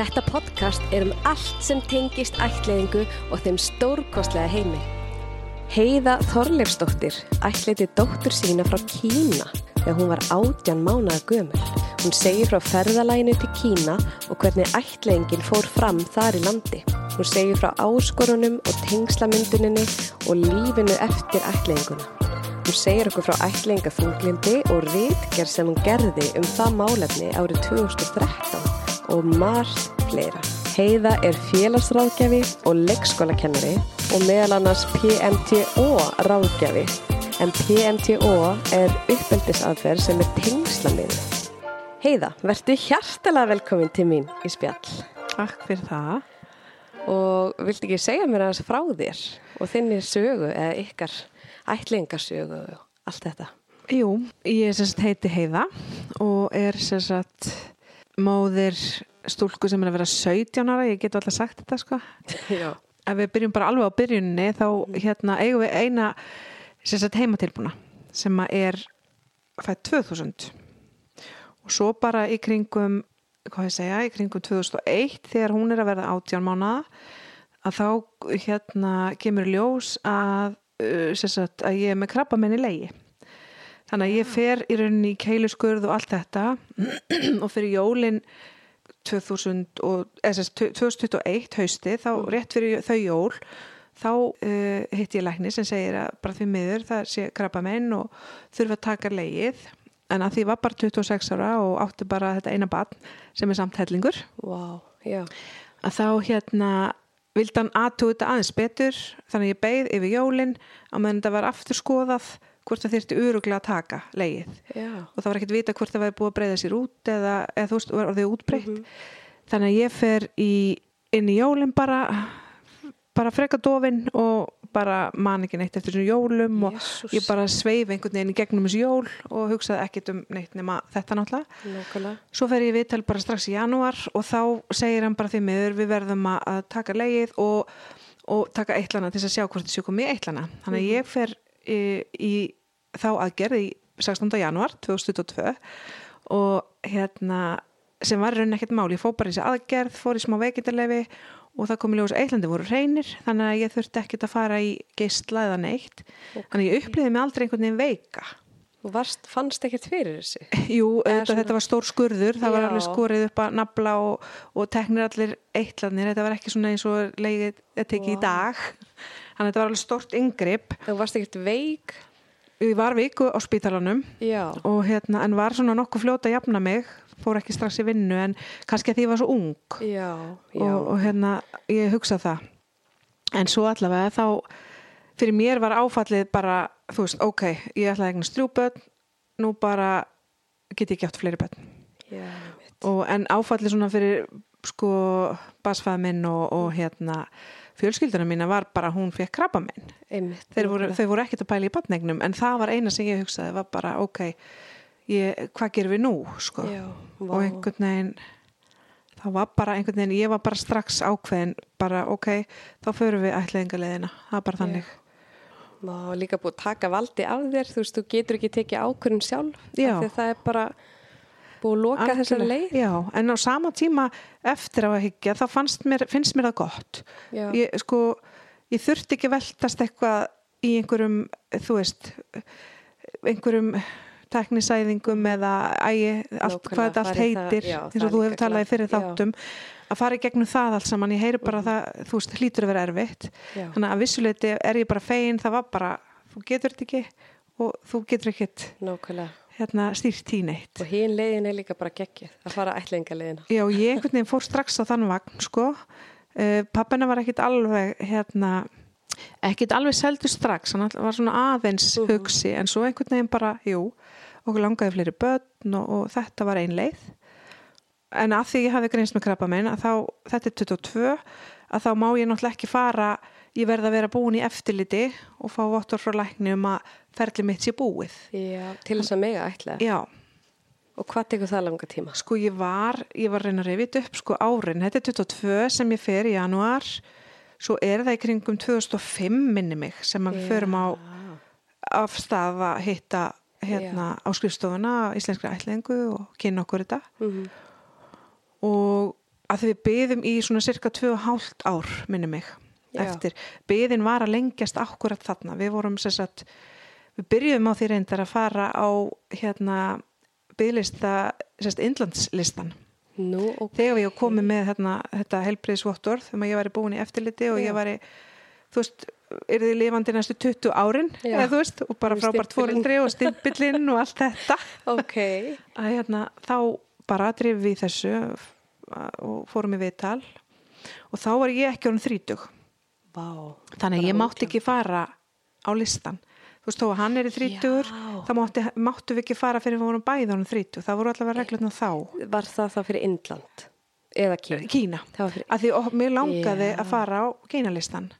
Þetta podcast er um allt sem tengist ættleiðingu og þeim stórkostlega heimi. Heiða Þorleifsdóttir ættleiti dóttur sína frá Kína þegar hún var átjan mánaða gömul. Hún segir frá ferðalæginu til Kína og hvernig ættleiðingin fór fram þar í landi. Hún segir frá áskorunum og tengslamynduninni og lífinu eftir ættleiðinguna. Hún segir okkur frá ættleiðinga þunglindi og rítgerð sem hún gerði um það málefni árið 2013 og margt fleira. Heiða er félagsráðgjafi og leikskólakennari og meðal annars PMTO ráðgjafi en PMTO er uppeldisaðferð sem er tengslamiður. Heiða, verðu hjartalega velkomin til mín í spjall Takk fyrir það. og viltu ekki segja mér aðeins frá þér og þinni sögu eða ykkar ætlingarsögu og allt þetta. Jú, ég heiti Heiða og er sagt móðir stúlku sem er að vera 17 ára, ég get alltaf sagt þetta sko. Já. Ef við byrjum bara alveg á byrjunni þá hérna eigum við eina heimatilbúna sem er fætt 2000 og svo bara í kringum hvað ég segja, í kringum 2001 þegar hún er að verða 18 mánuða að þá hérna kemur ljós að, uh, sagt, að ég er með krabba menni leiði þannig að ég fer í rauninni í keiluskurð og allt þetta. Og fyrir jólin 2000 og, eða, sem sagt, 2021 hausti þá rétt fyrir þau jól þá uh, hitt ég lækni sem segir að bara því miður það sé krabba menn og þurfa að taka leið en að því var bara 26 ára og átti bara þetta eina barn sem er samt hellingur. Já. að þá hérna aðtúi þetta aðeins betur. Þannig að ég beigð yfir jólin. Á meðan þetta var aftur skoðað hvort það þyrfti uruglega að taka leið Já. og það var ekkert vita hvort það væri búið að breyða sér út eða, eða þú veist, var orðið útbreytt Mhm. þannig að ég fer í, inn í jólin bara bara freka dofin og bara man ekki neitt eftir þessum jólum og Jesús. ég bara sveif einhvern veginn í gegnum þessu jól og hugsaði ekkert um neitt nema þetta náttúrulega Nákvæmlega. Svo fer ég viðtal bara strax í janúar og þá segir hann bara því miður við verðum að- taka leið og, og taka eittlana til þess að sjá hvort þessu komið í eittlana. Þannig að ég fer í, í þá aðgerð í 16. janúar 2022 og hérna sem var raun ekkert mál. Ég fór bara í þessi aðgerð, fór í smá veikindarlefi og það kom í ljós að eittlandi voru reynir þannig að ég þurfti ekkert að fara í geistla eða neitt. Þannig að ég upplýði mig aldrei einhvern veginn veika. Þú varst, fannst ekkert fyrir þessu? Jú, þetta, svona- þetta var stór skurður, það var Já. alveg skorið upp að nafla og, og teknir allir eitlanir, þetta var ekki svona eins og leiðið að teki í Vá. dag þannig að þetta var alveg stórt yngripp Þú varst ekkert veik? Ég var viku á spítalanum og hérna, en var svona nokkuð fljóta að jafna mig, fór ekki strax í vinnu en kannski að því ég var svo ung. Já, já. og, og hérna, ég hugsa það. En svo allavega þá fyrir mér var áfallið bara þú veist, ok, ég ætlaði að egna strjúböld nú bara get ég ekki átt fleiri og, en áfallið svona fyrir sko basfæða minn og, og hérna fjölskylduna mína var bara hún fekk krabba minn voru, þau voru ekkert að pæla í batnegnum en það var eina sem ég hugsaði var bara ok, ég, hvað gerum við nú sko? Já, og einhvern veginn það var bara einhvern veginn, ég var bara strax ákveðin bara ok, þá förum við ætlaðingarleðina, það er bara þannig. Vá, líka búið að taka valdi af þér, þú veist, þú getur ekki tekið ákvörðun sjálf. Já. því að Það er bara að loka þessari Algjörlega. leið. Já, en á sama tíma eftir á að hyggja, þá mér, finnst mér það gott ég, sko, ég þurfti ekki veltast eitthvað í einhverjum, þú veist einhverjum teknisæðingum eða ægi, allt, Nákvæmlega, hvað þetta allt í það- heitir já, eins og þú hefur talað í fyrir já. þáttum að fara í gegnum það allt saman, ég heyri bara það þú veist, hlýtur að vera erfitt Já. þannig að vissuleiti er ég bara fegin það var bara, þú getur þetta ekki og þú getur ekkit Nákvæmlega. Hérna, stýrt í neitt Og hinn leiðin er líka bara geggið, að fara ætlaðingarleiðina. Já, ég einhvern veginn fór strax á þann vagn sko. uh, pappina var ekkit alveg hérna, ekkit alveg seldu strax, hann var svona aðeins Mhm. hugsi, en svo einhvern veginn bara jú, okkur langaði fleiri börn og, og þetta var ein leið en að því ég hafi greinst með krabba minn að þá, þetta er 22 að þá má ég náttúrulega ekki fara ég verð að vera búin í eftirliti og fá vottur frá lækni um að ferli mitt sé búið. Já, til þess að mega ætla. Já, Og hvað tekur það langa tíma? Sko ég var, ég var reyna að reyfið upp sko árin, þetta er 22 sem ég fer í januar, svo er það í kringum 2005 minni mig sem að við förum á af stað að hitta hérna á skrifstofuna íslenskri ætlingu og kynna okkur þetta. Mm og að við byðum í svona cirka 2,5 ár, minni mig Já. eftir, byðin var að lengjast akkurat þarna, við vorum sem sagt við byrjuðum á því reyndar að fara á hérna byðlista, sem sagt innlandslistan Nú, ok. þegar við komum með hérna, þetta helbriðsvottorð þegar ég væri búin í eftirliti og Já. ég væri þú veist, er þið lifandi næstu 20 árin eða þú veist, og bara frábært fórildri og stimpillinn og allt þetta Ok. að hérna, þá bara drifum við í þessu og fórum í viðtal og þá var ég ekki orðin þrítug Vá. þannig ég mátti ekki fara á listan þú veist þó að hann er í þrítugur Já. þá mátti, máttu við ekki fara fyrir við vorum bæði orðin þrítug, það voru allavega reglurna þá Var það þá fyrir Indland? Eða Kína? Kína, Það var fyrir... að því og, mér langaði Já. að fara á Kínalistan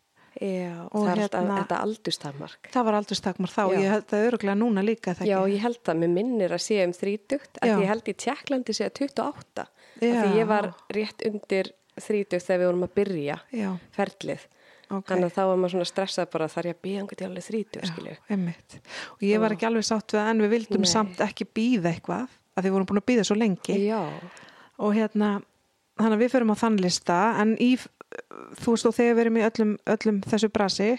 Já, Og það er alltaf hérna- þetta aldurstakmark. það var aldrei stakmar þá, Já. ég held að öruglega núna líka það Já, ekki ég held að mér minnir að sé um þrítugt, Já. að ég held í Tjekklandi sé að 28. Af Já. því ég var rétt undir þrítugt þegar við vorum að byrja Já, ferlið. Ok Þannig að þá var maður svona stressað bara þar ég að býja einhvern skilju. einmitt. og ég var ekki alveg sátt við það en við vildum Nei. samt ekki býða eitthvað að því vorum búin að býða svo lengi Já, og hérna þannig að við förum á þann lista en í, þú veist og þegar við erum í öllum, öllum þessu brasi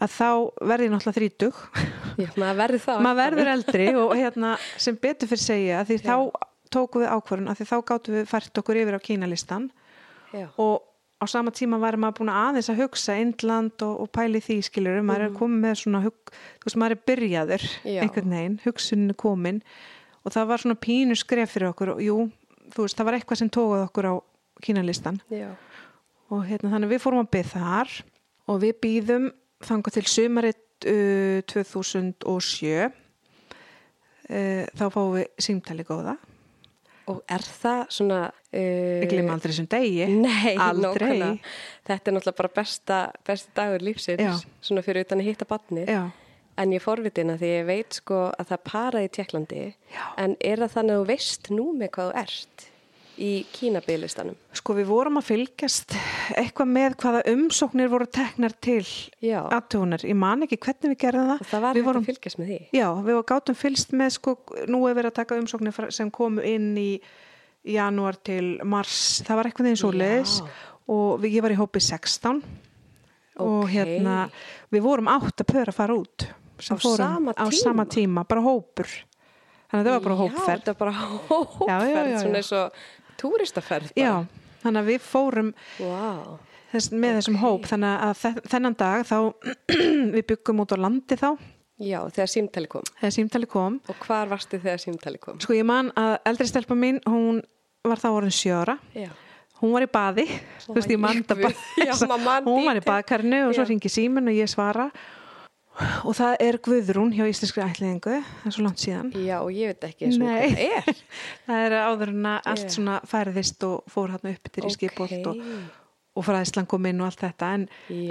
að þá verði ég náttúrulega þrítug já maður verður það. maður verður eldri og hérna sem betur fyrir segja að því þá tókum við ákvörun að því þá gáttum við fært okkur yfir á kínalistan Já, og á sama tíma var maður búin að aðeins að hugsa Indland og, og pæli því skilur maður er komið með svona hug, þú veist maður er byrjaður Mhm. Já. einhvern veginn, hugsunin er komin og það var svona pínu skref fyrir okkur og jú, þú veist, það var eitthvað sem tókuð okkur á kínalistan. Já, og hérna þannig við fórum að byggja þar og við býðum þangað til sumarið uh, 2007 uh, þá fáum við símtali góða og er það svona... Uh, við glemum aldrei þessum degi Nei, aldrei nákvæmlega. Þetta er náttúrulega bara besta, besti dagur lífsins, Já. svona fyrir utan að hitta batni. Já. En ég er forvitin að því ég veit sko að það paraði í Tjekklandi, en er það þannig að þú veist nú með hvað þú ert í Kínabilistanum? Sko við vorum að fylgjast eitthvað með hvaða umsóknir voru teknar til Já, aðtugunar. Ég man ekki hvernig við gerðum það. og það var við hægt vorum, að fylgjast með því. Já, við gátum fylgst með sko, nú er verið að taka umsóknir sem komu inn í janúar til mars. Það var eitthvað eins og leðis Já. og við, ég var í hópi 16 og Ókei. hérna við vorum átt að pöra að fara út. Á sama á tíma? sama tíma, bara hópur. Þannig að það var bara Já, hópferð. þetta var bara hópferð, Já, já, já, já. svona eins og túristaferð bara. Já, þannig að við fórum Vá, þess, með þessum hóp. Þannig að þe- þennan dag þá við byggum út á landi þá. Já, þegar símtali kom. þegar símtali kom. Og hvar varstu þegar símtali kom? sko ég man að eldri stelpa mín hún var þá orðin sjöra Já, hún var í baði. Þú veist ég man þetta Guð. bara. Já, maður man hún var í detail. baðkarinu og svo ringi símin og ég svara. og það er Guðrún hjá Íslenskri ætliðingu það er svo langt síðan. Já, og ég veit ekki eins og Nei. hvað það er. það er áður en að allt svona færðist og fór hann upp til í skipolt og, og fræðislan kom inn og allt þetta. En,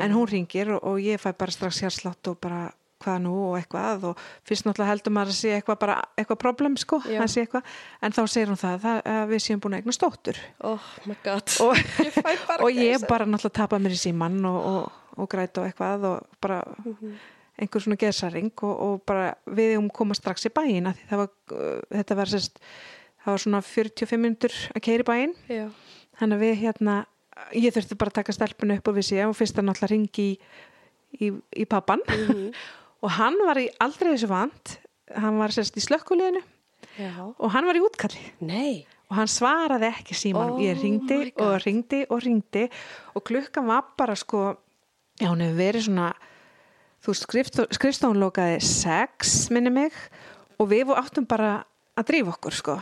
en hún ringir og, og ég fæ bara strax hérslátt og bara hvað nú? og eitthvað. Og fyrst náttúrulega heldur maður að sé eitthvað bara eitthvað problem sko, eitthvað. En þá segir hún það, að við séum búin að eigna stóttur Oh my god. og, Ég bara og ég bara náttúrulega tapa mér í síman og, og, og græta og eitthvað og bara Mhm. Einhver svona gesaring og, og bara við um koma strax í bæin að það var, uh, þetta var sérst það var svona 45 minnur að keira í bæin Já, þannig að við hérna ég þurfti bara að taka stelpunu upp og við séum og fyrst að náttúrulega ringi í, í, í pappan Mhm. og hann var í aldrei þessu vant. Hann var sérst í slökkuleginu og hann var í útkalli. Nei, og hann svaraði ekki síman Oh ég ringdi og ringdi og ringdi og klukkan var bara sko já hún hefur verið svona þú veist skrifstofun lokaði sex minni mig og við áttum bara að drífa okkur sko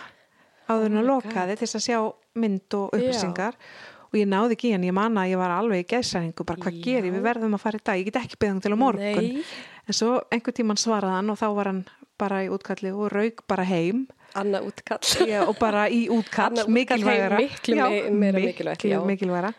áður en Oh að lokaði til þess að sjá mynd og Já. upplýsingar og ég náði ekki hann, ég man að ég var alveg í gæsæringu, bara hvað Já. ger ég, við verðum að fara í dag, ég get ekki beðan til á morgun Nei. en svo einhver tíman svaraði hann og þá var hann bara í útkalli og rauk bara heim Anna útkall. Já, og bara í útkall, Annað mikilvægara. miklu me- meira mikilvægt, mikilvægara.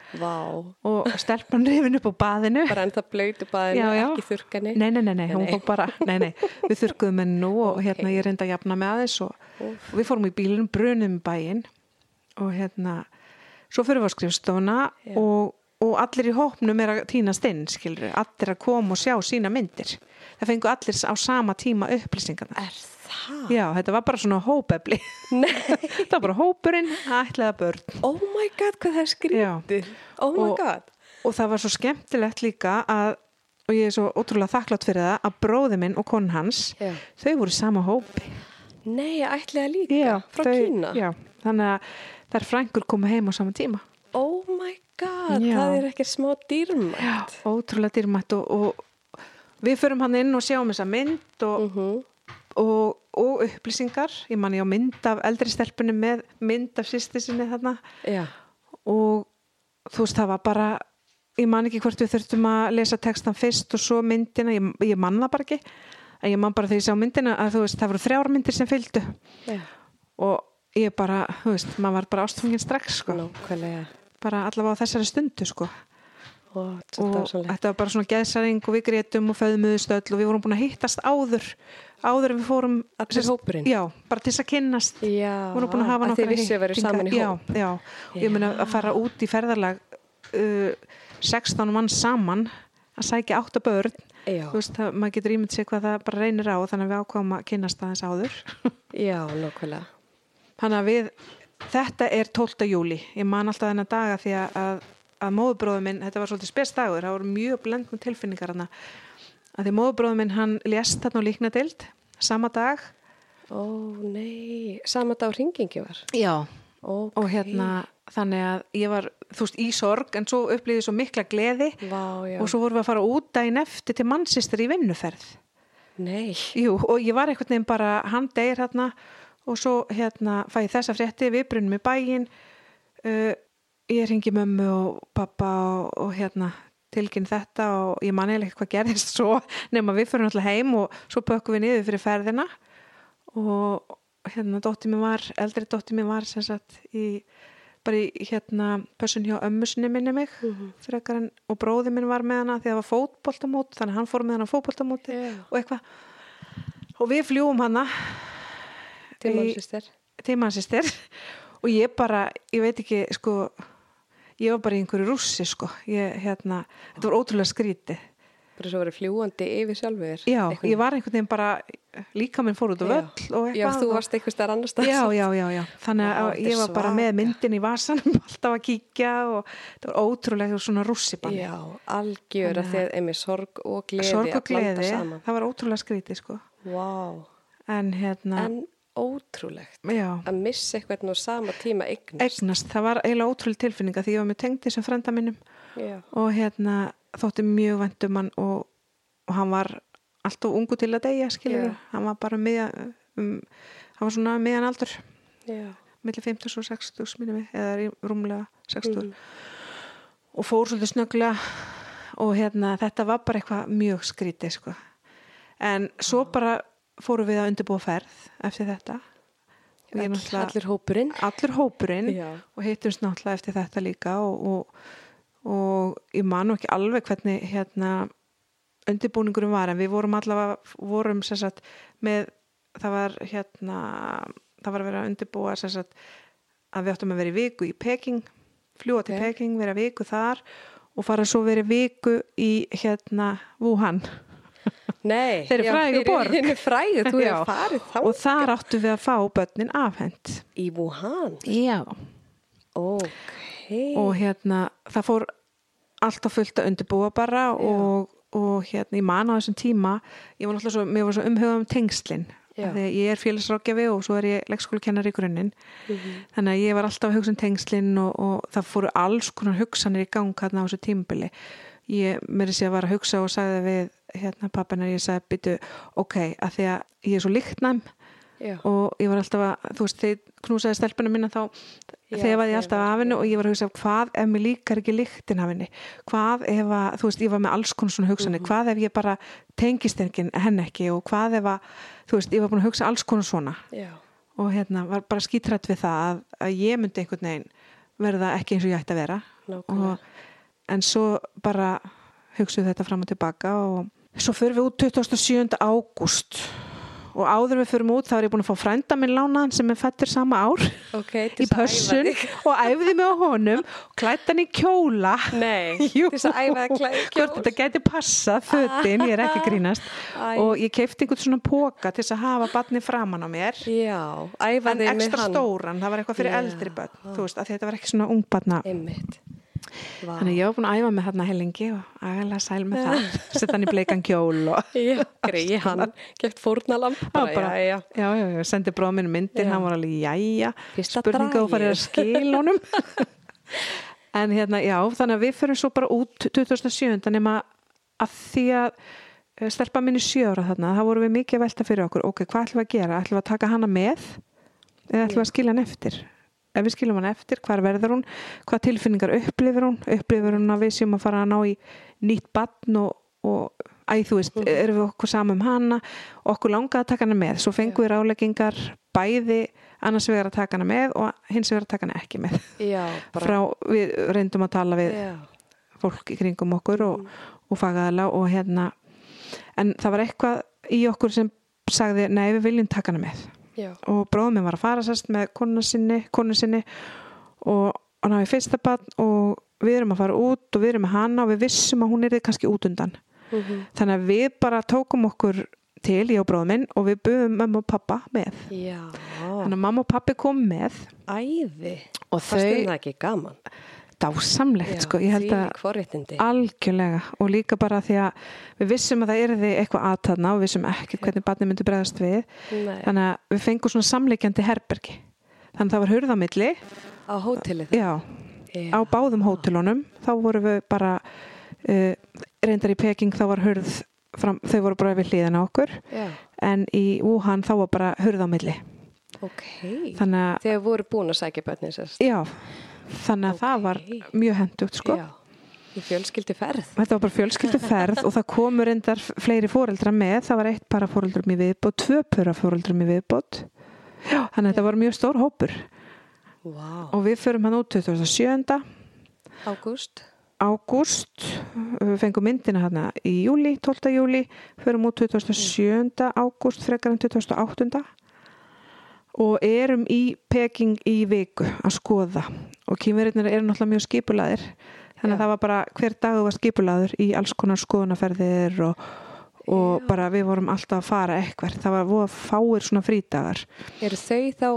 Og stelpan reyfin upp á baðinu. Bara ennþá blöytu baðinu, Já, já. ekki þurrkani. nei, nei, nei, nei, hún fór bara nei, nei, við þurrkuðum henni nú og Ok. hérna ég reynda að jafna með aðeins og, og við fórum í bílunum, brunum bæinn og hérna svo fyrir við á skrifstofuna Já. og og allir í hópnum er að týnast inn skilur, allir að koma og sjá sína myndir. Það fengu allir á sama tíma upplýsingarna Er það? já, þetta var bara svona hópefli Nei. það var bara hópurinn ætlaða börn Oh my god, hvað það er skrítið. Oh my Og- god. og það var svo skemmtilegt líka að og ég er svo ótrúlega þakklátt fyrir það að bróði minn og konun hans Já. þau voru sama hópi Nei, það líka. Frá þau, Kína. já, þannig að þær frængur koma heim á sama tíma Oh my god, Já. það er ekki smá dýrmætt. já, ótrúlega dýrmætt og, og við förum hann inn og sjáum þessa mynd og, Mhm. Og, og upplýsingar. Ég man ég á mynd af eldri stelpunni með mynd af sýsti sinni þarna. Já. og þú veist það var bara ég man ekki hvort við þurftum að lesa textan fyrst og svo myndina, ég, ég man það bara ekki. En ég man bara þegar ég sá myndina að þú veist það voru þrjár myndir sem fylgdu. Já. og ég bara, þú veist, maður var bara ástfungin strax sko, Nákvæmlega. bara allavega á þessari stundu sko. Ó, og þetta var bara svona geðsaring og við grétum og föðmuðust öll og við vorum búin að hittast áður áður en við fórum sérst- hópurinn? já, bara til þess að kynnast Já, að þið vissu að hittinga. saman í já, hóp. já, og ég meina að fara út í ferðarlag uh, 16 mann saman að sækja 8 börn Já, veist, það, maður getur ímynd sér hvað það bara reynir á þannig að við ákváðum að kynnast aðeins áður já, nákvæmlega. þannig að við, þetta er 12. júli ég man alltaf þennan daga því að, að, að móðubróður minn, þetta var svolítið spes dagur það voru mjög blendnum tilfinningar hana að því móðubróður minn hann lést þarna á líknadild sama dag. Ó, nei, sama dag hringingi var. já, Ok. og hérna þannig að ég var, þú veist, í sorg en svo upplýði svo mikla gleði. Vá, og svo vorum við að fara út daginn eftir til mannsistur í vinnuferð. Nei, Jú, og ég var einhvern veginn bara hann deyr hérna og svo hérna fæ ég þessa frétti, við brunum í bæinn uh, ég ringi mömmu og pappa og, og hérna tilkynn þetta og ég man eiginlega ekki hvað gerðist svo nema við fyrir náttúrulega heim og svo bökkum við niður fyrir ferðina. Og hérna dóttir mér var, eldri dóttir mér var sem sagt í bara í hérna pössun hjá ömmusinni minni mig frekar en, og bróði minn var með hana því að það var fótboltamót þannig að hann fór með hana á fótboltamóti Já. og eitthvað. Og við fljúum hana til mannsistir og ég bara, ég veit ekki sko, ég var bara í einhverju rússi sko, ég hérna þetta var ótrúlega skrítið Bara svo verið fljúandi yfir sjálfur. já, ég var einhvern veginn bara líka minn fór út á Já. völl og Já, eitthvað þú og- varst eitthvað stær annars stað. já, já, já, já, þannig að þetta er ég var bara með svaka. myndin í vasanum alltaf að kíkja og það var ótrúlega svona rússibann Já, algjör að þið einmitt sorg og gleði sorg og að gleði, það var ótrúlega skrítið sko Vá, en hérna, en ótrúlegt já. að missa eitthvað nú sama tíma eignast. eignast, það var eiginlega ótrúlega tilfinninga því ég var með tengd þessum frenda minnum Já, og hérna þótti mjög vænt um hann og, og hann var alltaf ungu til að deyja skilur, hann var bara miðja, um, hann var svona miðjan aldur. Millir 50 og 60 minnum við, eða rúmlega 60 Mhm. og fór svolítið snögglega og hérna þetta var bara eitthvað mjög skrítið sko. en svo bara fórum við að undirbúa ferð eftir þetta All, allir hópurinn. allur hópurinn Já. og hittumst náttúrulega eftir þetta líka og, og, og ég man nú ekki alveg hvernig hérna undirbúningurum var en við vorum allavega vorum sagt með það var hérna það var að vera að undirbúa sagt að við áttum að vera í viku í Peking fljúa til Ok. Peking, vera viku þar og fara svo vera viku í hérna Wuhan Nei, já, frægu fyrir borg. Henni frægu, þú Já. hefur farið þá og þar áttum við að fá börnin afhent í Wuhan. Já Ok. og hérna það fór alltaf fullt að undirbúa bara og, og hérna ég man á þessum tíma ég var náttúrulega svo, mér var svo umhugað um tengslin Já. þegar ég er félagsrákjafi og svo er ég leikskólakennar í grunninn Mhm. þannig að ég var alltaf að hugsa um tengslin og, og það fóru alls konar hugsanir í gang hérna á þessu tímbili ég mér sé að var að hugsa og sagði við hérna pappinar, ég sagði byttu ok, að því að ég er svo líktnæm Já, og ég var alltaf að, þú veist, þegar knúsaði stelpunum minna þá Já, þegar var ég alltaf af henni og ég var að hugsa hvað ef mér líkar ekki líktin af henni? Hvað ef að, þú veist, ég var með alls konar svona hugsanir, Mhm. hvað ef ég bara tengist henn ekki og hvað ef að þú veist, ég var búin að hugsa alls konar svona já, og hérna var bara skítrætt við það að, að ég myndi einhvern veginn verða ekki eins og ég ætti að vera. Og, en svo bara hugsuðu þetta fram og tilbaka og svo fyrir við út 27. ágúst og áður við fyrir út þá er ég búin að fá frænda minn lánaðan sem er fættur sama ár Ok, í pössun og æfði mig á honum klætt hann í kjóla Nei, Jú. þess að æfa að klæða hvort þetta gæti passað fötin, ég er ekki grínast Æ. og ég keipti einhvern svona póka til þess að hafa barni framan á mér Já, æfa en þig með ekstra hann stóran, það var eitthvað fyrir Já. eldri börn þú veist, þetta var ekki svona ungbarna Einmitt Vá. þannig ég var búin að æfa með þarna helengi og agalega sæl með það. Setja hann í bleikan kjól og Já, greiði hann Geft fórnalamp Já, bara, bara, já, já. já, já, já, sendi bróða minn myndir, Já. hann var alveg jæja, Fyrsta spurninga og farið að honum. En hérna, já, þannig að við fyrir svo bara út 2007 nema að því að eh, stelpa minni sjö ára þarna, það voru við mikið velta fyrir okkur, ok, hvað ætlum við að gera? Ætlum við að taka hana með eða ætlum við að skilja hann eftir ef við skiljum hann eftir, hvar verður hún? Hvað tilfinningar upplifir hún? Upplifir hún að við séum að fara að ná í nýtt badn og, og æ, þú veist, erum við okkur saman um hana? Okkur langaði að taka hana með. Svo fengum við ráleggingar bæði annars vegar að taka hana með og hins vegar að taka hana ekki með. Já frá, við reyndum að tala við já. fólk í kringum okkur og, og fagaðala og hérna. En það var eitthvað í okkur sem sagði, nei við viljum taka hana með já, og bróðum minn var að fara sérst með konu sinni, konu sinni og hann hafi fyrsta barn og við erum að fara út og við erum með hana og við vissum að hún er kannski út undan. Mhm. þannig að við bara tókum okkur til, ég og bróðum minn og við buðum mamma og pappa með. Já. þannig að mamma og pappi kom með. Æði. Það ekki gaman dásamlegt sko, ég held að algjörlega. Og líka bara því að við vissum að það erði eitthvað aðtæðna og við vissum ekki hvernig barni myndi bregðast við. Nei. þannig að við fengum svona samleikjandi herbergi. Þannig að það var hurðamilli Á hótelið? Já, Já. á báðum hótelunum. Þá vorum við bara uh, reyndar í Peking þá var hurð fram, þau voru bara við hliðina á okkur. Já, en í Wuhan þá var bara hurðamilli ok. Þannig að, Þegar voru búin að sækja börnin sérst? Já þannig að það var mjög hendugt sko fjölskyldi ferð Þetta var bara fjölskyldu ferð og það komur endar fleiri fóreldra með. Það var eitt para fóreldrum í viðbót, tvö para fóreldrum í viðbót. Já, þannig að þetta var mjög stór hópur. Vá, Og við förum hann út 2007. ágúst ágúst, við fengum myndina hérna í júli, 12. júli, förum út 27. ágúst, frekar en 28. Og erum í Peking í viku að skoða. Og kýmverðinir eru náttúrulega mjög skipulaðir þannig að Já. það var bara hver dag var skipulaður í alls konar skoðunaferðir og, og bara við vorum alltaf að fara eitthvað. Það var voða fáir svona frídagar. Eru þau þá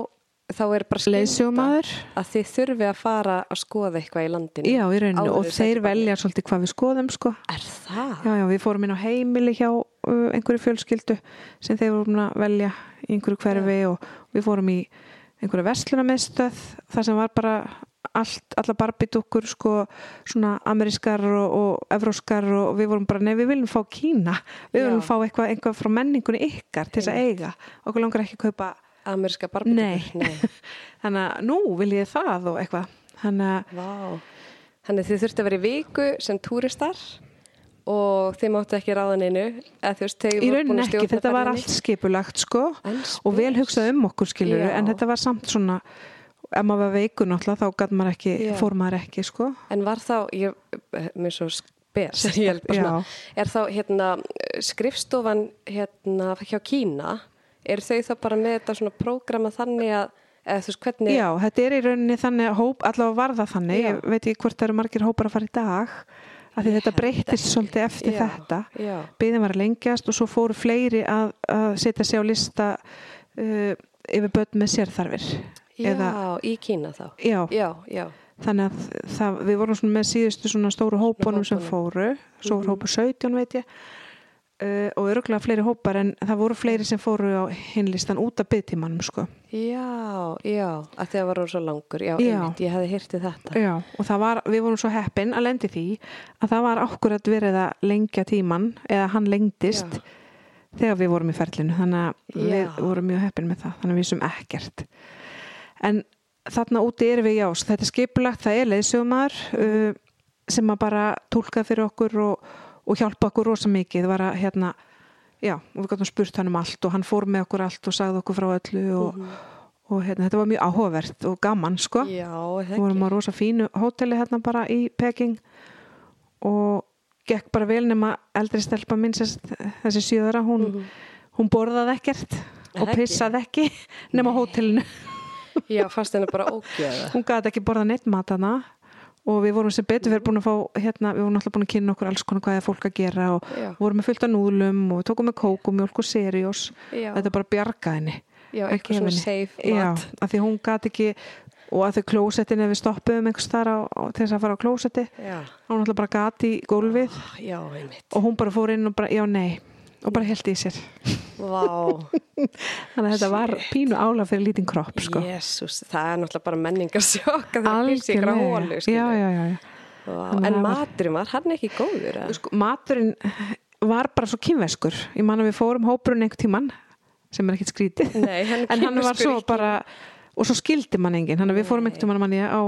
þá er bara leysjómaður að þið þurfi að fara að skoða eitthvað í landinu? Já í rauninu og þeir velja svolítið hvað við skoðum sko. Er það? Já, já, við fórum inn á heimili hjá einhverju fjölskyldu sem þeir vorum að velja í einhverju hverfi og við fórum í einhverju verslunarmiðstöð þar sem var bara allt, alla barbidúkkur sko svona amerískar og, og evróskar og við vorum bara, nei við viljum fá Kína. Við viljum fá eitthvað, eitthvað frá menningunni ykkar til þess að eiga, okkur langar ekki að kaupa Ameríska. Nei. þannig að nú vil ég það og eitthvað. Þannig að að þið þurfti að vera í viku sem túristar og þið máttu ekki ráða neinu. Eða þú veist, þeir voru búin að ekki, stjórna þetta var allt skipulagt sko og vel hugsað um okkur skilur Já. en þetta var samt svona ef maður var veikur náttúrulega þá gæt maður ekki, Já. fór maður ekki sko. En var þá, ég, mér svo spes, er þá hérna skrifstofan hérna hjá Kína, eru þau þá bara með þetta svona prógrama þannig að, eða þú veist hvernig, Já, þetta er í rauninni þannig að hóp, allavega var það þannig, Já. ég veit ekki hvort það eru margir hópar að fara í dag af því þetta breytist svolítið eftir Já, þetta. já. byðin var að lengjast og svo fóru fleiri að, að setja sig á lista uh, yfir börn með sérþarfir. Já, eða, í Kína þá. já, Já, já, þannig að það, við vorum með síðustu svona stóru hópunum sem fóru. Svo voru hópur 17 veit ég uh, og öruglega fleiri hópar en það voru fleiri sem fóru á hinlistan út af byggtímanum sko já, já, að því að var svo langur, já, Já. einmitt, ég hefði hirtið þetta. Já, og það var, við vorum svo heppin að lendi því að það var akkurat verið að lengja tíman eða hann lengdist Já. þegar við vorum í ferlinu þannig að við vorum mjög heppin með það þannig að við sem ekkert en þarna úti erum við já þetta er skipulagt, það er leiðsögumar uh, sem að bara tólka fyrir okkur og, og hjálpa okkur rosa mikið. Var að hérna já, og við gáttum spurt hann um allt og hann fór með okkur allt og sagði okkur frá öllu og, og hérna, þetta var mjög áhugavert og gaman sko. Við vorum á rosa fínu hóteli hérna bara í Peking og gekk bara vel nema eldri stelpa minn þessi sjöðara, hún Mhm. hún borðaði ekkert Er og pissaði ekki nema hótelinu. Já, fast henni bara ógjöða. hún gæti ekki borða neitt matana og við vorum sem betur fyrir búin að fá hérna, við vorum alltaf búin að kynna okkur alls konar hvað er fólk að gera og Já. vorum með fullt af núðlum og við tókum með kók og Já. þetta bara bjargaði henni Já, að eitthvað svona safe Já, af því hún gæti ekki og að þau klósettin ef við stoppuðum einhvers þar á, til þess að fara á klósetti Já. hún alltaf bara gati í gólfið Já, einmitt. og hún bara fór inn og bara, já nei og bara held í sér. Vá, þannig að þetta var pínu ála fyrir lítinn kropp sko. jésús, það er náttúrulega bara menningarsjokk að það pýrsi ykkur að hólu, Þannig En maturinn var hann ekki góður? Sko, maturinn var bara svo kynveskur ég man að við fórum hópurinn einhvern tíman sem er ekkert skrítið. Nei, hann er en hann var svo bara og svo skildi mann enginn, þannig að við fórum einhvern tíman mann ég á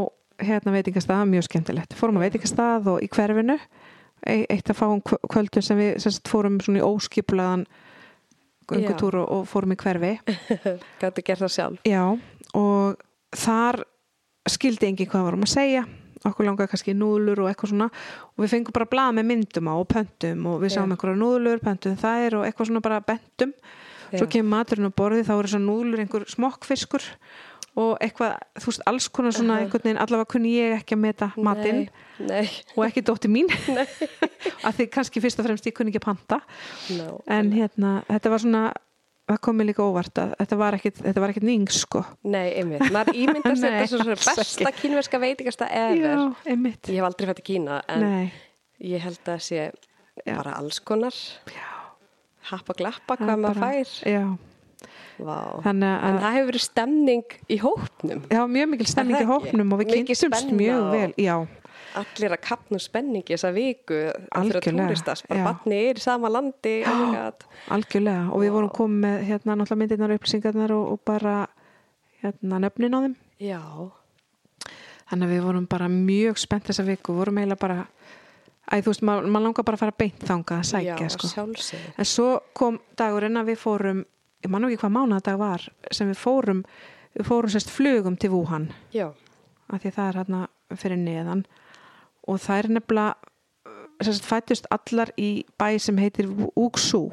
hérna veitingastað, mjög skemmtilegt. Fórum á veitingastað og í hverfinu eitt að fáum kvöldu sem við sem fórum svona í óskipulaðan göngutúr og, fórum í hverfi. Gæti gert það sjálf. Já, og þar skildi enginn hvað við vorum að segja. Okkur langaði kannski núðlur og eitthvað svona. Og við fengum bara blað með myndum á og pöntum og við sáum einhverja núðlur, pöntum þær og eitthvað svona bara bentum. Svo kemur maturinn á borði þá eru svona núðlur einhver smokkfiskur og eitthvað, þú veist, alls konar svona einhvern veginn, allavega kunni ég ekki að meta matinn og ekki dótti mín að því kannski fyrst og fremst ég kunni ekki að panta no. en hérna, þetta var svona það kom mér líka óvart að þetta var ekkit, þetta var ekkit nýng sko Nei, einmitt. Maður ímyndast þetta svo svona besta kínverska veitingasta ever. Já, Ég hef aldrei fætt í Kína, en Nei, ég held að sé Já. bara alls konar. já, Happa glappa það hvað maður fær. Já, Þannig En að það hefur verið stemning í hópnum. Já, mjög mikil stemning í hópnum og við kynntumst mjög vel Já, Allir að kapna spenningi þessa viku Algjörlega, túristas. Bara já. batni er í sama landi. Algjörlega og við vorum komið með hérna náttúrulega myndirnar og upplýsingarnar og, og bara hérna nöfnin á þeim Já. þannig að við vorum bara mjög spennt þessa viku, vorum eiginlega bara Æ, þú veist, maður mað langar bara að fara beint þangað að sækja, Já, sko. sjálfsögðu. En svo kom dagurinn að við fórum, ég man nú ekki hvað mánadag var, sem við fórum, við fórum sérst flugum til Wuhan, Já. af því það er hérna fyrir neðan og það er nefnilega, sérst fættust allar í bæ sem heitir Wuxu,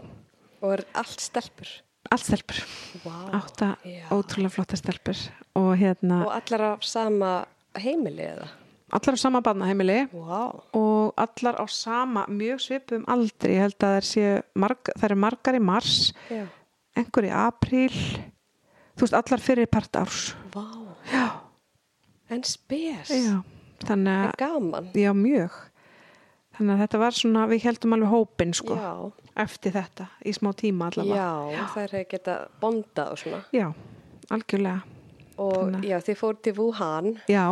Og er allt stelpur. allt stelpur, Vá. átta Já. ótrúlega flotta stelpur og hérna, Og allar á sama heimili eða? allar á sama barnaheimili Vá. og allar á sama mjög svipum aldri, ég held að þær séu marg, margar í mars Já. Einhver í apríl þú veist, allar fyrir part árs Vá. já, En spes. já þannig En að, gaman. já, mjög þannig að þetta var svona, við heldum alveg hópin sko, Já. eftir þetta í smá tíma allavega Já, það er að geta bondað og svona. já, algjörlega Og Þannig. já, þið fóru til Wuhan. já,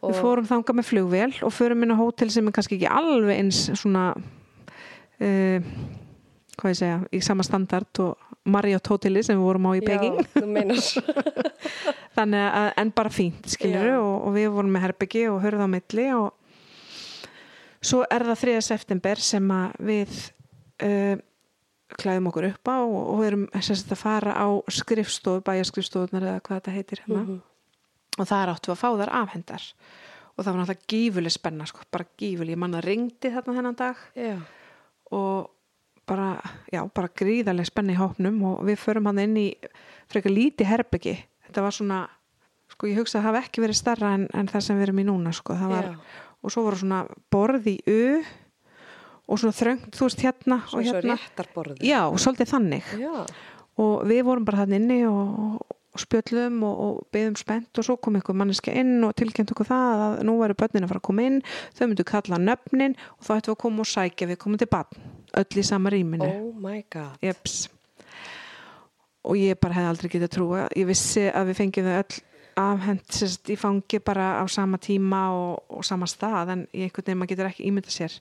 Og- við fórum þangað með flugvél og förum inn á hótel sem er kannski ekki alveg eins svona uh, hvað ég segja, í sama standard og Marriott hóteli sem við vorum á í Peking Já, þú meinar. þannig að, en bara fínt skilur og, og við vorum með herbyggi og hörðu á milli og svo er það 3. september sem að við uh, klæðum okkur upp á og, og erum sérst að fara á skrifstofu, bæjarskrifstofunar eða hvað þetta heitir hérna Mhm. og það áttu að fá þar afhendar og það var náttúrulega gífuleg spenna sko, bara gífuleg, ég manna ringdi þarna þennan dag Já. og bara, já, bara gríðarlega spenni í hópnum og við förum hann inn í frekar líti herbyggi. Þetta var svona, sko ég hugsa að það hafi ekki verið starra en, en það sem við erum í núna sko, það var, Já. og svo voru svona borð í U og svona þröngt, þú veist hérna og hérna, já, svolítið þannig. Já. og við vorum bara þannig inni og, og spjöllum og, og beðum spennt og svo kom einhver manneska inn og tilkynnt okkur það að nú væru börnin að fara að koma inn þau myndu kalla nöfnin og þá ættum við að koma og sækja við komum til barn, öll í sama rýminu Oh my god. Jeps. og ég bara hefði aldrei getað trúa ég vissi að við fengjum þau öll afhent sérst, í fangi bara á sama tíma og, og sama stað en í einhvern veginn maður getur ekki ímynda sér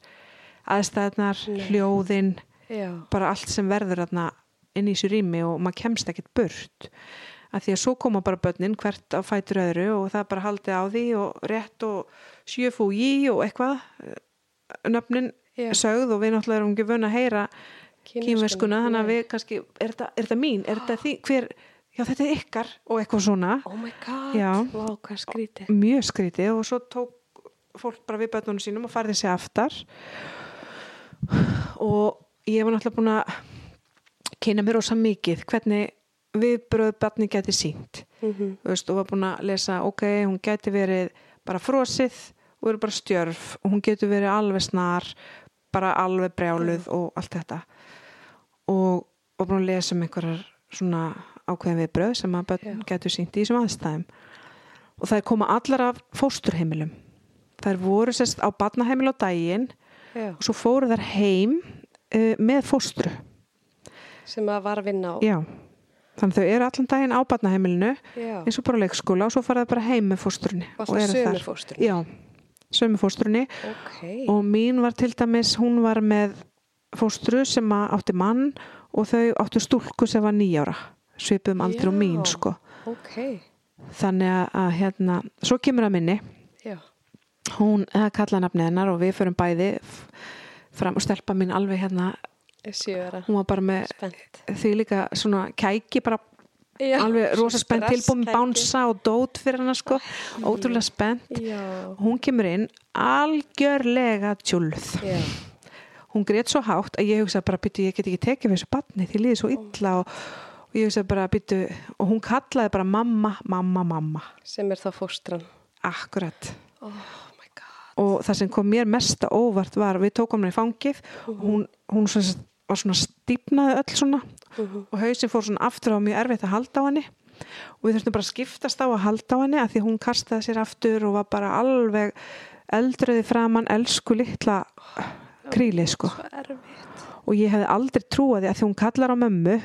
aðstæðnar, Nei. hljóðin Já. bara allt sem verður þarna inn í þessu rými og maður kemst ekkert burt að því að svo koma bara börnin hvert á fætur öðru og það bara haldið á því og rétt og sjöfú í og eitthvað nöfnin Já. sögð og við náttúrulega erum ekki vön að heyra kýmverskuna þannig að við kannski, er þetta, er mín, er þetta því, hver já þetta er ykkar og eitthvað svona Oh my god. Já. Vá, hvað skrítið. mjög skrítið og svo tók fólk bara við börnunum sínum og færði sig aftar og ég var náttúrulega búin að kynna mér ósa mikið hvernig viðbröð barni geti sínt Mhm. Þú veist, og var búin að lesa ok, hún geti verið bara frosið og verið bara stjörf og hún getur verið alveg snar bara alveg brjáluð og allt þetta. Og var búin að lesa um einhverjar svona ákveðin viðbröð sem að börn getur sínt í þessum aðstæðum. Og það er koma allar af fósturheimilum. Þær voru sérst á barnaheimil á daginn Já. og svo fóru þær heim uh, með fóstru. Sem að var að vinna á. Já, þannig þau eru allan daginn á barnaheimilinu Já. eins og bara leikskóla og svo fara það bara heim með fóstrunni Og alltaf sömu fóstrunni? Sömu fóstrunni. Ok. Og mín var til dæmis hún var með fóstru sem átti mann og þau áttu stúlku sem var nýjára svipum aldrei og mín sko. Ok, þannig að, hérna, svo kemur að minni. Já, hún eða kalla nafnið hennar og við förum bæði fram og stelpa mín alveg hérna. Hún var bara með spennt. því líka svona kæki bara já, alveg rosa spennt tilbúin bánsa og dót fyrir hana sko. Ótrúlega spennt. Já, hún kemur inn algjörlega tjúlð. Já, hún grét svo hátt að ég hugsa bara byttu ég get ekki tekið við þessu batni því liði svo illa. Og, og ég hugsa bara byttu og hún kallaði bara mamma, mamma, mamma. Sem er þá fóstran. Akkurat. Oh my god. Og það sem kom mér mest á óvart var við tókum hana í fangið. Og hún, hún var svona stípnaði öll svona. Mhm. og hausinn fór svona aftur á mjög erfitt að halda á henni. Og við þurftum bara að skiptast á að halda á henni að því hún kastaði sér aftur og var bara alveg eldröði framann elsku litla krílið sko. Og ég hefði aldrei trúið því að því hún kallar á mömmu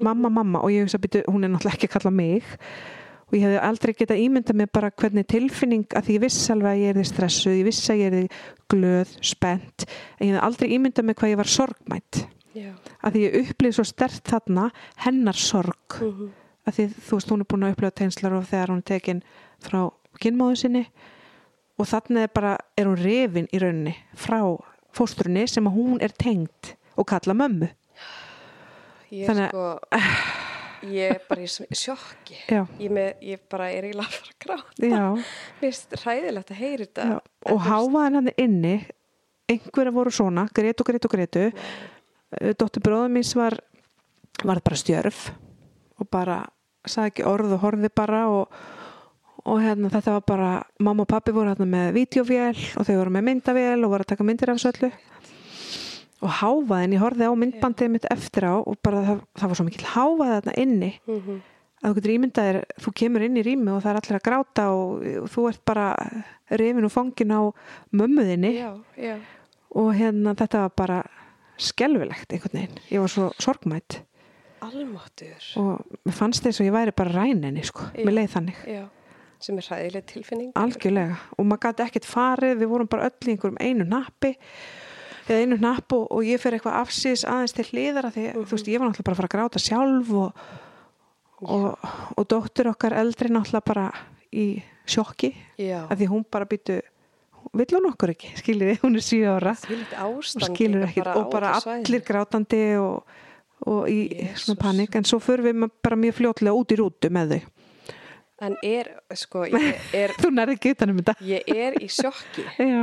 mamma, mamma og ég hugsa að hún er náttúrulega ekki að kalla mig. Og ég hefði aldrei getað ímyndað mér bara hvernig tilfinning að því ég vissi alveg að ég er því stressuð, ég vissi að ég er því glöð, spennt en ég hefði aldrei ímyndað mér hvað ég var sorgmætt já, að því ég upplýði svo stert þarna hennar sorg. Mhm. að því þú veist hún er búin að upplifa tengslar og þegar hún er tekin frá kynmóðu sinni og þannig er bara er hún rifin í rauninni frá fóstrunni sem að hún er tengd og kalla mömmu. Ég Þannig- sko ég er bara í sjokki. Ég, með, ég bara er fara að gráta. Finnst hræðilegt að heyri þetta. Og háfaðan hann inni einhverja voru svona, greitu, greitu, greitu dóttur bróðum míns var var bara stjörf og bara sagði ekki orð og horfði bara og, og hérna þetta var bara mamma og pappi voru hérna með vídeovél og þau voru með myndavél og voru að taka myndir af þessu öllu. Og háfaðin, ég horfði á myndbandið mitt eftir á og bara það, það var svo mikil háfað þarna inni. Mhm. að þú getur ímyndað þér, þú kemur inn í rými og það er allir að gráta og, og þú ert bara rifin og fangin á mömmuðinni já, já, og hérna þetta var bara skelfilegt einhvern veginn, ég var svo sorgmætt almáttur og mér fannst þess að ég væri bara ræninni sko, Já. mér leið þannig. já, sem er hræðileg tilfinning. Algjörlega. Og maður gæti ekkert farið. Við vorum bara öll í einhverjum einu nappi eða einu napp og, og ég fer eitthvað afsýðis aðeins til hliðara því þú veist ég var náttúrulega bara að fara að gráta sjálf og, og, og dóttur okkar eldri náttúrulega bara í sjokki. Já, að því hún bara býtu vill hún okkur ekki, skiljið þið, hún er 7 ára ástand skilur líka ekkert. og bara allir grátandi og, og í Jesús. svona panik. En svo förum við bara mjög fljótlega út í rútu með þau. En er, sko, ég er þú nærði ekki utan um þetta. Ég er í sjokki. Já,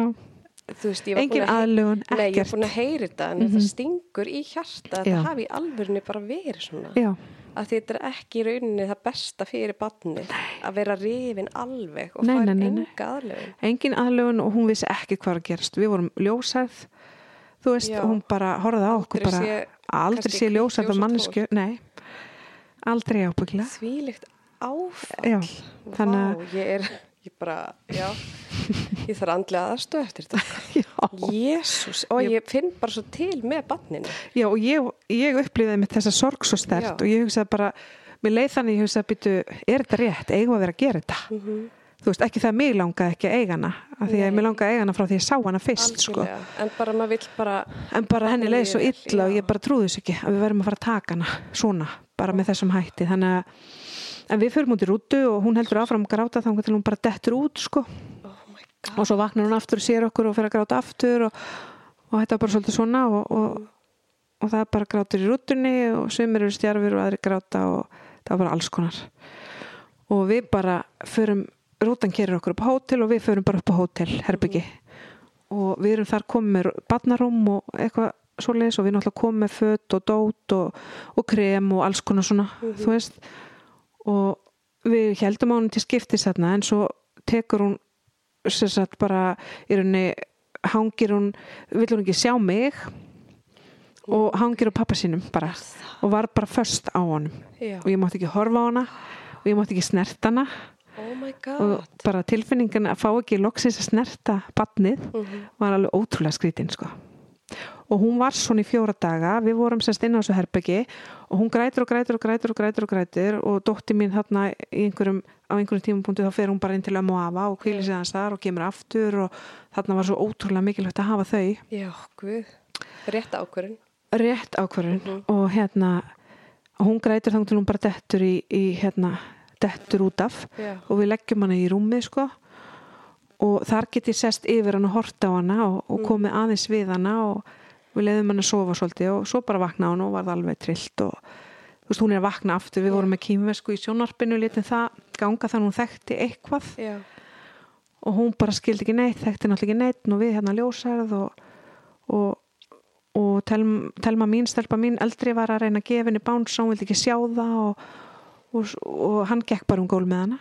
veist, engin aðlugun, Nei, ég er ekkert búin að heyra þetta en þetta stingur í hjarta það hafi alvörinu bara verið svona. Já, að þetta er ekki í rauninni það besta fyrir barni að vera rifin alveg og fara enga aðlöfin engin aðlugun og hún vissi ekki hvað að gerast. Við vorum ljósæð þú veist, Já. hún bara horfði á okkur bara, sé- aldrei sé hvítt ljósæð ljós og og mannesku, nei. Aldrei ábyggilega. Þvílíkt áfall. Já, þannig að- ég er, ég bara, já ég þarf andlega aðstöð eftir þetta Jésús, og ég finn bara svo til með barninu Já, og ég, ég upplýði með þessa sorg svo stert Já. og ég hugsaði bara, mér leið þannig ég hugsaði býtu, er þetta rétt, eigum að vera að gera þetta Mhm. þú veist, ekki það að mig langaði ekki að eiga hana af því að Nei. mér langaði að eiga hana frá því að ég sá hana fyrst sko. en bara maður vill bara en bara henni leið svo illa og já. ég bara trúði þess ekki að við verðum að fara að taka hana svona, bara með þessum hætti þannig að, en við förum út í rútu og hún heldur áfram að gráta þannig til hún bara dettur út sko. Oh my god, og svo vaknar hún aftur og sér okkur og fer að gráta aftur og, og þetta var bara svolítið svona og, og, og það er bara grátur í rútunni og svimir eru stjarfur og aðri gráta og það var bara alls konar. Og við bara förum rútan kerir okkur upp á hótel og við förum bara upp á hótel herbyggi og við erum þar komið með barnarúm og eitthvað svoleiðis og við náttúrulega komum með fött og dót og, og krem og alls konar svona, þú veist og við heldum á hann til skiptis þarna en svo tekur hún sem sagt bara í rauninni hangir hún, vill hún ekki sjá mig? Og hangir á pappa sínum bara. Og var bara först á honum. Já. og ég mátti ekki horfa á hana. Og ég mátti ekki snerta hana. Oh og bara tilfinningin að fá ekki loksins að snerta badnið Mhm. var alveg ótrúlega skrítin sko. og hún var svona í fjóra daga. Við vorum sérst inn á þessu herbyggi og hún grætur og grætur og grætur og grætur og grætur og dótti mín þarna einhverjum, á einhverjum tímapunktu þá fer hún bara inn til ömmu afa og kvíli sig hans þar og kemur aftur og þarna var svo ótrúlega mikilvægt að hafa þau Já, guð. Rétt ákvörðin. rétt ákvörðun Mhm. og hérna hún grætur þannig til hún bara dettur í, í hérna, dettur út af Já. og við leggjum hana í rúmið sko og þar get ég sest yfir hann og horta á hana og, og komið aðeins við hana og við leiðum hann að sofa svolítið og svo bara vakna hann og var það alveg trillt og þú veist hún er að vakna aftur við vorum með kýmvesku í sjónarpinu litin það ganga þannig hún þekkti eitthvað Já. og hún bara skildi ekki neitt þekkti náttúrulega ekki neitt og við hérna ljósærð og, og, og telma, telma mín, stelpa mín eldri var að reyna að gefa henni bánsa hún vildi ekki sjá það og, og, og hann gekk bara um gól með hana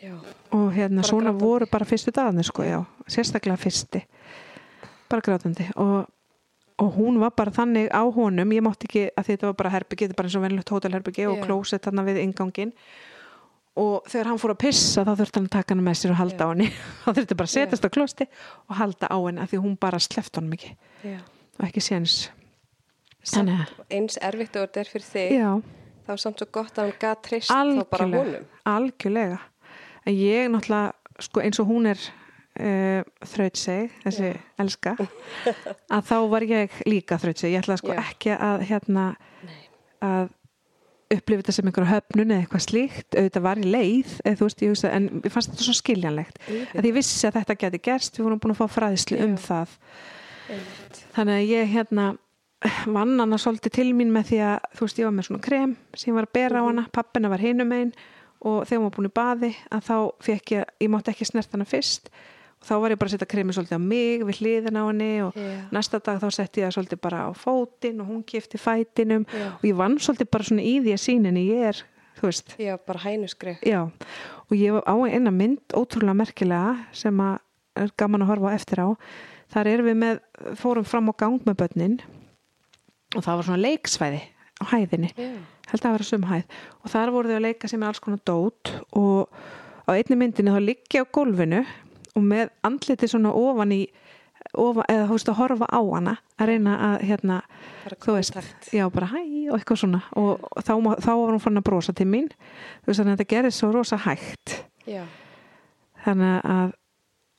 Já. og hérna Bara svona grátandi. voru bara fyrstu dagarnir sko, já, sérstaklega fyrsti bara grátandi og, og hún var bara þannig á honum. Ég mátti ekki, að þetta var bara herbyggi þetta er bara eins og venlegt hótelherbyggi og Já. klósett þarna við ingangin og þegar hann fór að pissa þá þurfti hann að taka hann með sér og halda Já. á henni. Þá þurfti bara að setjast á klósti og halda á henni af því hún bara sleft honum ekki. Og ekki séns. Eins erfitt og þetta er fyrir þig, já, þá er samt svo gott að hann gat trist þá bara algjörlega. algjörlega. En ég náttúrulega sko, eins og hún er uh, þrautseg, þessi elska. Að þá var ég líka þrautseg, ég ætlaði sko Já. ekki að hérna að upplifa þetta sem einhverja höfnun eða eitthvað slíkt, auðvitað var í leið eða, veist, ég hugsa, en ég fannst þetta svo skiljanlegt. Að ég vissi að þetta geti gerst. Við vorum búin að fá fræðislu um Já. það. Einmitt. þannig að ég hérna vann hana svolítið til mín með því að þú veist ég var með svona krem sem var að bera á hana, pappina var hinum einn og þegar hún var búin í baði að þá fekk ég, ég mátti ekki snert hana fyrst þá var ég bara að setja kremi svolítið á mig við hliðin á henni og Já. næsta dag þá setti ég það svolítið bara á fótinn og hún kifti fætinum Já. og ég vann svolítið bara svona í því að síninni ég er, þú veist Já, bara hænuskref. Já, og ég var á eina mynd ótrúlega merkilega sem að er gaman að horfa á eftir á. Þar erum við með, fórum fram á gang með börnin og það var svona leiksvæði á hæðinni, Já. held að það vera sumhæð og þar voru þau að leika sem er alls konar dót og á einni myndinni þá liggja á gólfinu og með andliti svona ofan í ofan, eða þú veist að horfa á hana að reyna að hérna þú veist, kontakt. já bara hæ og eitthvað svona og og þá, þá var hún fann að brosa til mín þú veist að þetta gerði svo rosa hægt Já. þannig að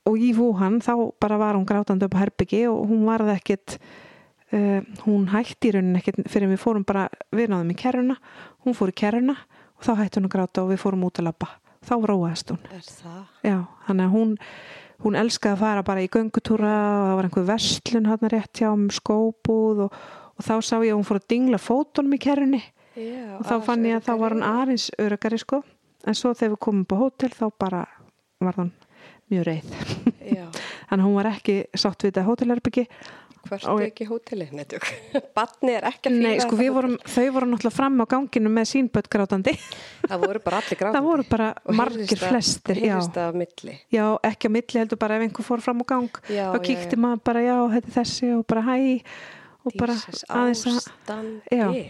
og í Wuhan þá bara var hún grátandi upp á herbyggi og hún varði ekkit uh, hún hætti í rauninni ekkit fyrir við fórum bara, við náðum í kerruna hún fór í kerruna og þá hætti hún að gráta og við fórum út að labba þá róaðist hún Er það? já, þannig að hún hún elskaði að fara bara í göngutúra og það var einhver verslun hann rétt hjá um skóbúð og, og þá sá ég að hún fór að dingla fótunum í kerrunni Já. og þá fann ég að þá var hún aðeins örugari sko en svo þegar við komum upp á hótel þá bara var hún mjög reið Já. Að hún var ekki sátt við þetta hótelherbyggi Hvert Og- er ekki hótelið? Netjúk. Batni er ekki að Nei, fíla sko vorum, þau voru náttúrulega fram á ganginu með sínbött grátandi Það voru bara allir gráðandi. það voru bara Og margir flestir já. já, ekki á milli heldur bara ef einhver fór fram á gang Já, þá já, kíkti já. maður bara já, þetta er þessi og bara hæ og bara aðeins að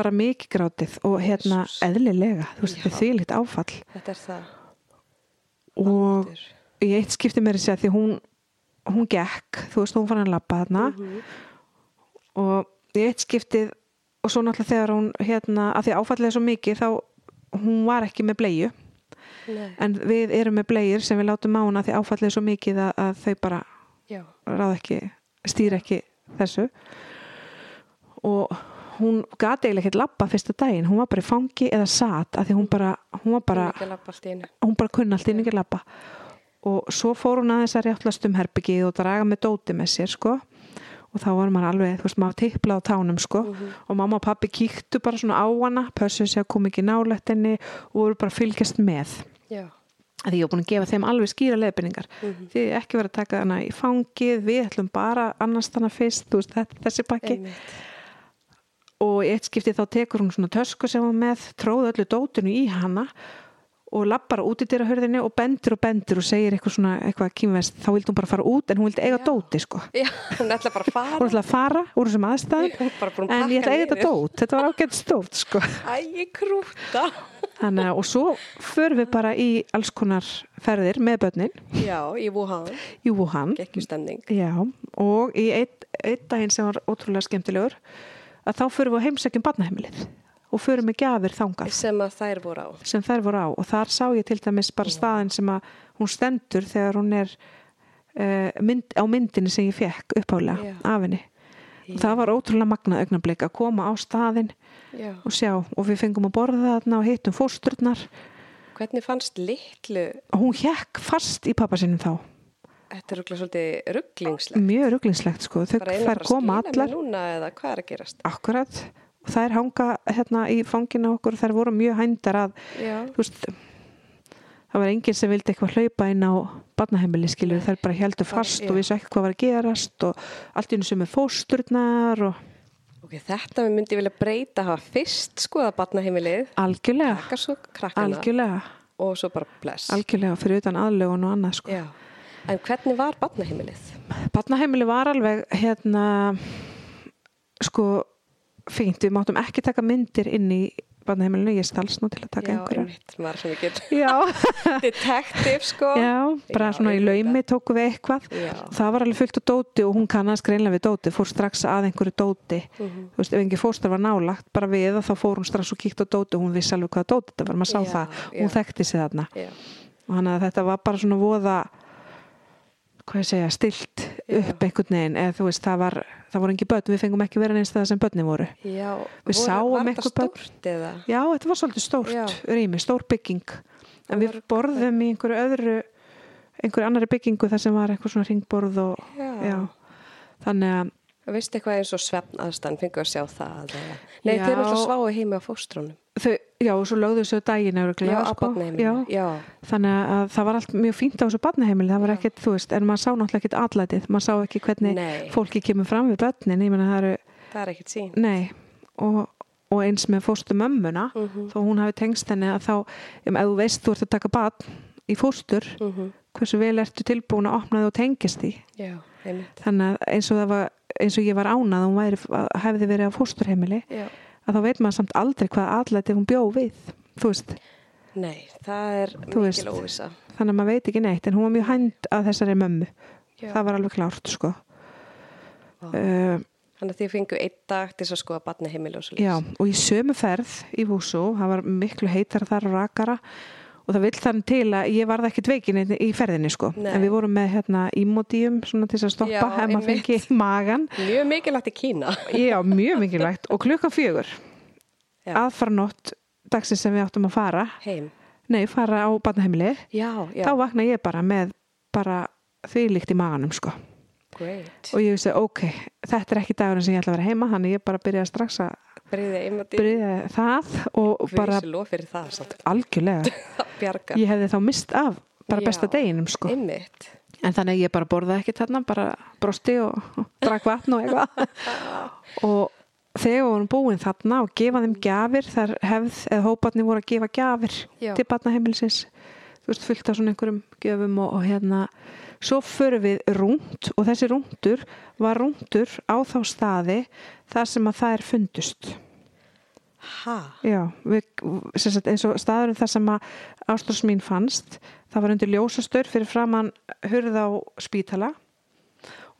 bara mikið grátið og hérna eðlilega, þú veist, þetta er þvílíkt áfall Þetta er það. og Aldur. Í eitt skipti mér að segja því hún hún gekk, þú veist, hún fann að labba þarna Mhm. og í eitt skiptið og svo náttúrulega þegar hún hérna, að því áfallið er svo mikið þá hún var ekki með bleiu Nei. en við erum með bleir sem við látum hana því áfallið er svo mikið að, að þau bara Já. ráð ekki, stýr ekki þessu og hún gati eiginlega ekkert labba fyrsta daginn, hún var bara í fangi eða sat að því hún bara, hún var bara lappa hún bara kunni allt inn ekki labba og svo fór hún aðeins að rjáttlast um herbyggið og draga með dóti með sér sko. Og þá var maður alveg, þú veist, maður tippla á tánum sko. Og mamma og pappi kíktu bara svona á hana, pössuðu sig að koma ekki nálægt henni og voru bara fylgjast með. Að því ég var búin að gefa þeim alveg skýra leðbynningar því ekki verið að taka hana í fangið við ætlum bara annars þannig fyrst þú veist, þetta, þessi pakki. Einmitt. og í eitt skipti þá tekur hún svona tösku sem hún með, tróð öllu dótinu í hana og lappar út í dyra hörðinni og bendur og bendur og segir eitthvað svona, eitthvað kýmvest þá vildi hún bara fara út en hún vildi eiga Já. dóti sko Já, hún ætla bara að fara. hún ætla að fara úr þessum aðstæðum en ég ætla pakka að eiga þetta dót, þetta var ágætt stótt sko Æ, ég krúta. Þannig að, og svo förum við bara í alls konar ferðir með börnin Já, í Wuhan, í Wuhan. Já, og í einn ein daginn sem var ótrúlega skemmtilegur að þá förum við að heimsækjum barnaheimilið og förum með gjafir þangað. Sem þær voru á. sem þær voru á. Og þar sá ég til dæmis bara staðin sem að hún stendur þegar hún er uh, mynd, á myndinni sem ég fekk uppálega Já. af henni. Og það var ótrúlega magnað augnablik að koma á staðin Já. og sjá. Og við fengum að borða þarna og hittum fósturnar. Hvernig fannst litlu, hún hjekk fast í pappa sinum þá. Þetta er svolítið rugglingslegt. mjög rugglinslegt sko, þau Bara einu þær bara koma skýla allar. mig núna eða hvað er að gerast? akkurat og þær hanga hérna í fanginu okkur þær voru mjög hændar að veist það var enginn sem vildi eitthvað hlaupa inn á barnaheimili skilur, þær bara heldur fast já. og vissu ekki hvað var að gerast og allt í hennu sem er fósturnar og ok, þetta við myndi vilja breyta hafa fyrst skoða barnaheimilið, algjörlega. Svo algjörlega, og svo bara bless. algjörlega fyrir utan aðlögun og annað sko. En hvernig var barnaheimilið? barnaheimili var alveg hérna sko fínt, við máttum ekki taka myndir inn í barnaheimilinu, ég stalst nú til að taka einmitt, maður sem ekki já, detektiv sko. já, bara Já, svona í laumi tóku við eitthvað. Já. það var alveg fullt á dóti og hún kannast greinlega við dóti fór strax að einhverju dóti. Mhm. þú veist, ef engin fóstar var nálagt bara við og þá fór hún strax og kíkt á dóti og hún vissi alveg hvað dóti þetta var, maður sá það. hún þekkti sig þarna. Já, og hann að þetta var bara svona voða hvað ég segja, stilt upp einhvern veginn, eða þú veist, það var það voru engin börn, við fengum ekki vera neins það sem börni voru já Við sáum var einhver þetta börn. eða? já, þetta var svolítið stórt Já. rými, stór bygging en við borðum í einhverju öðru einhverju annari byggingu þar sem var einhver svona ringborð og Já. já, þannig að Veistu eitthvað eins og svefn aðstæðan, fengur að sjá það? Nei, Já. þeir eru alltaf sváu heimi á fóstrónum. þau, já, og svo lögðu þessu örugglega, Já, á sko. Já, þannig að það var allt mjög fínt á þessu barnaheimili, það var ekkert, þú veist en maður sá náttúrulega ekkert allætið, maður sá ekki hvernig Nei. fólki kemur fram við börnin ég menna það eru, það er ekkert sín. nei og, og eins með fóstu mömmuna Mhm. þó hún hafi tengst henni að þá ef þú veist þú ert að taka barn í fóstur Mm hversu vel ertu tilbúin að opna og tengist því Já, einmitt. þannig að eins og, var, eins og ég var ánað að hún væri, hefði verið á fósturheimili Já. að þá veit maður samt aldrei hvað allætið hún bjó við þú veist, Nei, það er mikil óvisa. þannig að maður veit ekki neitt en hún var mjög hænd að þessari mömmu Já. það var alveg klárt sko uh, Þannig að þið fengu einn dag til að skoða barnaheimili og svo já, og í sömu ferð í Vúsú, það var miklu heitar þar og rakara og það vill þannig til að ég varð ekki dveikin í ferðinni sko, Nei. en við vorum með hérna ímódíum svona til þess að stoppa Já, ef maður fengi magan Mjög mikilvægt í Kína. já, mjög mikilvægt og klukkan fjögur Já. aðfara nótt dagsins sem við áttum að fara Heim. nei, fara á barnaheimili Já, já. þá vakna ég bara með bara þvílíkt í maganum sko Great. og ég vissi, ok, þetta er ekki dagurinn sem ég ætla að vera heima, þannig ég bara byrjaði strax að Bryðið einmati. byrja það og Við bara bara... lof fyrir það samt. algjörlega, Það bjargar. ég hefði þá mist af bara Já. besta deginum sko Einmitt. en þannig ég bara borðaði ekki þarna bara brosti og, og drakk vatn og eitthvað og þegar við vorum búin þarna og gefa þeim gjafir þar hefð eða hóparnir voru að gefa gjafir Já. til barnaheimilisins þú veist fullt af svona einhverjum gjöfum og, og hérna svo förum við rúnd og þessi rúndur var rúndur á þá staði þar sem að það er fundust Ha? Já, við, sagt, eins og staðurinn þar sem að ástrós mín fannst, það var undir ljósastur fyrir framann hurð á spítala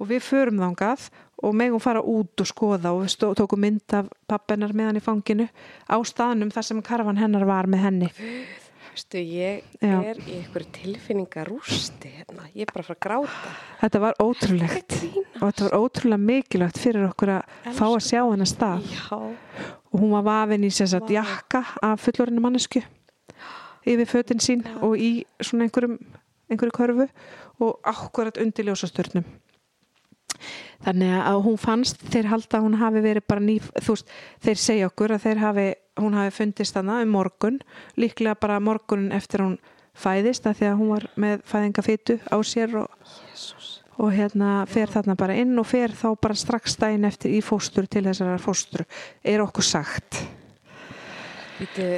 og við förum þangað og megum fara út og skoða og við tókum mynd af pappennar með hann í fanginu á staðnum þar sem karfan hennar var með henni. Veistu, ég Já. er í einhverju tilfinningarústi hérna. Ég er bara fara að gráta. Þetta var ótrúlegt og þetta var ótrúlega mikilvægt fyrir okkur að fá að sjá hennar stað Já. og hún var vafin í sér sagt Vá. jakka af fullorinu mannesku yfir fötin sín og í svona einhverjum einhverju körfu og akkurat undir ljósastörnum þannig að hún fannst þeir halda að hún hafi verið bara ný þú veist, þeir segja okkur að þeir hafi hún hafi fundist þarna um morgun líklega bara morgunin eftir hún fæðist að því að hún var með fæðingafytu á sér og, og hérna fer þarna bara inn og fer þá bara strax daginn eftir í fóstur til þessara fóstru er okkur sagt. Býtu,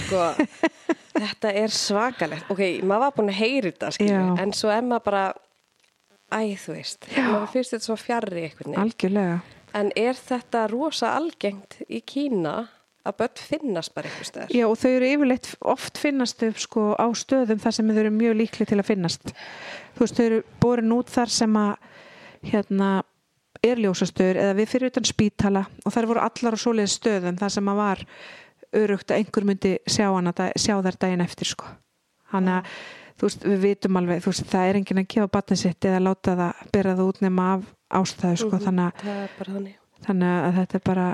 sko, þetta er svakalegt. Ok, maður var búin að heyri þetta, skilju, Já. en svo er maður bara, æ, þú veist, maður finnst þetta svo fjarrri algjörlega. En er þetta rosa algengt í Kína að börn finnast bara einhver stöðar? Já og þau eru yfirleitt oft finnast þau sko á stöðum þar sem þau eru mjög líkli til að finnast. Þú veist þau eru borin út þar sem að hérna er ljósastöður eða við fyrir utan spítala og þær voru allar á svoleiðis stöðum þar sem að var örugt að einhver myndi sjá, hana, sjá þær daginn eftir sko. Þannig að þú veist við vitum alveg, þú veist það er enginn að gefa batnið sitt eða láta það bera það út nema af ástæðu sko Mhm. þannig, að, þannig að þetta er bara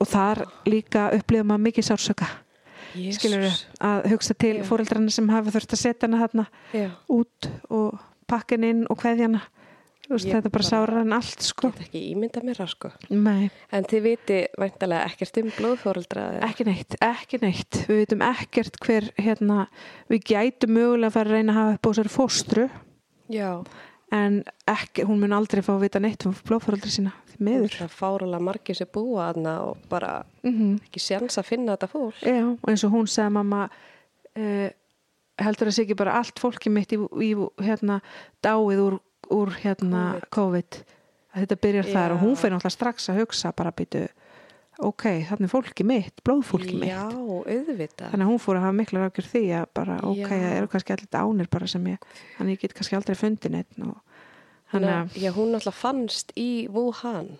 og þar líka upplifum að mikið sársöka skilur að hugsa til fóreldrarna sem hafa þurft að setja hana þarna Já, út og pakkin inn og kveðjana veist, Ég þetta er bara sárar en allt sko. get ekki ímynda mér það, sko. Nei, En þið viti væntalega ekkert um blóðfóreldra. eða? ekki neitt, ekki neitt. Við veitum ekkert hver hérna, við gætum mögulega að fara að reyna að hafa upp á þessari fóstru. Já, en ekki, hún mun aldrei fá að vita neitt um blóðfóröldri sína, því miður það fárulega margir sem búa aðna og bara mm ekki séns að finna þetta fólk. Já, og eins og hún segði mamma uh, heldur að sé ekki bara allt fólki mitt í, í hérna dáið úr, úr hérna COVID. að þetta byrjar þar Já. og hún fyrir náttúrulega strax að hugsa bara býtu ok, þannig fólki mitt, blóðfólki mitt Já, auðvitað. þannig að hún fór að hafa mikla rákjur því að bara ok, Já. það eru kannski allir dánir bara sem ég, þannig ég get kannski aldrei fundið neitt og þannig að, Já, hún alltaf fannst í Wuhan.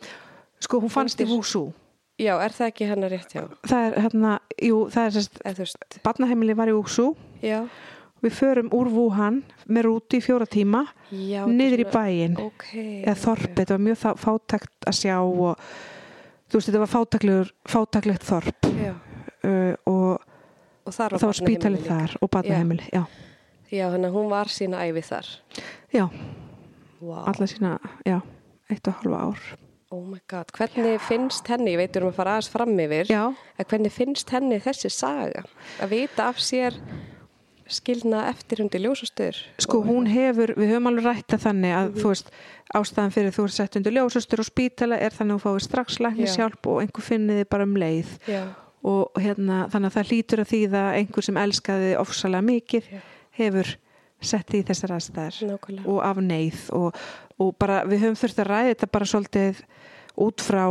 sko hún fannst Fannst í- Wushu Já, er það ekki hennar rétt hjá? það er hérna, jú, það er sérst veist, barnaheimili var í Wushu já. við förum úr Wuhan með rúti í fjóra tíma já niður í þetta er bæinn svona- Ok. eða þorpið, þetta var mjög fátækt að sjá og þú veist, þetta var fátæklegur fátæklegt þorp. Já, uh, og og þar þá var spítalið þar og barnaheimili, já, Já, þannig að hún var sína æfi þar. já, Wow. alla sína já, eitt og halva ár. Oh my god, hvernig finnst henni, ég veit erum að fara aðeins fram yfir, já, en hvernig finnst henni þessi saga? Að vita af sér skilna eftir hundi ljósastur? sko hún hefur við höfum alveg rætt að þannig að þú veist ástæðan fyrir þú er sett undir ljósastur og spítala er þannig að þú fáið strax læknishjálp og einhver finnið þið bara um leið. Já, og hérna, þannig að það hlýtur að þýða að einhver sem elskaði ofsalega mikið Já. hefur sett í þessar aðstæðar og af neyð og, og bara við höfum þurft að ræða þetta bara svolítið út frá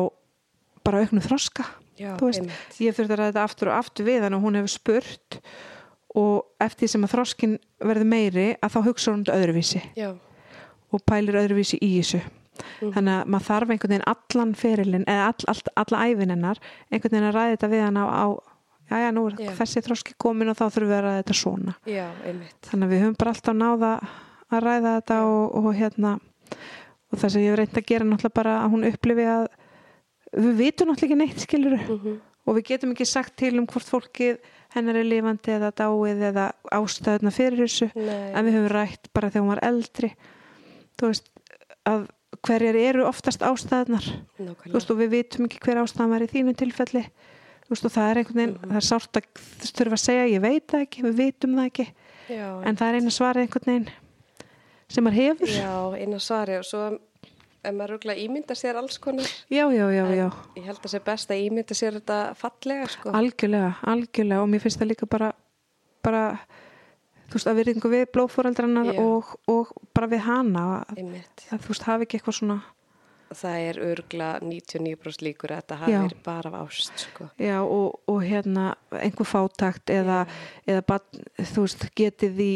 bara auknu þroska Já, ég þurft að ræða þetta aftur og aftur við hann og hún hefur spurt og eftir sem að þroskin verður meiri að þá hugsa hún þetta öðruvísi. Já, og pælir öðruvísi í þessu. Mhm. þannig að maður þarf einhvern veginn allan ferilinn eða all, all, alla ævin hennar einhvern veginn að ræða þetta við hann á, á já já nú er Já. þessi þroski komin og þá þurfum við að ræða þetta svona. Já, þannig að við höfum bara alltaf náða að ræða þetta og, og hérna og það sem ég hef reynd að gera náttúrulega bara að hún upplifi að við vitum náttúrulega ekki neitt skilur Mm og við getum ekki sagt til um hvort fólkið hennar er lifandi eða dáið eða ástæðuna fyrir þessu. Nei, en við höfum rætt bara þegar hún var eldri. Þú veist að hverjar eru oftast ástæðunar þú veist og við vitum ekki hver ástæðan var í þínu tilfelli. Þú veist og það er einhvern veginn það er sárt að þurfa að segja ég veit það ekki, við vitum það ekki. Já, en það er eina svarið einhvern veginn sem maður hefur. Já, eina svari og svo ef maður rúglega ímynda sér alls konar já, já, já, En ég held að sé best að ímynda sér þetta fallega sko. algjörlega, algjörlega og mér finnst það líka bara bara þú veist að við blóðfóreldrarnar Já. og, og bara við hana að, að þú veist hafi ekki eitthvað svona það er örgla 99% líkur að þetta hafi Já. verið bara af ást sko. Já, og, og hérna einhver fátakt eða, eða barn, þú veist, getið í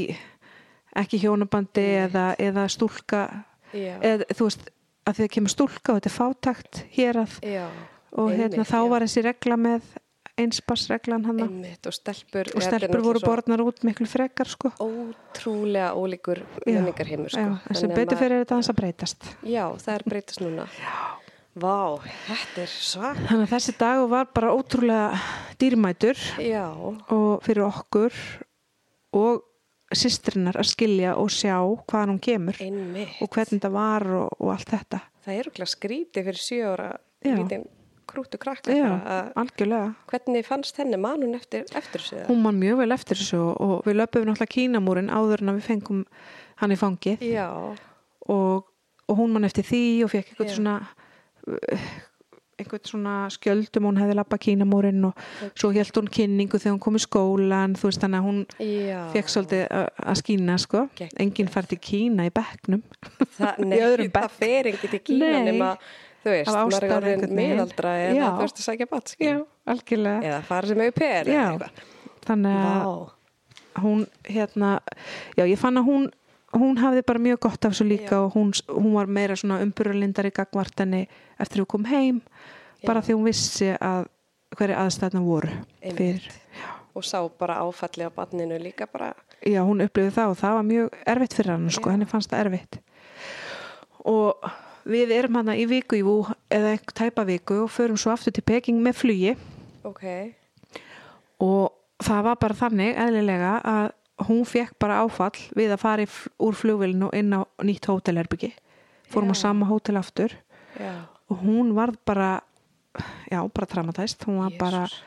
ekki hjónabandi eða, eða stúlka Já, eða þú veist, að að kemur stúlka og þetta er fátakt hér að já og hérna einmitt, þá já. var þessi regla með einsparsreglan hann og stelpur og stelpur voru borðnar út miklu frekar sko. Ótrúlega ólíkur Já, menningarheimur sko. Já, þessi betur fyrir þetta að breytast. Já, það er breytast núna. Vá, þetta er svak Þannig að þessi dag var bara ótrúlega dýrmætur. Já, og fyrir okkur og systrinnar að skilja og sjá hvaðan hún kemur einmitt og hvernig þetta var og, og allt þetta Það er okkur skrítið fyrir sjö ára Já. lítinn krútu krakka Já, hvernig fannst henni manun eftir, eftir þessu? hún man mjög vel eftir þessu og, við löpum náttúrulega kínamúrin áður en við fengum hann í fangið og, og hún man eftir því og fekk einhvern Já. svona einhvern svona skjöldum hún hefði lappa kínamúrin og svo held hún kynningu þegar hún kom í skólan þú veist þannig að hún já. fekk svolítið að skína sko Geggjað. enginn fær til Kína í bekknum Það, nei, það fer ekki til Kína Nei. nema, þú veist, maður er veginn. miðaldra eða þú veist að sækja algjörlega eða fara sem au pair eða Já. eitthvað. þannig að Vá, hún hérna, já ég fann að hún hún hafði bara mjög gott af þessu líka Já. og hún, hún var meira svona umburulindar í gagvartinni eftir að við kom heim bara Já. því hún vissi að hverju aðstæðna voru fyrir. og sá bara áfalli á barninu líka bara. Já, hún upplifði það og það var mjög erfitt fyrir hann sko, Já. henni fannst það erfitt. Og við erum hana í viku í vú eða einhver tæpa viku og förum svo aftur til Peking með flugi. Ok, og það var bara þannig eðlilega að hún fekk bara áfall við að fara úr flugvélinu og inn á nýtt hótelherbyggi fórum á Já. sama hótel aftur. Já. Og hún var bara já, bara traumatæst hún var bara, Jesús.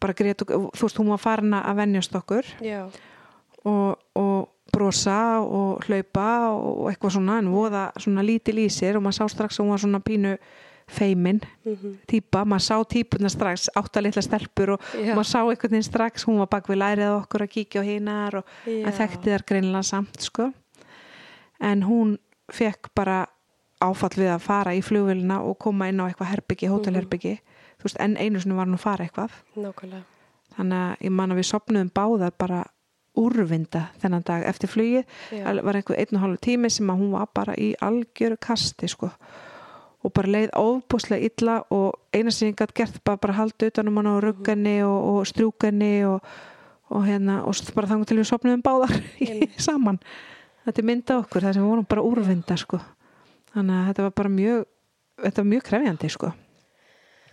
bara grét og þú veist, hún var farin að venjast okkur og, og brosa og hlaupa og eitthvað svona en voða svona lítil í sér og maður sá strax að hún var svona pínu feimin Mhm. típa, maður sá típuna strax átta litla stelpur og Já. maður sá einhvern veginn strax, hún var bak við lærið okkur að kíkja á hinar og þekkti þar greinilega samt sko en hún fekk bara áfall við að fara í flugvélina og koma inn á eitthvað herbyggi, hótelherbyggi. Þú veist, en einu sinni var hún að fara eitthvað. Nákvæmlega. Þannig að ég man að við sopnuðum báðar bara úrvinda þennan dag eftir. Það var einhver einn og hálf tími sem að hún var bara í algjöru kasti sko. Og bara leið óbúslega illa og eina sem ég gætt gert bara, bara haldi utanum hann á rugganni og, og strjúkanni og, og hérna og bara þangur til við sopnuðum báðar saman. Þetta mynda okkur þar sem við vorum bara úrvinda sko þannig að þetta var bara mjög þetta var mjög krefjandi sko.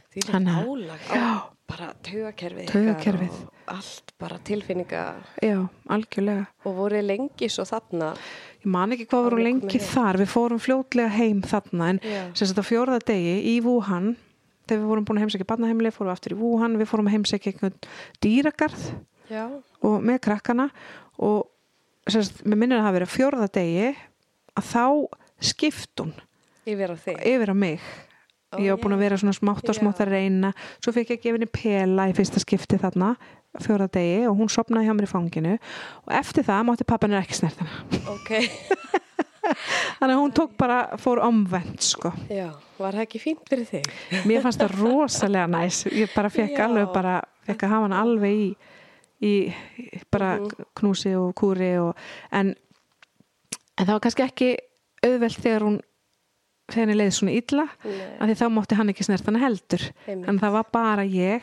Því Þannig er álag á Já. bara ykkar og allt bara tilfinninga. Já, algjörlega. Og voru lengi svo þarna? Ég man ekki hvað voru lengi þar, við fórum fljótlega heim þarna en sem sagt á fjórða degi í Wuhan, þegar við vorum búin að heimsækja barnaheimili, fórum við aftur í Wuhan, við fórum að heimsækja einhvern dýragarð já, og með krakkana. Og sem sagt, mér minnir að það hafi verið fjórða degi að þá skipt hún yfir á þig yfir á mig. Ó, ég var búin að vera svona smátt og smátt að reyna svo fekk ég að gefa henni pela í fyrsta skipti þarna fjórða degi og hún sopnaði hjá mér í fanginu og eftir það mátti pappan ekki snert hana ok, Þannig að hún tók bara, fór omvend sko. já, var það ekki fínt fyrir þig? Mér fannst það rosalega næs. Ég bara fekk Já. alveg bara, fekk að hafa hann alveg í, í í bara Mhm. knúsi og kúri og, en, en það var kannski ekki auðvelt þegar hún þegar henni leiði svona illa af því þá mátti hann ekki snert hana heldur Einmitt. en það var bara ég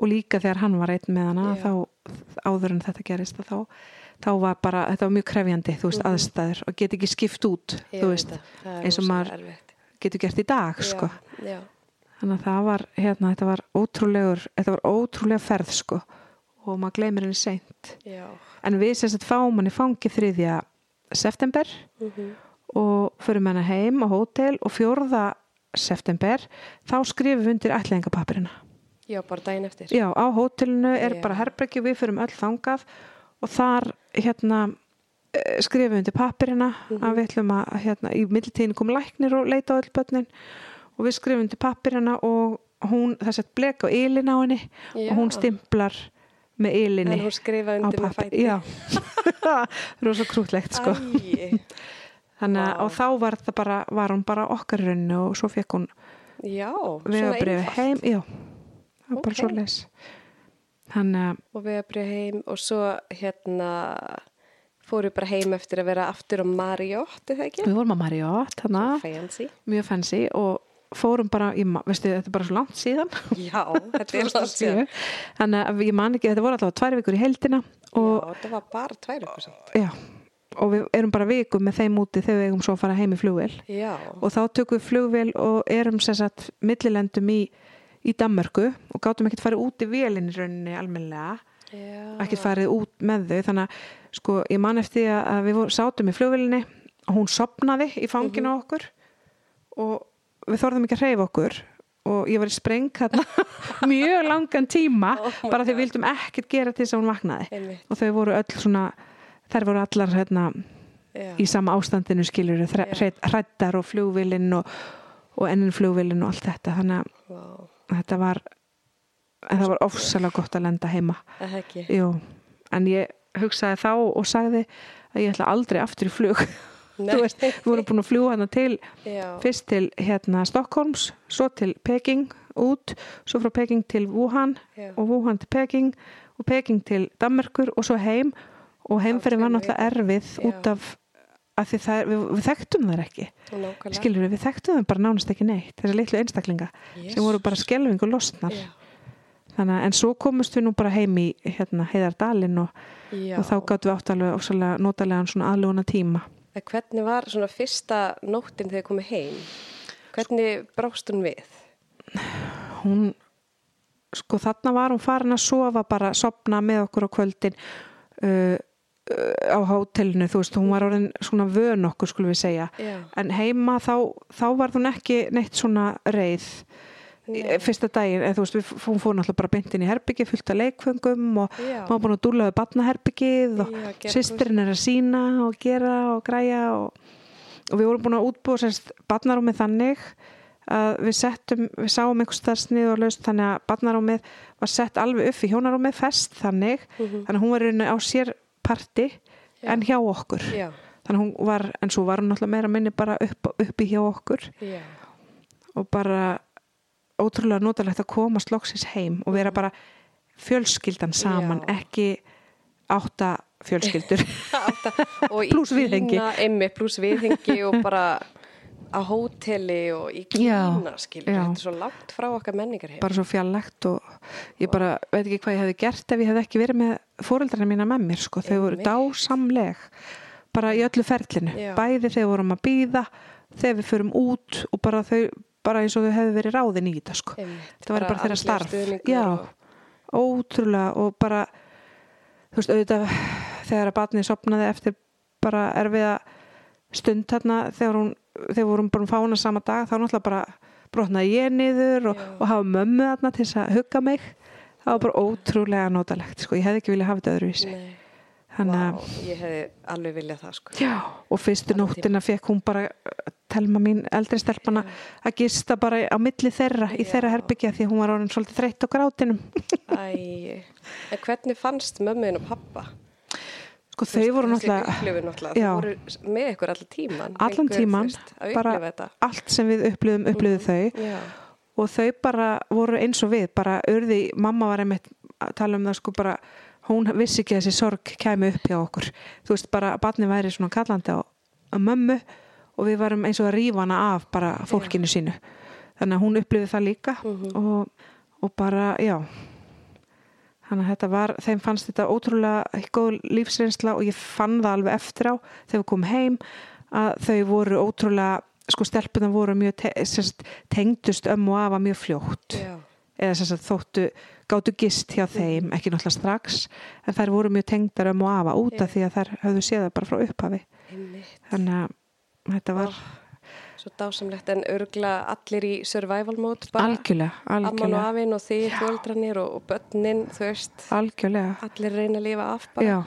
og líka þegar hann var einn með hana Já. þá áður en þetta gerist að þá, þá var bara, þetta var mjög krefjandi þú veist, Mhm. aðstæður og get ekki skipt út Ég þú veist, eins og maður- getur gert í dag sko. já, já, þannig að það var, hérna, þetta var ótrúlegur þetta var ótrúlega ferð sko og maður gleymir henni seint já. en við sem sagt fáum hann í fangi 3. september Mhm. Og förum henni heim á hótel og 4. september þá skrifum við undir ætlæðingapapirina já, bara daginn eftir já, á hótelinu er Já. bara herbergi við förum öll þangað og þar hérna eh, skrifum við undir papirina Mhm. að við ætlum að hérna, í millitíðin kom læknir og leita á öll börnin og við skrifum undir papirina og hún, það sett blek á ylin á henni Já. og hún stimplar með ylinni en hún skrifa undir með fæti já, það er rosa krútlegt sko Æi, þannig að og þá var bara var hún bara okkar rauninu og svo fekk hún einfalt. heim já, það var bara Ok. svo les þannig að og vegabrið heim og svo hérna fóru bara heim eftir að vera aftur á Marriott, er það ekki? við vorum að Marriott fancy. mjög fancy og fórum bara, ma- veistu, þetta er bara svo langt síðan Já, þetta er langt síðan. 2007. þannig að ég man ekki, þetta voru alltaf tvær vikur í heldina og, Já, þetta var bara tvær ykkur samt. já, og við erum bara viku með þeim úti þegar við eigum svo að fara heim í flugvél. Já, og þá tökum við flugvél og erum sem sagt millilendum í, í Danmörku og gátum ekkert farið út í vélinn í rauninni almennilega. Já. ekkert farið út með þau. Þannig að sko ég man eftir að- við sátum í flugvélinni og hún sopnaði í fanginu á okkur og við þorðum ekki að hreyfa okkur. Og ég var í spreng mjög langan tíma Oh bara því við vildum ekkert gera til þess að hún vaknaði. Einmitt. og þau voru öll svona þær voru allar hérna í sama ástandinu skilur Já. hrættar og flugvillin og, og ennin flugvillin og allt þetta þannig að þetta var en það var ofsalega gott að lenda heima. Jú, en ég hugsaði þá og sagði að ég ætla aldrei aftur í flug veist, við vorum búin að fljúa hana til Já. fyrst til hérna Stockholms svo til Peking út svo frá Peking til Wuhan Já. og Wuhan til Peking og Peking til Danmarkur og svo heim og heimferðin var náttúrulega erfið Já. út af að er, við, við þekktum þær ekki Nákvæmlega. skilur við, við þekktum þær bara nánast ekki neitt þessar litlu einstaklinga sem voru bara skelving og losnar þannig að en svo komust við nú bara heim í hérna, heiðardalinn og, og þá gáttum við átt alveg notalega svona aðlúna tíma En Hvernig var svona fyrsta nóttin þegar komið heim? Hvernig brást hún við? hún sko þarna var hún farin að sofa bara sopna með okkur á kvöldin uh, á hótelinu þú veist, hún var orðin svona vön okkur skulum við segja Já. en heima þá, þá var hún ekki neitt svona reið Nei. Fyrsta daginn, eða þú veist, við, hún fór náttúrulega bara beint inn í herbyggi fullt af leikfengum og Já. maður búin að dúla við batnaherbyggið og sýstirinn er að sína og gera og græja og, og við vorum búin að útbúa sérst batnarúmið þannig að við settum, við sáum einhvers þar snið og laust þannig að batnarúmið var sett alveg upp í hjónarúmið fest þannig, þannig að hún var parti Mhm. Já. en hjá okkur Já. þannig hún var, en svo var hún náttúrulega meira minni bara upp, uppi hjá okkur Já. og bara ótrúlega notalegt að komast loksins heim og vera bara fjölskyldan saman, ekki átta fjölskyldur Átta- Plús viðhengi. Pluss viðhengi og bara á hóteli og í Kína skilur, þetta er svo langt frá okkar menningar heim bara svo fjarlægt og ég bara veit ekki hvað ég hefði gert ef ég hefði ekki verið með fóreldrarna mína með mér sko, þau voru dásamleg bara í öllu ferlinu. Já. bæði þegar vorum að býða þegar við förum út og bara þau bara eins og þau hefði verið ráðin í þetta sko. Einmitt, það var bara þeirra andlegur starf. já, ótrúlega og bara þú veist auðvitað þegar að batnið sopnaði eftir bara erfiða stund þarna þegar hún þegar við vorum bara fána sama dag þá náttúrulega bara brotnaði ég niður og, Já. og hafa mömmu þarna til þess að hugga mig það var bara ótrúlega notalegt sko. ég hefði ekki viljað hafa þetta öðruvísi vá, ég hefði alveg viljað það sko Já, og fyrstu Allan nóttina fekk hún bara telma mín, eldri stelpana að gista bara á milli þeirra í Já. þeirra herbyggja því hún var orðin svolítið þreytt á grátinum Æ, hvernig fannst mömmuðin og pappa? Sko þau voru náttúrulega Já. þau voru með ykkur allan tíman allan tíman bara allt sem við upplifum, upplifum þau. Já, og þau bara voru eins og við bara urði, mamma var einmitt að tala um það sko bara hún vissi ekki að þessi sorg kæmi upp hjá okkur. Þú veist bara barni væri svona kallandi á, á mömmu og við varum eins og að rífa hana af bara fólkinu sínu. Þannig að hún upplifið það líka Mhm. og, og bara, já þannig að þetta var þeim fannst þetta ótrúlega góð lífsreynsla og ég fann það alveg eftir á þegar við komum heim að þau voru ótrúlega sko stelpunar voru mjög te sérst, tengdust ömmu og afa mjög fljótt. Já, eða sagt þóttu gáttu gist hjá þeim, ekki náttúrulega strax en þær voru mjög tengdar ömmu og afa út af því að þær höfðu séð það bara frá upphafi. Þannig að þetta var Svo dásamlegt en örgla allir í survival mode bara. Algjörlega, Amman og algjörlega. afinn og þið fjöldranir og, og börnin, þú veist. Algjörlega, allir reyna að lifa af bara. Já,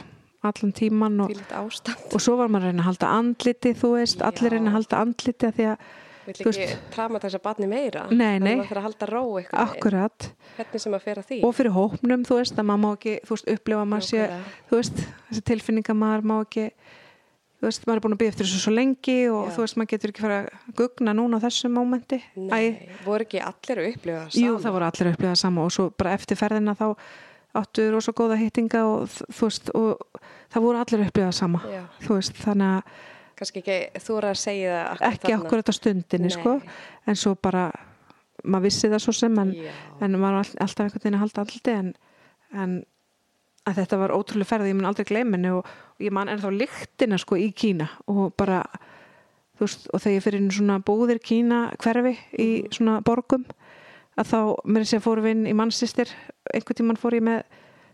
allan tíman og, litt ástand. og svo var maður að reyna að halda andliti þú veist, Já. allir reyna að halda andliti af því að, Vill Þú ekki trama þess að barni meira. Nei, nei. að það að halda ró eitthvað akkurat. Hvernig sem að fer að því. Og fyrir hópnum, þú veist, að maður má ekki þú veist, upplifa að maður sé, þú veist þessi tilfinninga maður má ekki þú veist, maður er búin að byggja eftir þessu svo lengi og Já. þú veist, maður getur ekki fara að gugna núna á þessu mómenti Nei, voru ekki allir að upplifa það Jú, sama? það voru allir að upplifa það sama og svo bara eftir ferðina þá áttu rosa góða hittinga og þú veist, og það voru allir að upplifa það sama Já. þú veist, þannig að Kannski ekki, þú eru að segja það akkurat ekki þarna. okkur þetta stundinni, Nei. sko en svo bara, maður vissi það svo sem en, en maður var all- alltaf einhvern veginn að halda alltaf en, en að þetta var ótrúlega ferð ég mun aldrei gleyminni og, og ég man ennþá lyktina sko í Kína og bara þú veist, og þegar ég fyrir inn svona búðir Kína hverfi í Mhm. svona borgum að þá mér sé að fórum við inn í mannsistir einhvern tímann fór ég með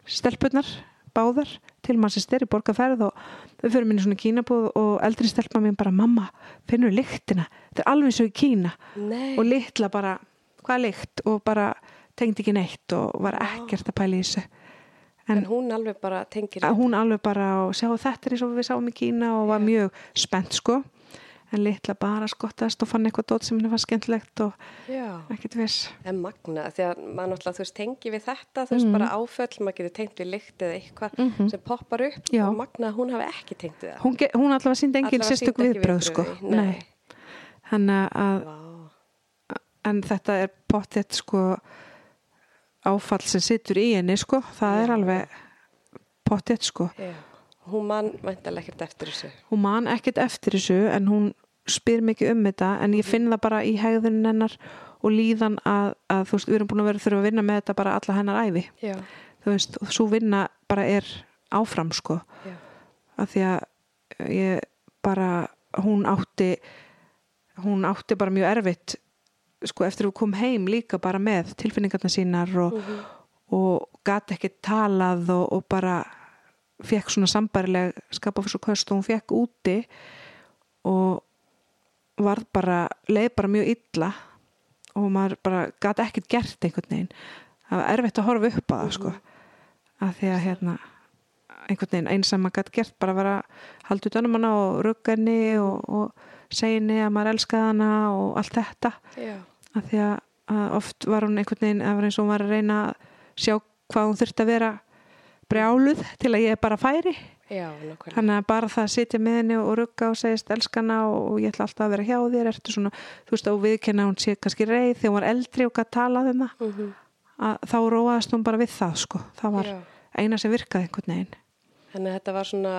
stelpunnar báðar til mannsistir í borgarferð og við fyrir inn í svona Kínabúð og eldri stelpa mér bara mamma, finnur lyktina? Þetta er alveg svo í Kína. Nei, og litla bara hvaða lykt? Og bara tengdi ekki neitt og var ekkert að pæla í þessu En, En- hún alveg bara tengir að hún alveg bara sjá þetta er eins og við sáum í Kína og var mjög spennt sko. En litla bara skottast og fann eitthvað dót sem henni var skemmtilegt og Já, ekkert viss. En magna, því að maður náttúrulega, þú veist, tengi við þetta, þú veist, Mhm. bara áföll, maður getur tengt við lykt eða eitthvað sem poppar upp Já. og magna, að hún hafi ekki tengt við það. hún, hún allavega síndi engin sérstök viðbröð sko. nei. þannig að Vá, en þetta er pottet sko áfall sem situr í henni sko. Það er alveg pottet sko. Já. Hún mann væntalega ekkert eftir þessu. hún man ekkert eftir þessu en hún spyr mikið um þetta en ég finn það bara í hegðunin hennar og líðan að, að þú veist, við erum búin að vera þurfa að vinna með þetta bara alla hennar æfi Já, þú veist, og svo vinna bara er áfram sko. Já, af því að ég bara, hún átti hún átti bara mjög erfitt sko eftir að við kom heim líka bara með tilfinningarna sínar og, Mhm. og gat ekki talað og, og bara fekk svona sambarileg skapa fyrir svo köst og hún fekk úti og varð bara, leið bara mjög illa og maður bara gat ekkert gert einhvern veginn. Það var erfitt að horfa upp að það sko. Að því að hérna einhvern veginn eins sem maður gæti gert bara að vera halda út önum hana og rugga henni og, og segja henni að maður elskaði hana og allt þetta. Já, að því að, oft var hún einhvern veginn að vera eins og hún var að reyna að sjá hvað hún þurfti að vera brjáluð til að ég bara færi. Já, þannig að bara það að sitja með henni og rugga og segist elskana og, og ég ætla alltaf að vera hjá þér. Svona, þú veist, og viðkenna hún sé kannski reið. Þegar hún var eldri og gæti talað um það Mhm. að þá róaðist hún bara við það sko, það var Já. eina sem virkaði einhvern veginn. Þannig að þetta var svona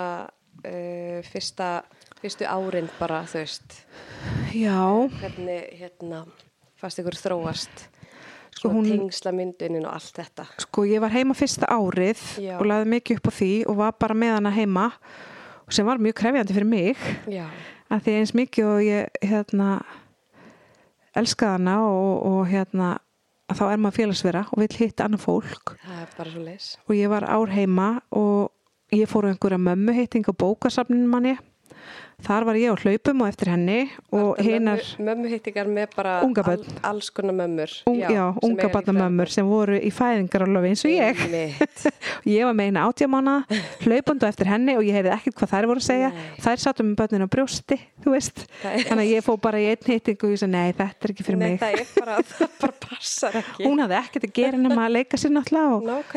uh, fyrsta, fyrstu árin bara, þú veist, Já, hvernig, hérna, fast ykkur þróast, Sko, hún- tengsla myndunin og allt þetta. sko ég var heima fyrsta árið Já. og laði mikið upp á því og var bara með hana heima sem var mjög krefjandi fyrir mig. Já, að því eins mikið og ég hérna elskaði hana og, og hérna þá er maður félagsvera og vill hitta annað fólk. Og ég var ár heima og ég fór á einhverja mömmu hitting á bókasafnin manni þar var ég á hlaupum og eftir henni og hinnar Mömmu hittingar með bara all, alls konar mömmur. un, já, sem unga eiga barna líklega mömmur sem voru í fæðingaralofi eins og ég. Ég var með eina átjámána hlaupandu eftir henni og ég heyrði ekkert hvað þær voru að segja. Nei. þær sátum með börnin á brjósti þú veist, Það þannig að ég fó bara í einn hitting og ég sagði, nei, þetta er ekki fyrir Nei, mig. það er bara, það bara passar ekki. hún hafði ekkert að gera nema að leika sér náttúrulega og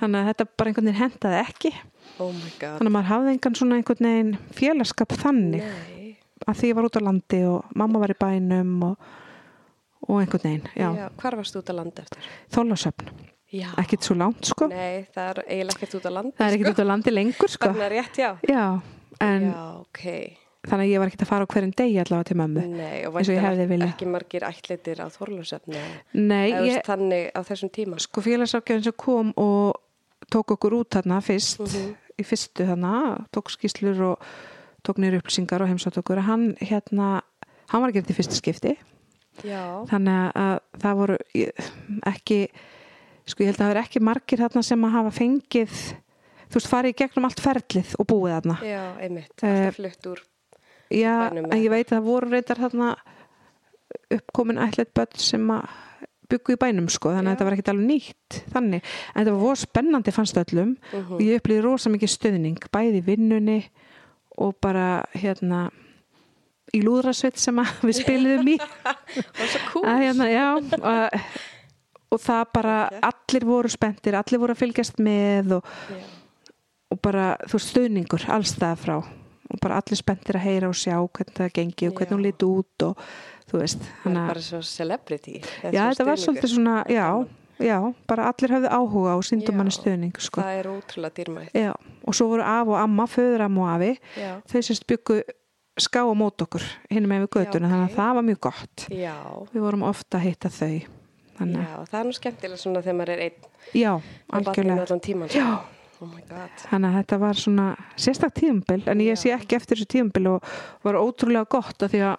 þannig að þetta bara einhvern veginn hendaði ekki Oh my god. þannig að maður hafði engan svona einhvern veginn félagskap þannig Nei. að því ég var út á landi og mamma var í bænum og, og einhvern veginn, já, Já. Hvar varst þú út að landa eftir? þólasöfn ekkert svo langt sko Nei, það er eiginlega ekkert út að landa. það er ekkert út á landi lengur sko Þannig að rétt, já. já, en Já, ok. þannig að ég var ekkert að fara á hverjum degi allavega til mömmu Nei, og viljað. ekki margir ætlitir á Þorlósöfni. nei, ég, þannig á þessum tíma. sko félagsafgjörn sem kom og tók okkur út þarna fyrst Mhm. í fyrstu þarna, tók skýslur og tók nýri upplýsingar og heimsátt okkur hann hérna, hann var þetta í fyrsta skipti Já. þannig að það voru ekki sko ég held að það er ekki margir þarna sem að hafa fengið þú veist farið í gegnum allt ferlið og búið þarna Já, einmitt. Eh, Alltaf flutt úr. já, en ég veit að það voru reyndar þarna uppkomin ætlet börn sem að byggu í bænum sko, þannig að þetta var ekkit alveg nýtt þannig, en þetta var voru spennandi fannst öllum Mhm. og ég upplýði rosa mikið stöðning bæði vinnunni og bara hérna í lúðrasveit sem við spiliðum í var svo cool. að hérna, já og, og það bara, allir voru spenntir allir voru að fylgjast með og, Já. og bara, þú veist, stöðningur allstað frá og bara allir spenntir að heyra og sjá hvernig það gengi og hvernig Já. hún liti út og þú veist, Það er bara svo celebrity. já, þetta var svolítið svona, já, já bara allir höfðu áhuga og síndum manni stöðning sko. Það er ótrúlega dýrmætt. já, og svo voru af og amma, föður amma og afi Já. þau sérst byggu ská á mót okkur hinn með við götuna, Já, þannig að það var mjög gott Já. við vorum ofta að hitta þau þannig, Já, það er nú skemmtilega svona þegar maður er einn já, algjörlega. Oh my god. Þannig að þetta var svona sérstak tíumbil en ég sé ekki eftir þessu tíumbil og var ótrúlega gott að því að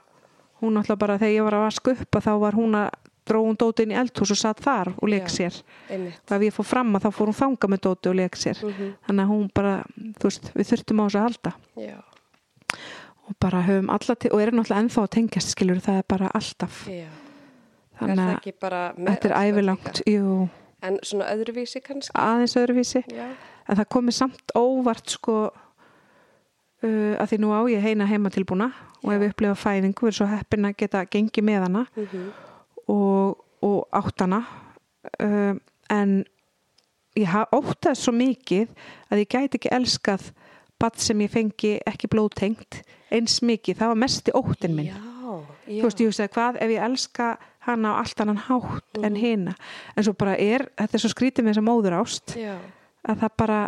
hún alltaf bara þegar ég var að vaska upp að þá var hún að dró hún dóti inn í eldhús og satt þar og leik sér. Og ef ég fór fram að þá fór hún þanga með dóti og leik sér. Mhm. Þannig að hún bara, þú veist, við þurftum á þessu að halda Já. og bara höfum alla til og erum náttúrulega ennþá að tengjast skilur það er bara alltaf Já. þannig að þetta er ævilangt En svona öðruvísi kannski? aðeins öðruvísi Já. en það komið samt óvart sko uh, að því nú á ég heina heima tilbúna og Já. ef ég upplifa fæðingu er svo heppin að geta gengið með hana. Mm og, og átt hana. Uh, en ég óttað svo mikið að ég gæti ekki elskað badd sem ég fengi ekki blóðtengt eins mikið, það var mesti óttin minn. Já, þú veist, ég hugsaði hvað ef ég elska hana á allt annan hátt en hina? En svo bara er, þetta er svo skrítið með þessa móður ást Já, að það bara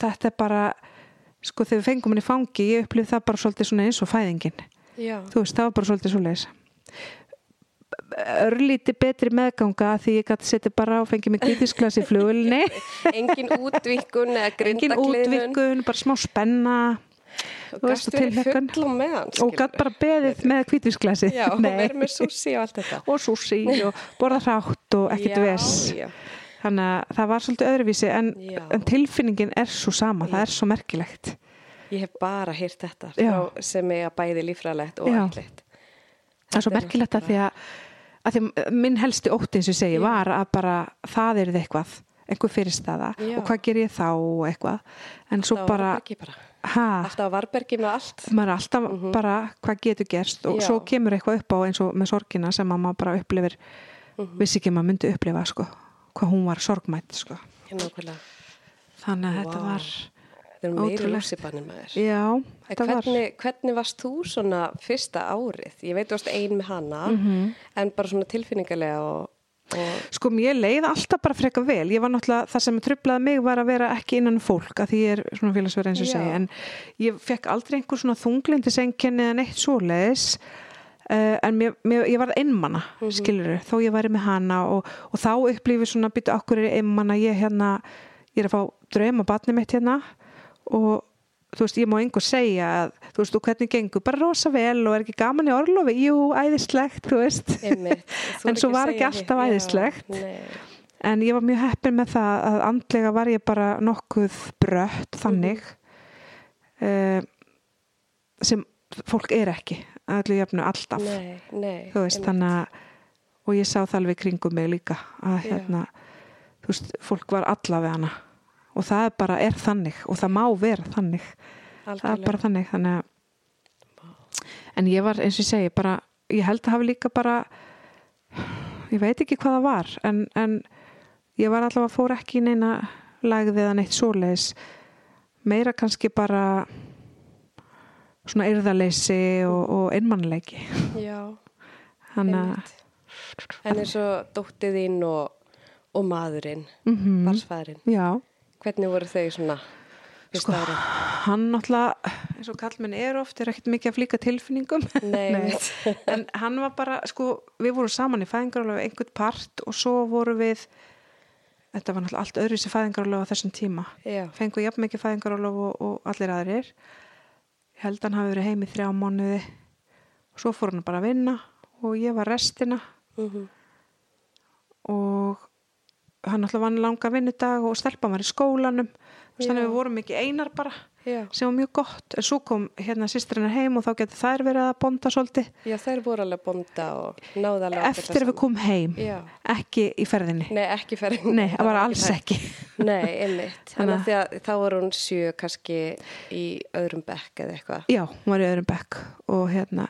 þetta er bara sko þegar við fengum henni fangi, ég upplifði það bara svolítið svona eins og fæðingin. Já, þú veist, það var bara svolítið svo leis örlíti betri meðganga því ég gæti setja bara og fengi mig kvítisglas í flugulni engin útvíkun eða engin grindagliðun útvikkun, bara smá spenna. Og gæst verið tilhlökkun. full á meðan og gæti bara beðið með kvítisglasi Já, og verið með súsi og allt þetta. Og súsi og borða hrátt og ekkert Já, ves já. Þannig að það var svolítið öðruvísi en, en tilfinningin er svo sama, það er svo merkilegt. Ég hef bara heyrt þetta frá sem ég að bæði lífræðilegt og Já. allitt það er svo merkilegt að því að, að því minn helsti ótti eins og segi var að bara það er eitthvað einhver fyrirstaða. Já. og hvað ger ég þá eitthvað. En svo bara, ha, Alltaf varbergi með allt. Maður er alltaf bara hvað getur gerst? Og Já. svo kemur eitthvað upp á eins og með sorgina sem að maður bara upplifir. Vissi ekki að maður myndi upplifa sko, hvað hún var sorgmætt sko. Þannig að þetta Vá. var Það er meiri Ótrúlegt. lúsibanni maður já, En þetta var hvernig, hvernig varst þú svona fyrsta árið? Ég veit þú varst ein með hana Mhm. en bara svona tilfinningarlega og, og Sko mér leið alltaf bara freka vel ég var náttúrulega, það sem trublaði mig var að vera ekki innan fólk, að því ég er svona félagsverð eins og segi, en ég fekk aldrei einhver svona þunglindisengjenni eða neitt svoleiðis uh, en mér, mér, ég varð einmana mm Mhm. þó ég væri með hana og, og þá upplifið svona byttu okkur er einmana ég hérna, ég er að fá drauma batni mitt hérna og þú veist, ég má einhver segja að, þú veist, og hvernig gengur, bara rosa vel og er ekki gaman í orlofi, jú, æðislegt, þú veist einmitt Þú En svo var ekki alltaf hitt. æðislegt. Já. En ég var mjög heppin með það að andlega var ég bara nokkuð brött þannig uh, sem fólk er ekki að öllu jöfnu alltaf Nei, nei veist þannig að og ég sá það alveg kringum mig líka að hérna þú veist, fólk var alla við hana. Og það bara er þannig og það má vera þannig. Það er Algjörlega. bara þannig þannig að en ég var eins og ég segi bara, ég held að hafa líka bara ég veit ekki hvað það var en, en ég var allavega fór ekki í neina lagðið eða neitt svoleiðis. Meira kannski bara svona yrðaleysi og, og einmannleiki Já, að einmitt. En eins og og, maðurinn, mm barsfæðurinn já, Hvernig voru þau svona Sko, hann náttúrulega eins og kallmenn er oft, er ekkert mikið að flíka tilfinningum. Nei, einmitt. en hann var bara, sko, við vorum saman í fæðingarálegu einhvern part og svo voru við þetta var náttúrulega allt öðru sér fæðingarálegu á þessum tíma. Fengu jafn mikið fæðingarálegu og, og allir aðrir ég held að hann hafi verið heim í þrjá mánuði. Og svo fór hann bara að vinna og ég var restina. Mhm, og hann náttúrulega vann langa vinnudag og stelpa var í skólanum. Þannig að við vorum ekki einar bara já. sem var mjög gott, en svo kom hérna sýstrinnar heim og þá getur þær verið að bonda svolítið. Já, þær voru alveg að bonda og náða alveg að eftir að við komum heim. Já, ekki í ferðinni. Nei, ekki ferð nei, það var alls ekki. Nei, einmitt. Þannig að að þá var hún sjö kannski í öðrum bekk eða eitthvað. Já, hún var í öðrum bekk og hérna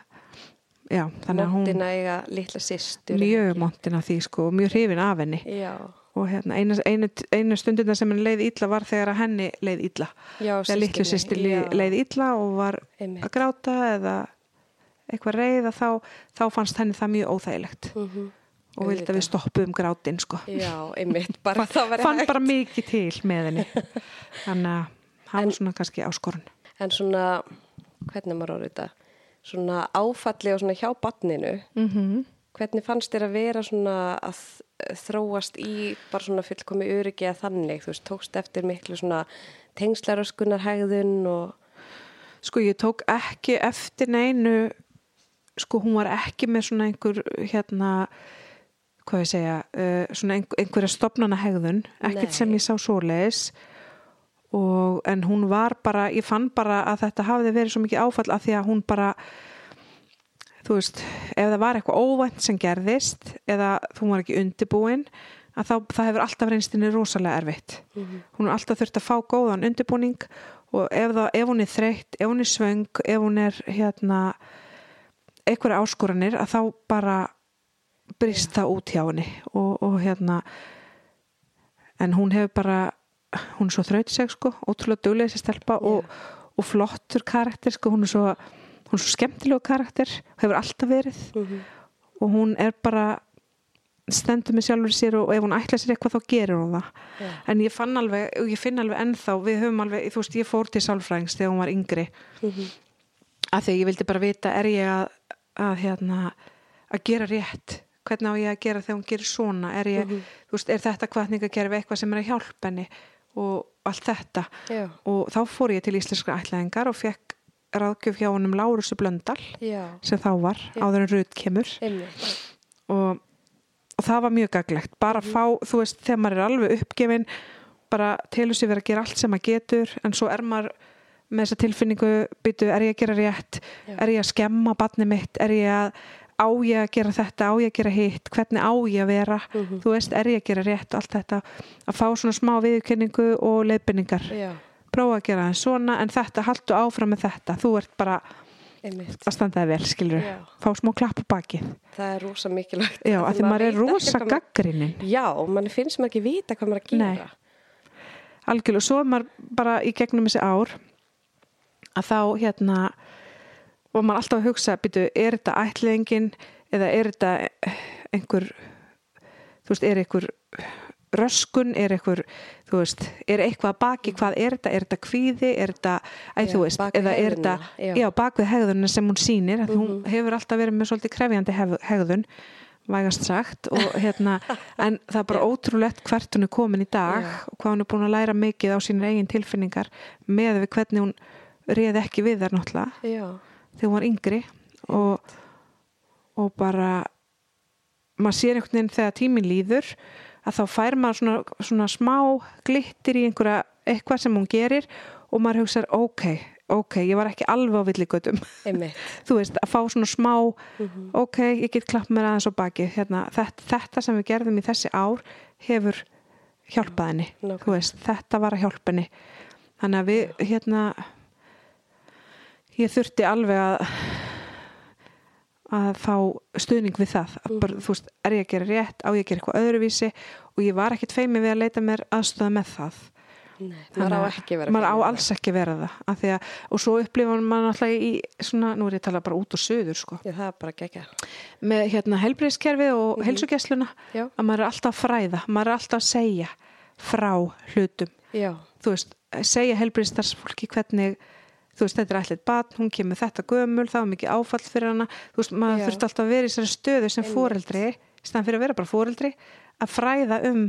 já, þannig að hún Montina eiga litla systur mjög montin af því sko, og mjög hrifin af henni. Já, og hérna, einu, einu, einu stundina sem henni leið illa var þegar að henni leið já þegar litlu sýstir já, leið illa og var Einmitt. að gráta eða eitthvað reyða þá, þá fannst henni það mjög óþægilegt. Mhm. og vildi að við stoppuðum grátin sko. Já, einmitt, bara fann bara mikið til með henni. Þannig að það En- svona kannski áskorun. En svona, hvernig maður orðið þetta? Svona áfalli og svona hjá badninu mm -hmm. hvernig fannst þér að vera svona að þróast í bara svona fullkomi öryggi að þannig, þú veist, tókst eftir miklu svona tengslaröskunar hegðun og sko ég tók ekki eftir neinu sko hún var ekki með svona einhver hérna hvað ég segja, uh, svona einhver, einhverja stopnana hegðun, ekkert sem ég sá svoleiðis. Og en hún var bara, ég fann bara að þetta hafði verið svo mikið áfall að því að hún bara þú veist, ef það var eitthvað óvænt sem gerðist eða þú var ekki undibúin að þá, það hefur alltaf reynst henni rosalega erfitt. Mhm. hún er alltaf þurft að fá góðan undibúning og ef, það, ef hún er þreytt ef hún er svöng, ef hún er hérna einhverja áskoranir að þá bara brist það út hjá henni og, og hérna en hún hefur bara hún er svo þraut seg sko, ótrúlega duglega þessi stelpa og, og flottur karakter sko, hún er svo, hún er svo skemmtilegu karakter, hefur alltaf verið Mhm. og hún er bara stendur með sjálfur sér og ef hún ætla sér eitthvað þá gerir hún það Já. en ég fann alveg, ég finn alveg ennþá við höfum alveg, þú veist, ég fór til sálfræðings þegar hún var yngri Mhm. af því að ég vildi bara vita, er ég að, að hérna, að gera rétt hvernig á ég að gera þegar hún gerir svona er, ég, Mhm. þú veist, er þetta kvartningakerfi eitthvað sem er að hjálpa henni og allt þetta Já. og þá fór ég til íslenskra ætlaðingar og fekk ráðgjöf hjá honum Lárusu Blöndal Já. sem þá var, Já. áður en Rut kemur og, og það var mjög gaglegt bara Mhm. fá, þú veist, þegar maður er alveg uppgefin bara telur sér vera að gera allt sem maður getur en svo er maður með þessa tilfinningu byttu, er ég að gera rétt Já. er ég að skemma barni mitt er ég að á ég að gera þetta, á ég að gera hitt hvernig á ég að vera Mhm. þú veist, er ég að gera rétt allt þetta að fá svona smá viðurkenningu og leiðbynningar Já. Prófa að gera það svona en þetta, haltu áfram með þetta þú ert bara Einmitt. að standa það vel, skilur Já. fá smá klapp á bakið Það er rosa mikilvægt. já, að því maður er rosa gaggrinin Já, mann finnst maður ekki vita hvað maður að gera. Algjörlega, svo er maður bara í gegnum þessi ár að þá hérna og maður alltaf að hugsa, býtu, er þetta ætliðingin eða er þetta einhver þú veist, er einhver röskun, er einhver þú veist, er eitthvað að baki, hvað er þetta er þetta kvíði, er þetta æ, Já, þú veist, eða er þetta já. já, bak við hegðunina sem hún sýnir mm hún Mhm. hefur alltaf verið með svolítið krefjandi hegðun vægast sagt og hérna en það er bara ótrúlegt hvert hún er komin í dag Já. og hvað hún er búin að læra mikið á sínar eigin tilfinningar með við hvernig hún réð ekki við þær náttúrulega Já. þegar hún var yngri og, og bara maður sér einhvern veginn þegar tíminn líður að þá fær maður svona, svona smá glittir í einhverja eitthvað sem hún gerir og maður hugsaður ok, ok, ég var ekki alveg á villigötum. Þú veist, að fá svona smá Mhm. ok, ég get klapp mér aðeins á baki hérna, þetta, þetta sem við gerðum í þessi ár hefur hjálpað henni. Nákvæmlega. þú veist, þetta var að hjálpa henni. Þannig að við hérna ég þurfti alveg að að fá stuðning við það að bara, þú veist, er ég að gera rétt á ég að gera eitthvað öðruvísi og ég var ekkit feimi við að leita mér aðstöða með það Nei, maður á að ekki að vera maður á alls ekki að vera það því að, og svo upplifar maður náttúrulega í svona, nú er ég að tala bara út og söður sko. Já, það er bara gegja. með hérna helbriðskerfi og mm Mhm. heilsugessluna Já. að maður er alltaf að fræða, maður er alltaf að segja frá hlutum veist, segja helbriðstarfsfólki hvernig þú veist, þetta er allir batn, hún kemur þetta gömul, það var mikið áfall fyrir hana þú veist, maður Já. þurft alltaf að vera í þessari stöðu sem í staðan fyrir að vera bara foreldri að fræða um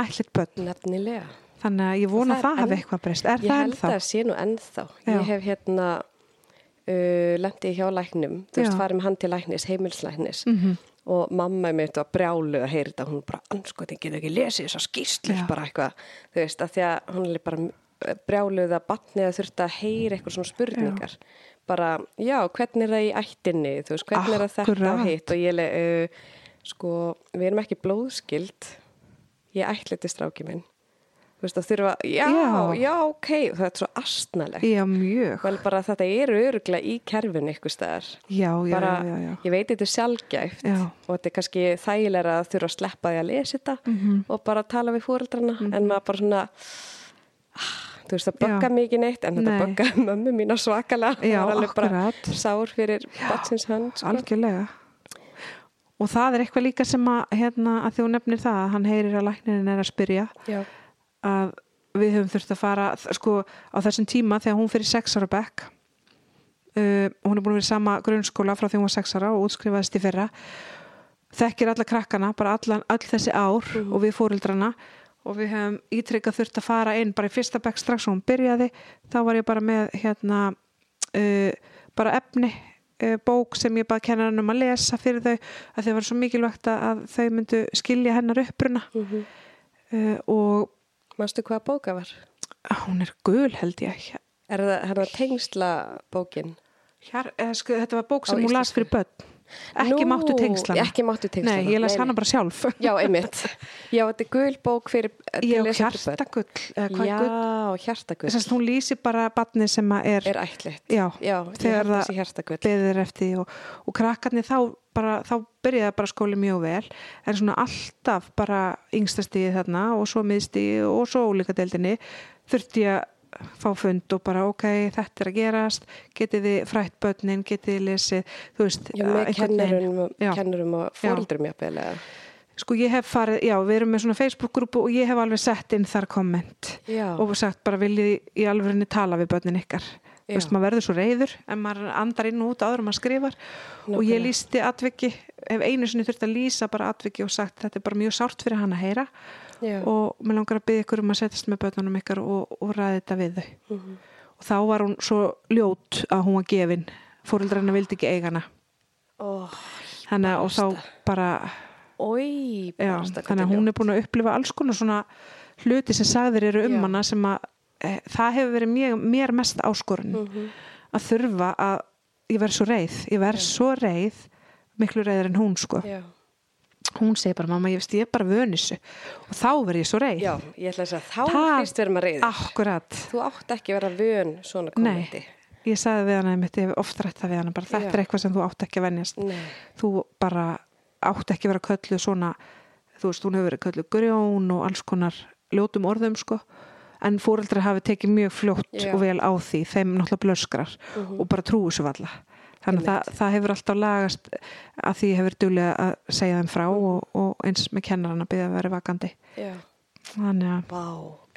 allir börn, Nefnilega. þannig að ég vona það það hafi eitthvað breyst, er Ég það held ennþá? að sé nú ennþá. Já. Ég hef hérna uh, lendi hjá læknum, þú veist, farið með hann til læknis, heimilslæknis Mm og mamma mitt var brjálu að heyra þetta, hún bara, anskotin, getur ekki lesið þessar skýslur Já. bara eitthvað, þú veist, að því að hún er bara brjáluð að batnið að þurft að heyra eitthvað svona spurningar. Bara, já, hvernig er það í ættinni? Þú veist, hvernig er það þetta og hitt? Og ég le, uh, sko, við erum ekki blóðskild ég ætli til stráki minn. Þú veist, að þurfa, já, Já. já, ok það er svo astnalegt. Já, mjög. Vel bara að þetta eru öruglega í kerfinu ykkur staðar. Já, já, bara, já, já, já. ég veit þetta er sjálfgæft Já. og þetta er kannski þægilega að þurfa að sleppa því að lesa þetta Mhm. og bara tala við fóreldrana en maður bara svona ah, þú veist það bögga mikið neitt en þetta Nei. bögga mömmu mína svakalega Já, Hún var alveg bara akkurat. sár fyrir batsins hönd sko. Algjörlega Og það er eitthvað líka sem að hérna, að þú nefnir það að hann heyrir að læknirinn er að spyrja Já, að við höfum þurft að fara sko á þessum tíma þegar hún fyrir sex ára bekk uh, hún er búin að vera í sama grunnskóla frá því hún var sex ára og útskrifaðist í fyrra þekkir alla krakkana, bara allan, all þessi ár og við fóreldrana og við höfum ítrykkað þurft að fara inn bara í fyrsta bekk strax og hún byrjaði. Þá var ég bara með hérna uh, bara efni uh, bók sem ég bara kennar hann um að lesa fyrir þau. Að þau var svo mikilvægt að- þau myndu skilja hennar uppruna. Mm uh, og Manstu hvað bóka var? hún er gul held ég. Er það hérna tengsla bókin? Hér, sko, þetta var bók sem Á hún las fyrir börn ekki Nú, máttu tengslana Ekki máttu tengslana. Nei, ég las hana bara sjálf Já, einmitt. Já, þetta er gul bók fyrir til Já, hjartagull Já, gull hjartagull. Þess að hún lýsir bara batni sem er, Er ætlitt. Já, Já, þegar það- beðir eftir og, og krakkarnir þá bara, þá byrjaði bara skóli mjög vel en svona alltaf bara yngstastíði þarna og svo miðstíði og svo ólíka deildinni þurfti ég að fá fund og bara ok, þetta er að gerast getið þið frætt börnin, getið þið lesið þú veist, einhvern veginn. kennurum, og- Já. kennurum og Já. fóruldrum jafnvel. eða? Sko ég hef farið, já, við erum með svona Facebook-grúpu og ég hef alveg sett inn þar komment Já. og sagt bara viljið í alvörinni tala við börnin ykkar. Þú veist, maður verður svo reyður en maður andar inn og út áður maður skrifar og ég lísti atviki, hef einu sinni þurft að lýsa bara atviki og sagt þetta er bara mjög sárt fyrir hann að heyra Já. og mér langar að byggja ykkur um að setjast með börnunum ykkar og, og ræði þetta við þau. Mhm. Og þá var hún svo ljót að hún var gefin, fóreldrarna vildi ekki eiga hana. Ó, Þannig að og þá bara Ói, Já, þannig að hún er búin að upplifa alls konar svona hluti sem sagðir eru um Já. hana sem að e, það hefur verið mér, mér mest áskorun Mhm. að þurfa að ég verð svo reið, ég verð svo reið miklu reiður en hún sko Já. Hún segir bara mamma ég veist ég er bara vönissu og þá verð ég svo reið Já, ég ætla að segja, þá Það- fyrst verður maður reyður. akkurat, Þú átt ekki að vera vön svona nei kommenti. ég sagði við hana einmitt, ég hef oft rætt það við hana bara þetta Já. er eitthvað sem þú átt ekki að venjast Nei. þú bara átt ekki að vera kölluð svona þú veist, hún hefur verið kölluð grjón og alls konar ljótum orðum sko en fóreldrar hafi tekið mjög fljótt Já. og vel á því, þeim náttúrulega blöskrar og bara trúi svo valla þannig að það, það hefur alltaf lagast að því hefur duglega að segja þeim frá og, og eins með kennaran að byrja að vera vakandi Já. þannig að Vá,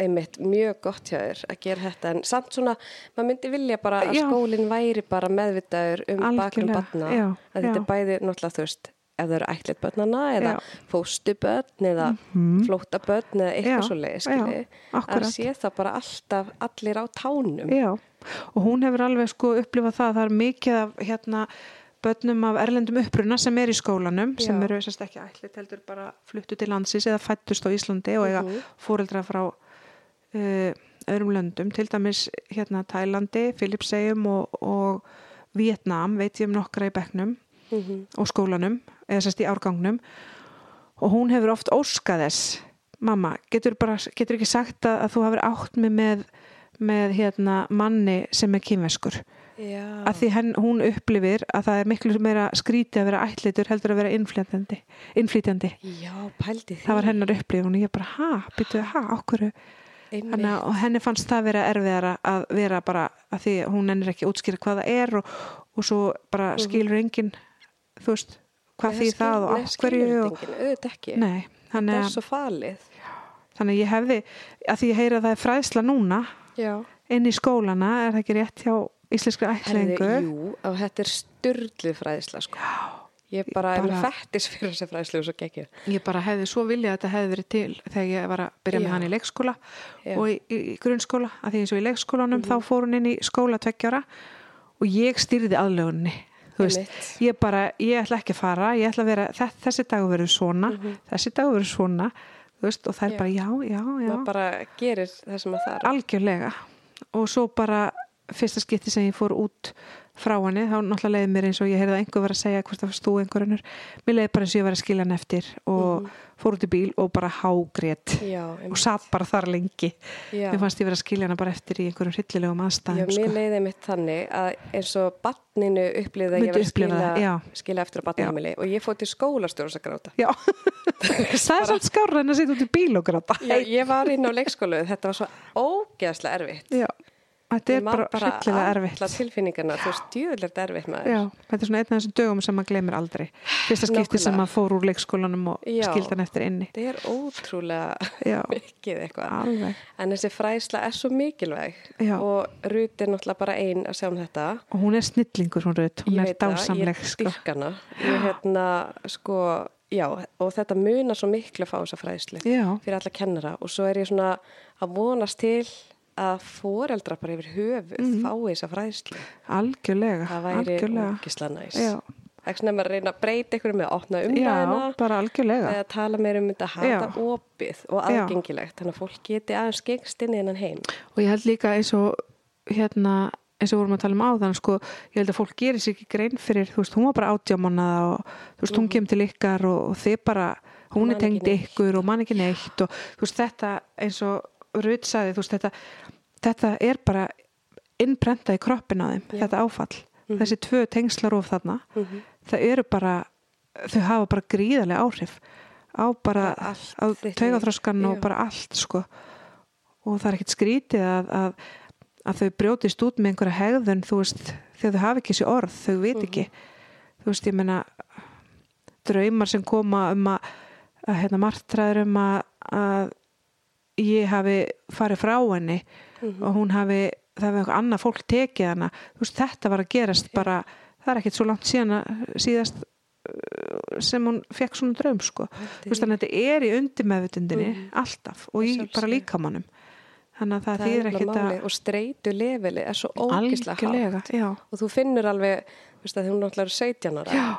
einmitt, mjög gott hjá þér að gera þetta en samt svona, maður myndi vilja bara að Já. skólinn væri bara meðvitaður um barna já, að þetta er bæði náttúrulega veist ef þau eru ætlit börnana eða fóstubörn eða Mhm. flóttabörn eða eitthvað svo leið, já, skilji að sé það bara alltaf allir á tánum Já, og hún hefur alveg sko upplifað það að það er mikið af hérna börnum af erlendum uppruna sem er í skólanum sem Já. eru sérst ekki ætlit heldur bara fluttu til landsins eða fættust á Íslandi og eiga Mhm. fóreldra frá uh, öðrum löndum, til dæmis hérna Tælandi, Filipsegjum og, og Vietnam, veit ég um nokkra í bekknum Mhm. og skólanum, eða sérst í árgangnum. Og hún hefur oft óskað þess. Mamma, getur, bara, getur ekki sagt að, að þú hafur átt mig með, með hérna, manni sem er kynveskur Já, að því henn, hún upplifir að það er miklu meira skríti að vera ætlitur heldur að vera pældi því það var hennar upplifun og ég bara, ha, byttu, ha, okkur að og henni fannst það vera erfiðara að vera bara að því hún nennir ekki útskýra hvað það er og, og svo bara skilur enginn þú veist, hvað því það og af hverju og, enginn, auðvitað ekki. Nei, þannig það er svo falið. Þannig ég hefði að því ég heyri að það er fræðsla núna já, inn í skólana, er það ekki rétt hjá íslenskri ætlingu jú, og þetta er styrlið fræðisla sko. ég bara, er bara- fættis fyrir þessi fræðislu og svo gekkið ég bara hefði svo viljað að þetta hefði verið til þegar ég var að byrja Já. með hann í leikskóla Já. Og í, í, grunnskóla. Að því eins og í leikskólanum þá fór hún inn í skóla tveggjara og ég stýrði aðlögunni veist, ég bara, ég ætla ekki að fara ég ætla að vera, þess, þessi dagur verður svona þessi dagur verður svona veist, og það er bara já, já, já. Maður bara gerir það sem maður þarf. Algjörlega. Og svo bara fyrsta skipti sem ég fór út frá henni, þá náttúrulega leiði mér eins og ég heyrði að einhver var að segja hvort það var stú einhverjunur mér leiði bara eins og ég var að skilja hann eftir og fór út í bíl og bara hágrét já, og satt bara þar lengi já. mér fannst ég vera að skilja hana bara eftir í einhverjum hryllilegum Já, aðstæðum mér sko. leiði mitt þannig að eins og barninu upplýði að Myndi ég var að skila, já. skila eftir á barnaheimili og ég fór til skólastjóðs að gráta. já, það er samt skárra en að sitja út í bíl og gráta Já, ég var inn á leikskólu, þetta var svo ógeðslega erfitt. Þetta Ég er bara hryllilega erfitt alla tilfinningarna, þú veist, djúðilegt erfitt maður. Já, þetta er svona einn af þessum dögum sem maður glemir aldrei. Fyrsta skipti sem maður fór úr leikskólanum og Já. skildan eftir inni. Þetta er ótrúlega Já, mikið eitthvað. alveg. En þessi fræðsla er svo mikilvæg Já. og Rut er náttúrulega bara ein að sjá um þetta. Og hún er snillingur, hún Rut. Hún Ég er veit það, dásamleg, ég sko. dyrk hana. Ég hérna, sko, já, og þetta munar svo miklu að fá þessa fræðslu Já, fyrir alla kennara og svo er ég svona að vonast til að foreldra bara yfir höfuð Mhm. fái þessa fræðslu. algjörlega. Það væri ógislega næs. Já. Það er svona að reyna að breyta ykkur með að opna umræðina bara algjörlega. eða tala meir um þetta, Já. þetta opið og aðgengilegt þannig að fólk geti aðeins gengst inn í hennan heim. Og ég held líka eins og hérna eins og vorum að tala um áðan sko, ég held að fólk gerir sér ekki grein fyrir þú veist, hún var bara átjámannaða og þú veist, hún Mhm. kemur til ykkar og, og þið bara hún er ekki tengd ykkur og man ekki neitt og þú veist, þetta eins og Rut sagði, þú veist, þetta þetta er bara innprenta í kroppin á þeim, Já. þetta áfall Mhm. þessi tvö tengslarof þarna Mhm. það eru bara, þau hafa bara gríðarlega áhrif á bara á taugaþroskan og bara allt sko og það er ekkert skrítið að, að, að þau brjótist út með einhverja hegðun þú veist, þegar þau hafa ekki þessi orð þau veit ekki, þú veist, ég meina draumar sem koma um að, að hérna margtræður um að, að ég hafi farið frá henni Mhm. og hún hafi, það hefði eitthvað annað fólk tekið hana, þú veist, þetta var að gerast bara, það er ekkert svo langt síðan síðast uh, sem hún fekk svona draum sko. Þú veist, þannig að þetta er í undir meðvutundinni Mhm. alltaf og í bara líkamannum þannig að það, það þýðir er ekkert að og streitu lefili er svo ógislega hátt. Já, og þú finnur alveg, þú veist að hún náttúrulega er 17 ára. Já,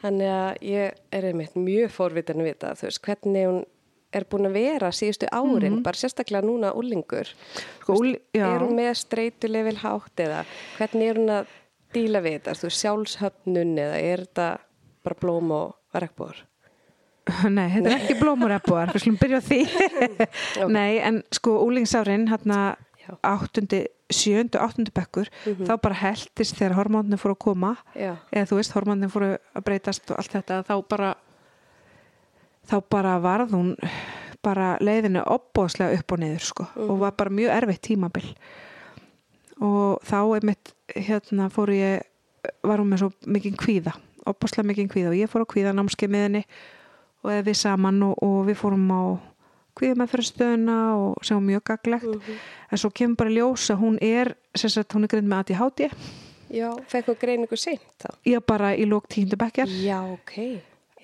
Þannig að ég er einmitt mjög fórvitin að vita, þú veist, hvernig hún er búin að vera síðustu árin, Mhm. bara sérstaklega núna úlingur. sko, úl, já. Er hún með streitulefil hátt eða hvernig er hún að díla við þetta? Þú sjálfshöfnun eða er þetta bara blóm og regnbúr? Nei, þetta er ekki blómur ebbúar, við slum byrja á því. Nei, en sko úlingsárin, hérna áttundi, sjöndu, áttundi bekkur, þá bara heldist þegar hormóninu fóru að koma, Já, eða þú veist, hormóninu fóru að breytast og allt þetta, þá bara, þá bara varð hún bara leiðinu opbóðslega upp og niður, sko, og var bara mjög erfitt tímabil. Og þá er mitt, hérna, fóru ég, var hún með svo mikið kvíða, opbóðslega mikið kvíða og ég fór á kvíða námskeið með henni og við saman og, og við fórum á kvíða með fyrir stöðuna og sem var mjög gaglegt en svo kemur bara í ljós að hún er sem sagt hún er grind með ADHD já, fekk hún greiningu seint þá? ég bara í lók tíundu bekkjar Já, ok.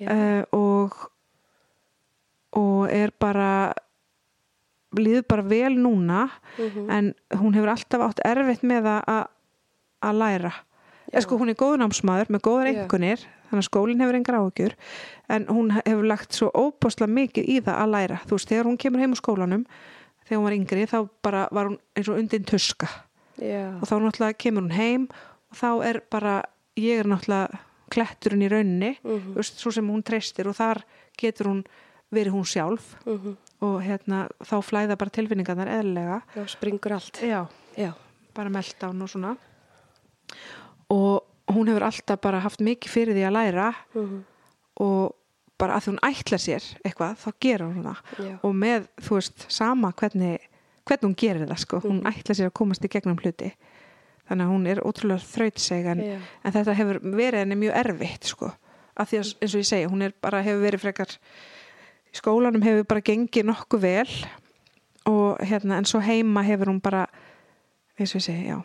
Já. uh, og og er bara líður bara vel núna Mhm. en hún hefur alltaf átt erfitt með að- að læra Já. eða sko hún er góður námsmaður með góðar einkunir þannig að skólinn hefur engar áhugjur en hún hefur lagt svo óbúslega mikið í það að læra þú veist, þegar hún kemur heim úr skólanum þegar hún var yngri þá bara var hún eins og undin tuska Já, og þá náttúrulega kemur hún heim og þá er bara, ég er náttúrulega kletturinn í Mhm. þú veist, svo sem hún treystir og þar getur hún verið hún sjálf Mhm. og hérna, þá flæða bara tilfinningarnar eðlilega. Já, springur allt. já, Já, bara meltdown og svona. Og hún hefur alltaf bara haft mikið fyrir því að læra Mhm. og bara að því hún ætla sér eitthvað, þá gerur hún það. Og með, þú veist, sama hvernig hvernig hún gerir það, sko, hún Mhm. ætla sér að komast í gegnum hluti. Þannig að hún er ótrúlega þrautseg en, en þetta hefur verið henni mjög erfitt, sko. Að því að, eins og ég segi, hún er bara hefur verið frekar skólanum hefur bara gengið nokkuð vel og hérna, en svo heima hefur hún bara eins og ég segi, já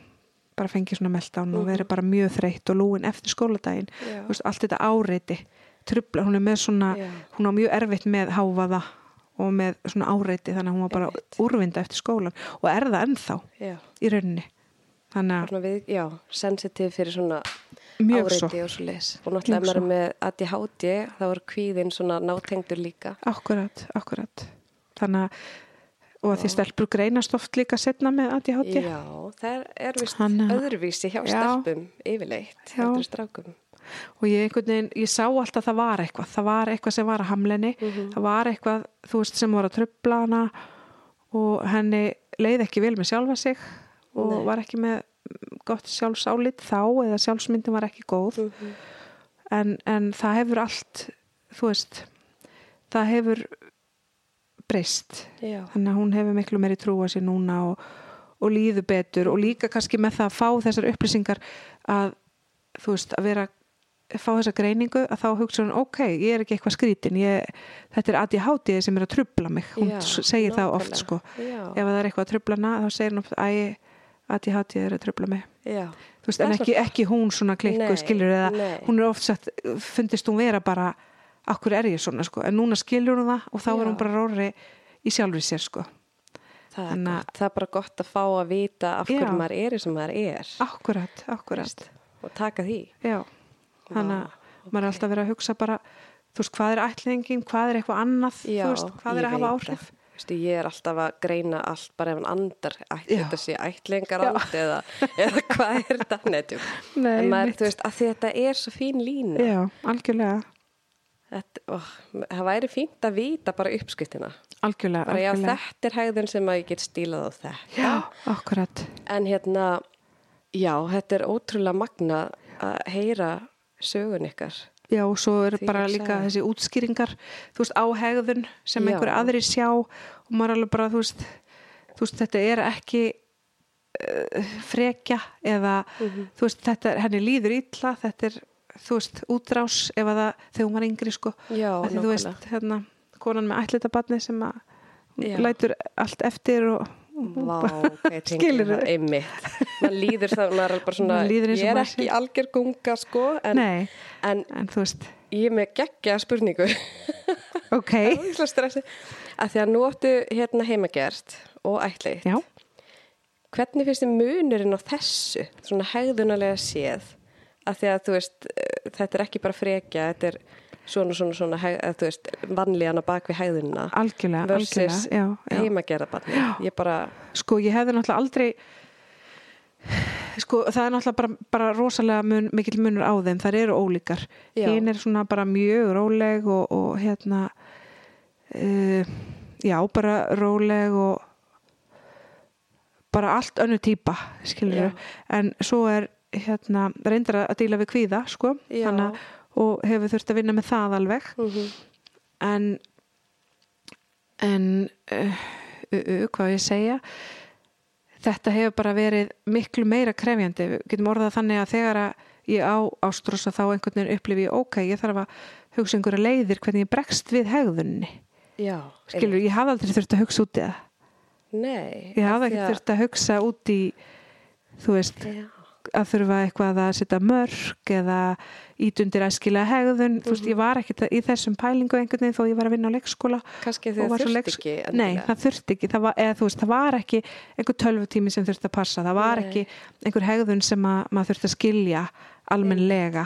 bara fengið svona meltdown og Mhm. verið bara mjög þreytt og lúin eftir skóladaginn veist, allt þetta áreiti trubla, hún er með svona Já. hún á mjög erfitt með háfaða og með svona áreiti þannig að hún var bara Einmitt. úrvinda eftir skólan og er það ennþá já. í rauninni þannig að við, já, sensitiv fyrir svona áreiti og svo leis. Og náttúrulega ef maður er með ADHD, þá er kvíðin svona nátengdur líka. akkurat, akkurat þannig að og að því stelpur greinast oft líka setna með ADHD Já, það er vist Þannig að- öðruvísi hjá Já. stelpum yfirleitt, heldur strákum. og ég einhvern veginn, ég sá alltaf að það var eitthvað það var eitthvað sem var að hamlenni Mhm. það var eitthvað, þú veist, sem var að trubla hana og henni leið ekki vel með sjálfa sig og Nei. var ekki með gott sjálfsálit þá eða sjálfsmyndin var ekki góð. Mhm. en, en það hefur allt þú veist það hefur breyst. Þannig að hún hefur miklu meiri trú að sér núna og, og líður betur og líka kannski með það að fá þessar upplýsingar að þú veist að vera fá þessa greiningu að þá hugsa hún ok, ég er ekki eitthvað skrítin ég, þetta er ADHD sem er að trubla mig. Hún Já, segir það oft nákvæmlega. sko. Já, ef það er eitthvað að trubla hana þá segir hún oft æ, ADHD er að trubla mig já, þú veist, en er ekki, ekki hún svona klikku skilur eða nei. hún er oft sagt, fundist hún vera bara akkur er ég svona sko, en núna skilur hún það og þá er Já. hún bara róri í sjálfri sér sko það er gott. Það er bara gott að fá að vita af hverju maður er sem maður er. akkurat, akkurat Og taka því. já, þannig að Vá, maður er alltaf verið að hugsa bara þú veist, hvað er ætlingin, hvað er eitthvað annað Já, þú veist, hvað er að hafa áhrif. Vistu, ég er alltaf að greina allt bara ef hann andar ætli Já. þetta sé ætlingar and eða, eða hvað er þetta netjum Nei, en maður, einmitt. þú veist, að þetta er svo fín lína Já, algjörlega, þetta, ó, það væri fínt að vita bara uppskriftina algjörlega, bara já, algjörlega. þetta er hægðun sem að ég get stílað á þetta Já, akkurat. en hérna já, þetta er ótrúlega magna að heyra sögun ykkar Já, og svo eru Því bara líka sagði. þessi útskýringar, þú veist, á hegðun sem Já. einhver aðri sjá og maður er alveg bara, þú veist, þú veist, þetta er ekki uh, frekja eða, Mhm. þú veist, þetta er, henni líður illa, þetta er, þú veist, útrás ef að það, þegar hún var yngri, sko, já, því, þú veist, hérna, konan með ætlitabarni sem að Já. lætur allt eftir og Vá, Skilurðu? það einmitt. Mann líður það, maður er bara svona ég er ekki sé- algjör gunga sko en, Nei, en en ég er með geggja spurningu. Ok, að því að nú áttu hérna heimagerst og ætleitt já, hvernig finnst þið munurinn á þessu svona hegðunalega séð? Að því að þú veist eh, þetta er ekki bara frekja, þetta er svona svona svona, að, þú veist, vanlíðana bak við hegðunina algjörlega, versus heimagerðabarni ég bara, sko ég hefði náttúrulega aldrei sko það er náttúrulega bara, bara rosalega mun, mikill munur á þeim, þær eru ólíkar. Hinn er svona bara mjög róleg og, og hérna uh, já bara róleg og bara allt önnu Já. en svo er hérna reyndar að díla við kvíða sko. Þannig, að- og hefur þurft að vinna með það alveg. Mm en en uh, uh, uh, hvað ég segja? Þetta hefur bara verið miklu meira krefjandi, við getum orðað þannig að þegar að ég á ástrósa þá einhvern veginn upplifi ég, ok, ég þarf að hugsa einhverja leiðir hvernig ég bregst við hegðunni já, skilur, ég hafði aldrei þurft að hugsa út í það. Nei ég hafði ekki þurft að hugsa út í þú veist, já, að þurfa eitthvað að setja mörg eða ít undir æskilega hegðun, þú veist, ég var ekkert í þessum pælingu einhvern veginn þó ég var að vinna á leikskóla kannski og þið var svo þurft leiks- ekki Nei, endilega. það þurfti ekki, það var, eða veist, það var ekki einhver tölvutími sem þurfti að passa, það var Nei. ekki einhver hegðun sem að, maður þurfti að skilja almennlega,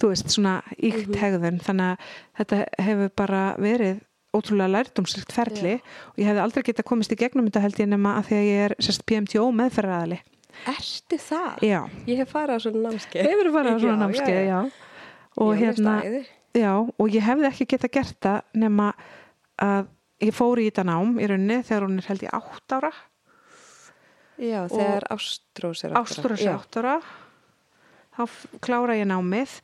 þú veist, svona íkt Mhm. hegðun, þannig að þetta hefur bara verið ótrúlega lærdumslikt ferli og ég hefði aldrei getað komist í gegnum þetta held ég nema að því að ég er sérst PMTO meðferðaðali. Ertu það? Já, Ég hef farið á svona námskeið. hefur farið á svona námskeið, já, já. Og Já, hérna. Já, og ég hefði ekki geta gert það nema að ég fór í þetta nám í rauninni þegar hún er held ég átt ára Já, þegar Ástrós er Ástrós er átt ára þá klára ég námið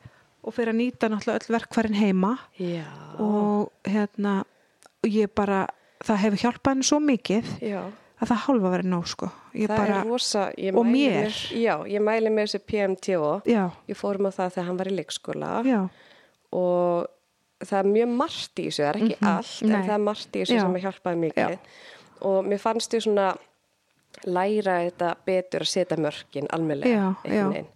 og fyrir að nýta náttúrulega öll verkfærin heima Já. og hérna og ég bara, það hefur hjálpað henni svo mikið Já. Að það hálfa verið nóg sko. Ég það bara, er rosa, ég og mæli mér. með, já, ég mæli með þessu PMTO, já, ég fórum á það þegar hann var í leikskóla. Já, og það er mjög margt í þessu, það er ekki Mhm, allt, en nei. það er margt í þessu sem er hjálpaði mikið. Og mér fannst ég svona læra þetta betur að setja einhvern veginn.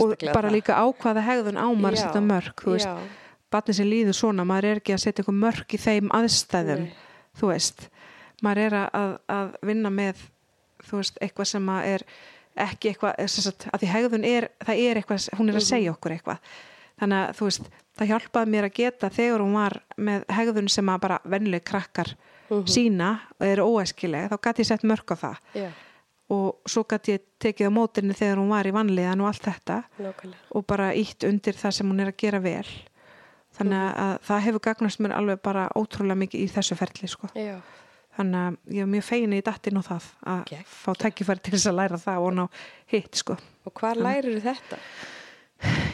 og bara það. líka ákvaða hegðun á maður að setja mörg, þú veist. Já. barnið sem líður svona, maður er ekki að setja mörg í þeim aðstæðum Nei. þú veist, maður er að, að vinna með þú veist, eitthvað sem að er ekki eitthvað, sagt, að því hegðun er það er eitthvað, hún er að segja okkur eitthvað. Þannig að þú veist, það hjálpaði mér að geta þegar hún var með hegðun sem að bara vennileg krakkar sína og eru óæskileg, þá gæti ég sett mörg á það. Já, og svo gæti ég tekið á mótinni þegar hún var í vanliðan og allt þetta nákvæmlega. og bara ítt undir það sem hún er að gera vel. Þannig Mhm. að það hefur gagnast mér alveg bara ótrúlega mikið í þessu ferli sko. Já, þannig að ég er mjög feginni í dattinn og það að Geggjað. fá tækifæri til þess að læra það og ná hitt sko. og hvað lærir þetta?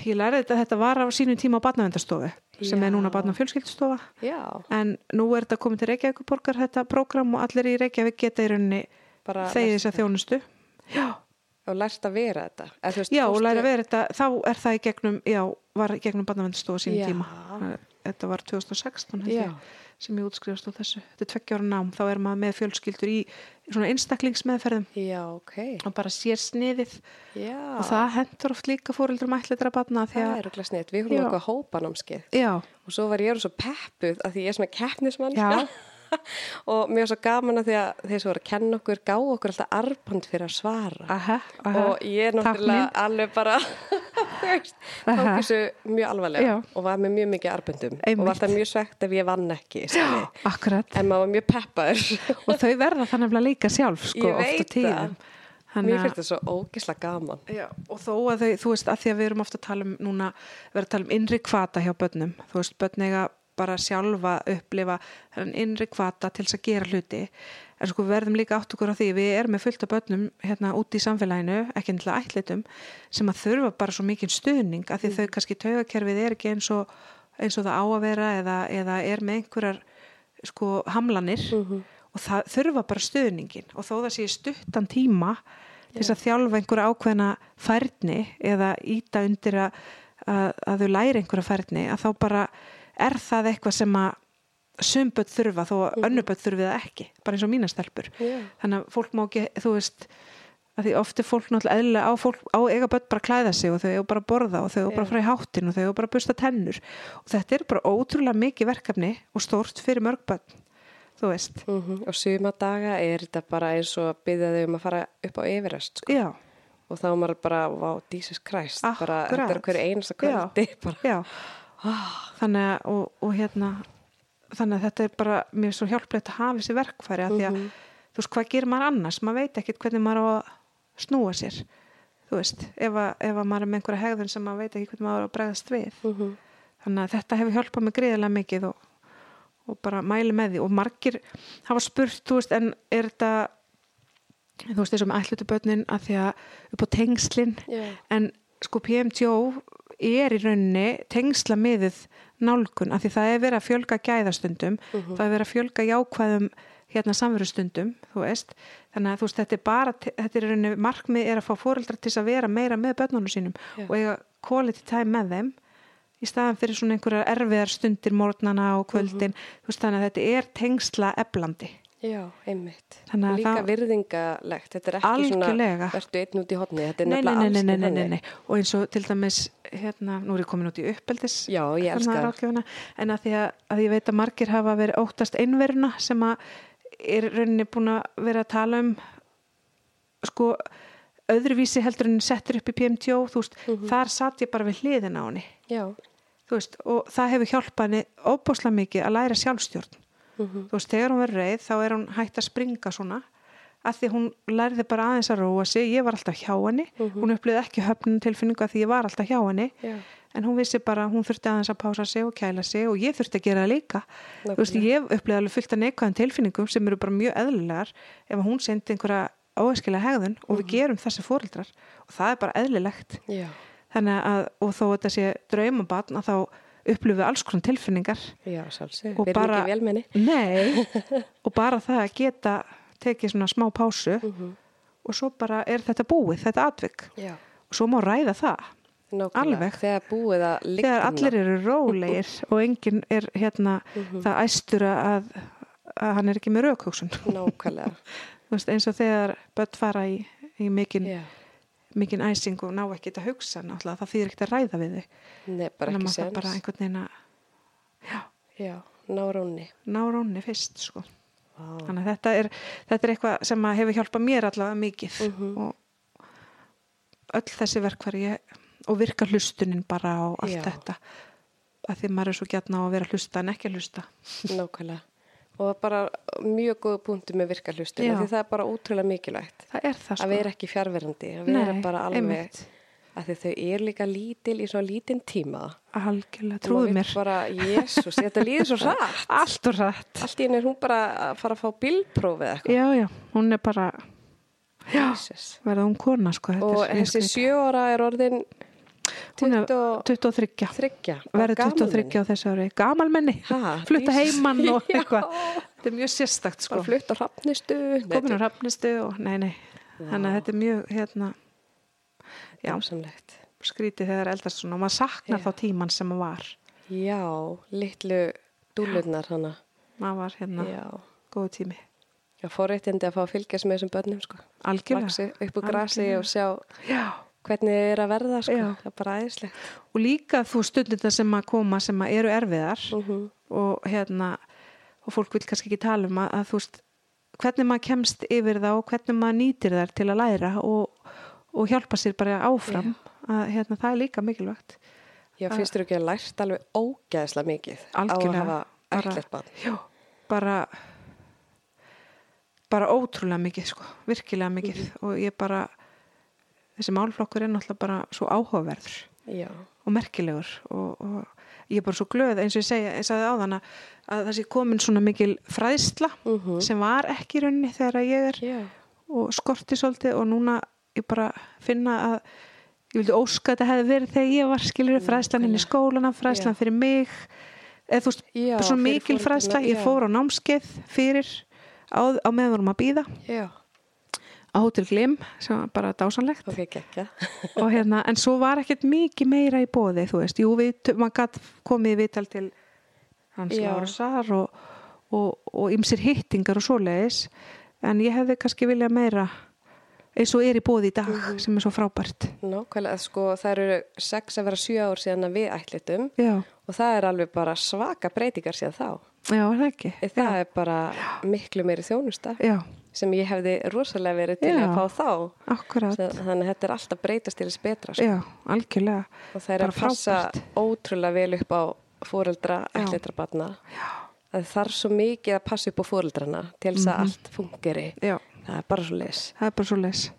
ég læri þetta, þetta var á sínum tíma á barnavendastofu sem er núna barna og fjölskyldsstofa Já, en nú er þetta komið til Reykjavíkuborgar þetta prógram og allir í Reykjavík geta í rauninni þegið lært þess að þjónustu já, og lært að vera þetta. Veist, já og læra að vera þetta þá er það í gegnum, já, var í gegnum barnavendastofu sínum Já. tíma þetta var 2016 held Já. Sem ég útskrifast á þessu. Þetta er tveggjára nám, þá er maður með fjölskyldur í svona einstaklingsmeðferðum. Já, ok. og bara sér sniðið. Já, og það hendur oft líka fóreldrum ætleitra barna því það að, er okkur sniðt. Við Já. okkur hópanámskeið. Já, og svo var ég orðið svo peppuð að því ég er svona keppnismann og mér var svo gaman að því að þeir sem voru að kenna okkur gá okkur alltaf arband fyrir að svara. Aha, aha. Og ég er náttúrulega alveg bara tók þessu mjög alvarlega Já. og var með mjög mikið arbundum Einmitt. og var það mjög svegt ef ég vann ekki akkurat. En maður var mjög peppaður. Og þau verða þannig að líka sjálf sko, Ég oft á veit tíðum. það. mér finnst það svo ógislega gaman. Já, og þó að þau, þú veist, að því að við erum ofta að tala um núna, við erum að tala um innri kvata hjá börnum, þú veist, börn eiga bara sjálfa upplifa þennan innri kvata til þess að gera hluti. En sko við verðum líka átt okkur á því við erum með fullt af börnum hérna út í samfélaginu ekki ennlega ætlitum sem að þurfa bara svo mikinn stuðning að því þau kannski taugakerfið er ekki eins og, eins og það á að vera eða, eða er með einhverjar sko hamlanir. Og það þurfa bara stuðningin og þó það sé stuttan tíma til þess að þjálfa einhverja ákveðna færni eða íta undir að, að, að þau læri einhverja færni að þá bara er það eitthvað sem að sumböld þurfa þó að önnuböld þurfi það ekki bara eins og mína stelpur. Já. þannig að fólk má ekki, þú veist að því ofti fólk náttúrulega eðlilega á fólk á eiga börn bara að klæða sig og þau eiga bara að borða og þau eiga bara að fara í háttin og þau eiga bara að busta tennur. Og þetta er bara ótrúlega mikið verkefni og stórt fyrir mörg börn þú veist, mm og suma daga er þetta bara eins og að byggja þau um að fara upp á yfirrest sko. já, og þá er maður bara, wow, Jesus Christ bara, Akkurat. þetta er hverju einasta kvöldi bara, já þannig að og, og hérna þannig að þetta er bara mjög svo hjálplegt að hafa þessi verkfæri að því að þú veist hvað gerir maður annars, maður veit ekkit hvernig maður á að snúa sér þú veist, ef að, ef að maður er með einhverja hegðun sem maður veit ekki hvernig maður á að bregðast við. Mhm. þannig að þetta hefur hjálpað mig gríðilega mikið og, og bara mæli með því. Og margir hafa spurt, þú veist, en er þetta þú veist, þessum ætlutu börnin að því að upp á tengslin. Já. en sko PMTO er í rauninni tengsla miðið nálgun af því það er verið að fjölga gæðastundum það er verið að fjölga jákvæðum hérna samverustundum, þú veist. Þannig að þú veist, þetta er bara, þetta er rauninni markmið er að fá fóreldra til að vera meira með börnunum sínum Já. og eiga quality time með þeim í staðan fyrir svona einhverjar erfiðar stundir morgnana og kvöldin, þú veist þannig að þetta er tengsla eblandi Já, einmitt. Og líka það- virðingalegt, þetta er ekki Algjörlega. svona, vertu einn út í hodni, þetta er nefnilega alls nei, nei, nei, nei, nei. og eins og til dæmis hérna, nú er ég komin út í uppeldis Já, ég elska það. en að því að, að ég veit að margir hafa verið óttast einveruna sem að er rauninni búin að vera að tala um sko öðruvísi heldur en settur upp í PMTO þú veist, Mhm. þar satt ég bara við hliðina á henni Já, þú veist, og það hefur hjálpað henni óbúslega mikið að læra sjálfstjórn Mhm. þú veist, þegar hún verður reið þá er hún hægt að springa svona að því hún lærði bara aðeins að róa sig. Ég var alltaf hjá henni, hún upplýði ekki höfnum tilfinningu að því ég var alltaf hjá henni. Já, en hún vissi bara að hún þurfti aðeins að pása sig og kæla sig og ég þurfti að gera það líka. Þú veist, ég upplýði alveg fullt af neikvæðan tilfinningum sem eru bara mjög eðlilegar ef að hún sendi einhverja óæskilega hegðun og við gerum þessi fóreldrar og það er bara eðlilegt. Já, þannig að, og þó þetta sé draumabatn að þá upplifum við alls konar tilfinningar já, sjálfsög. Við erum ekki velmenni. nei, og bara það að geta tekið svona smá pásu Mhm. og svo bara er þetta búið, þetta atvik Já, og svo má ræða það nákvæmlega. Alveg. Þegar búið að ligna. þegar allir eru rólegir og enginn er hérna Mhm. það æstur að, að hann er ekki með raukhugsun Nákvæmlega, eins og þegar börn fara í, í mikinn já. Mikinn æsing og ná ekki að hugsa náttúrulega, það þýðir ekkert að ræða við þig Nei, bara ekki sens. bara einhvern veginn að Já, nárónni. ná rónni fyrst sko. Vá. þannig að þetta er, þetta er eitthvað sem hefur hjálpað mér allavega mikið Mhm. og öll þessi verkfæri ég, og virka hlustunin bara og allt Já. þetta að því maður er svo gætna á að vera hlusta en ekki hlusta Nákvæmlega. Og bara mjög góða punktu með virka hlustur. Já. Því það er bara ótrúlega mikilvægt. það er það sko Að vera ekki fjárverandi. Að vera Nei, bara alveg. einmitt. Að því þau eru líka lítil í svona lítinn tíma. algjörlega, trúðu mér bara, jésús, þetta líður svo rætt. allt og rætt Allt í henni er hún bara að fara að fá eitthvað. já, já, hún er bara já, verða hún kona sko Og er þessi sjö ára er orðin Er 23 23 verður 23 á þessu ári. Gamalmenni, flutta heimann og eitthvað. Þetta er mjög sérstakt sko. Bara flutt á hrafnistu. komin á rafnistu og nei, nei. Þannig að þetta er mjög hérna já, skrítið þegar eldast og maður saknar Já. þá tíman sem maður var. Já, litlu dúlurnar hana. maður var hérna Já. góðu tími. Já, forréttindi að fá að fylgjast með þessum börnum, sko. algjörlega. Vaxi upp úr grasi og sjá já. Hvernig þið er að verða, sko. Já. Það er bara æðislegt. og líka þú stundir þetta sem að koma sem að eru erfiðar Mm og hérna og fólk vil kannski ekki tala um að, að veist hvernig maður kemst yfir það og hvernig maður nýtir þær til að læra og, og hjálpa sér bara áfram að hérna, það er líka mikilvægt Já, finnst þér ekki að lært alveg ógæðslega mikið Algjörlega. á að hafa ætlet barn? Já, bara bara ótrúlega mikið sko, virkilega mikið og ég bara þessi málflokkur er náttúrulega bara svo áhugaverður Já, og merkilegur og, og ég er bara svo glöð eins og ég segja, ég sagði áðan að, að það sé komin svona mikil fræðsla Mhm. sem var ekki í rauninni þegar ég er já, og skorti svolítið og núna ég bara finna að ég vildi óska að þetta hefði verið þegar ég var skilur fræðslan inn í skólana, fræðslan Já. fyrir mig eða þú veist, bara svo fyrir mikil fræðsla ég fór á námskeið fyrir á, á meðan vorum að býða já, á Hotel Glim sem var bara dásanlegt ok, gekkja. og hérna, en svo var ekkert mikið meira í bóði, þú veist, jú, við, maður gætt komið viðtal til hans Já. Lárusar og, og, og ymsir hittingar og svoleiðis. En ég hefði kannski viljað meira eins og er í bóði í dag Mhm. sem er svo frábært. Nákvæmlega, sko, það eru sex að vera sjö ár síðan að við ætlitum já, og það er alveg bara svaka breytingar síðan þá. já, það ekki? Það er bara miklu meiri þjónusta. Já, sem ég hefði rosalega verið til Já. að fá þá. akkurat Þannig að þetta er alltaf breytast til þess betra. Sko. já, algjörlega Og það er bara að passa frábært. ótrúlega vel upp á fóreldra Já. ætlitra barna. Það þarf svo mikið að passa upp á fóreldrana til þess að Mhm. allt fungeri. já, Það er bara svo er bara svo les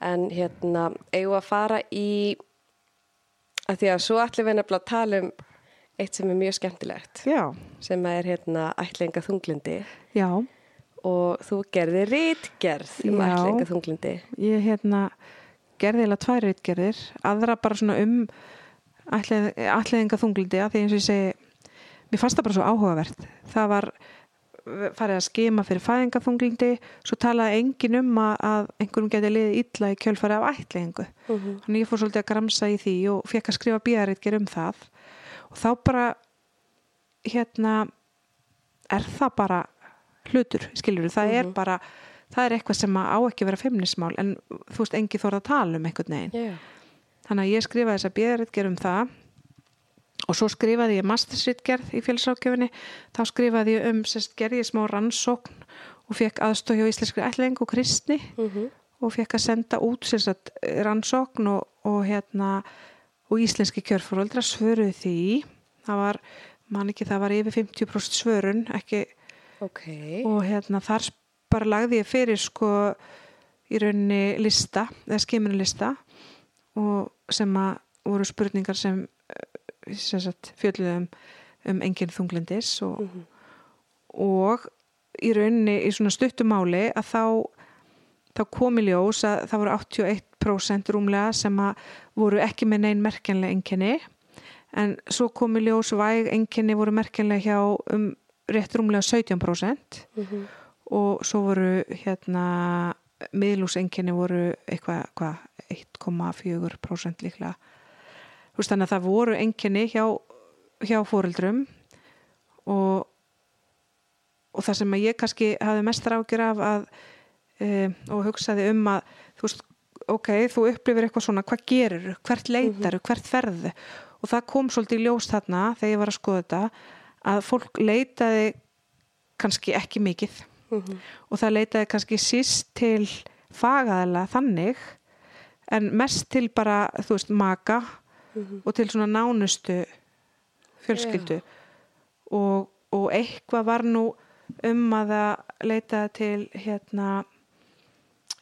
En hérna, eigum að fara í, að því að svo ætlum við nefnilega tala um eitt sem er mjög skemmtilegt, já, sem er hérna ætlinga þunglindi já, og þú gerði rítgerð um ætlinga þunglindi. ég hérna gerði eiginlega tvær reitgerðir aðra bara svona um ætliðinga þunglindi að því eins og ég segi mér fannst það bara svo áhugavert. Það var farið að skema fyrir fæðingaþunglindi svo talaði engin um að, einhverjum geti liðið illa í kjölfari af ætliðingu Mhm. þannig ég fór svolítið að gramsa í því og fekk að skrifa bíðaritger um það. Og þá bara hérna er það bara hlutur, skilur það er Mhm. bara það er eitthvað sem á ekki að vera feimnismál en þú veist, engi þóra að tala um einhvern veginn. Já, þannig að ég skrifaði þess að bíðaritger um það. Og svo skrifaði ég mastersritgerð í félagsrákjöfinni þá skrifaði ég um, sérst, gerði ég smá rannsókn og fekk aðstóð hjá Íslenskri ætling og kristni. Mhm. og fekk að senda út sérst, rannsókn og, og hérna og íslenski kjörfóröldra svöruðu því. Það var, man ekki, það var yfir 50% svörun ekki, ok. og hérna þar bara lagði ég fyrir sko í rauninni lista eða skiminu lista og sem að voru spurningar sem, eh, sem sagt, fjölluðu um, um enginn þunglindis og, Mhm. og í rauninni í svona stuttumáli að þá þá kom í ljós að það voru 81% rúmlega sem að voru ekki með neinn merkjanlega enginni en svo kom í ljós væg enginni voru merkjanlega hjá um rétt rúmlega 17% Mhm. og svo voru hérna miðlúsenginni voru eitthvað hva, 1,4% líklega. Veist, þannig að það voru enginni hjá, hjá fóreldrum og og það sem að ég kannski hafði mest rákjur af að e, og hugsaði um að þú veist, ok, þú upplifir eitthvað svona hvað gerir, hvert leitar, hvert ferðu? Og það kom svolítið í ljós þarna þegar ég var að skoða þetta að fólk leitaði kannski ekki mikið Mhm. og það leitaði kannski síst til fagaðala þannig en mest til bara, þú veist, maka Mhm. og til svona nánustu fjölskyldu og, og eitthvað var nú um að það leitaði til hérna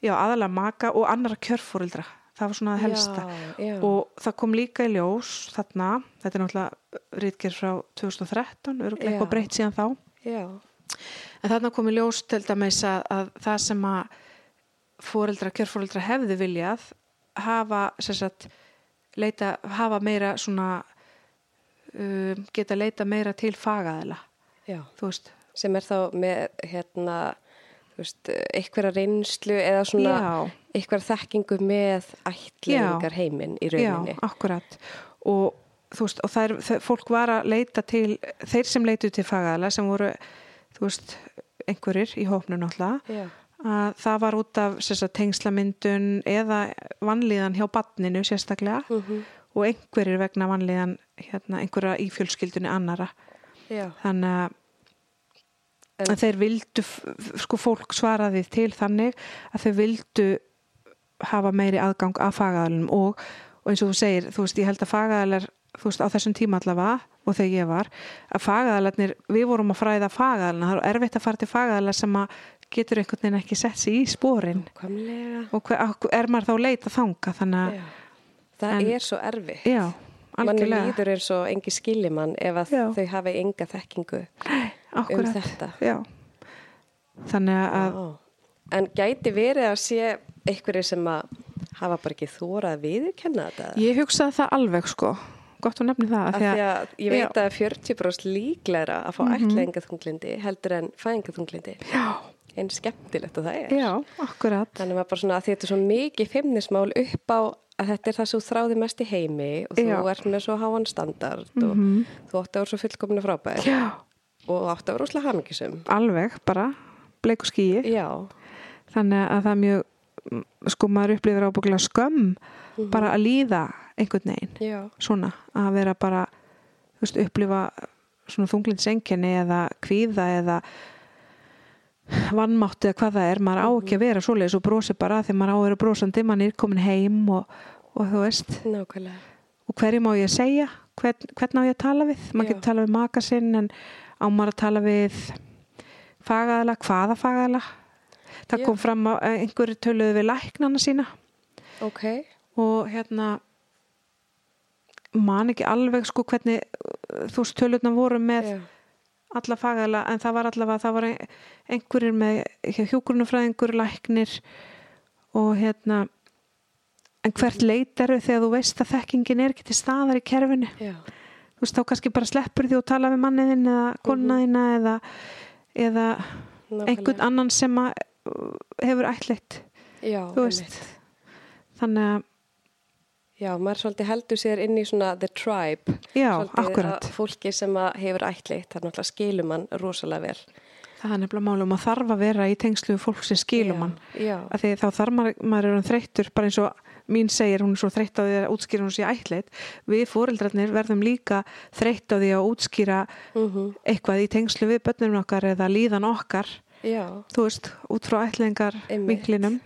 já, aðalega maka og annara kjörfóreldra það var svona helsta. Já, já. og það kom líka í ljós þarna, þetta er náttúrulega rítgerð frá 2013, öruglega eitthvað breytt síðan þá. Já, En þarna kom í ljós til dæmis að, að það sem að fóreldra, kjörfóreldra hefðu viljað hafa, sagt, leita, hafa meira svona, um, geta leita meira til veist. Sem er þá með, hérna, einhverja reynslu eða svona Já, einhverja þekkingu með ætlingar heiminn í rauninni. já, akkurat. Og þú veist, og það er, það, fólk var að leita til, þeir sem leituð til fagaðila sem voru, þú veist, einhverjir í hópnu náttúrulega, að það var út af sagt, tengslamyndun eða vanlíðan hjá badninu sérstaklega Mhm. og einhverjir vegna vanlíðan hérna, einhverja í fjölskyldunni annara Já. þannig að En- þeir vildu sko fólk svaraði til þannig að þeir vildu hafa meiri aðgang að fagaðalunum og, og eins og þú segir, þú veist, ég held að fagaðalar þú veist, á þessum tíma allavega og þegar ég var, að fagaðalarnir við vorum að fræða fagaðalarna, það er erfitt að fara til fagaðalar sem að getur einhvern veginn ekki sett sig í spórin Komlega. og hver, er maður þá leita þanga þannig að, Já. Það En- er svo erfitt. já, Manni algjörlega líður er svo engi skiljimann ef að Já. þau hafi enga þekkingu akkurat, um þetta. já þannig að, Já. En gæti verið að sé einhverju sem að hafa bara ekki þórað að viðurkenna þetta? ég hugsaði það alveg sko gott að nefni það, Af því að ég veit að 40% líklegra að fá mm -hmm. ætlaðingaþunglindi heldur en fæðingaþunglindi. Mhm. já, En skemmtilegt að það er. já, akkurat Þannig að svona að þetta er svo mikið feimnismál upp á að þetta er það sem þú þráði mest í heimi og þú Já. ert með svo háan standard og þú átti að vera svo fullkominu frábær já, og átti að vera úslega hamingisum. alveg bara bleik og skýi Já, þannig að það er mjög mm, sko maður upplifir ábygglega skömm bara að líða einhvern veginn. Já, svona að vera bara veist, upplifa svona þunglindsenginni eða kvíða eða vannmátt eða hvað það er. Maður á ekki að vera svoleiðis og brosi bara þegar maður á að vera brosandi, mann er komin heim og, og þú veist, nákvæmlega. og hverju má ég segja? Hvern, hvern á ég að tala við? Maður getur tala við maka sinn en á maður að tala við fagaðala, hvaða fagaðala það Já. kom fram að einhverju töluðu við læknana sína. Ok, og hérna man ekki alveg sko hvernig uh, þú veist tölurna voru með já, alla fagæla en það var allavega það var ein- einhverjir með hjókurnufræðingur, læknir og hérna en hvert leitaru þegar þú veist að þekkingin er ekki til staðar í kerfinu? Já, þú veist þá kannski bara sleppur því og tala við manniðin eða konaðina eða, eða einhvern annan sem uh, hefur ætlitt Já, þú veist. einmitt. þannig að Já, maður svolítið heldur sér inn í svona the tribe. já, Svolítið akkurat. Fólki sem hefur ætlitt, það er náttúrulega skilur mann rosalega vel. það er nefnilega málum að þarf að vera í tengslu fólk sem skilum Já, Já, að því þá þarf maður, maður er hann þreyttur bara eins og mín segir, hún er svo þreytt á því að útskýra hún sé ætleitt við fóreldrarnir verðum líka þreytt á því að útskýra mm eitthvað í tengslu við börnum okkar eða líðan okkar já, þú veist, út frá ætlingar Einmitt. vinklinum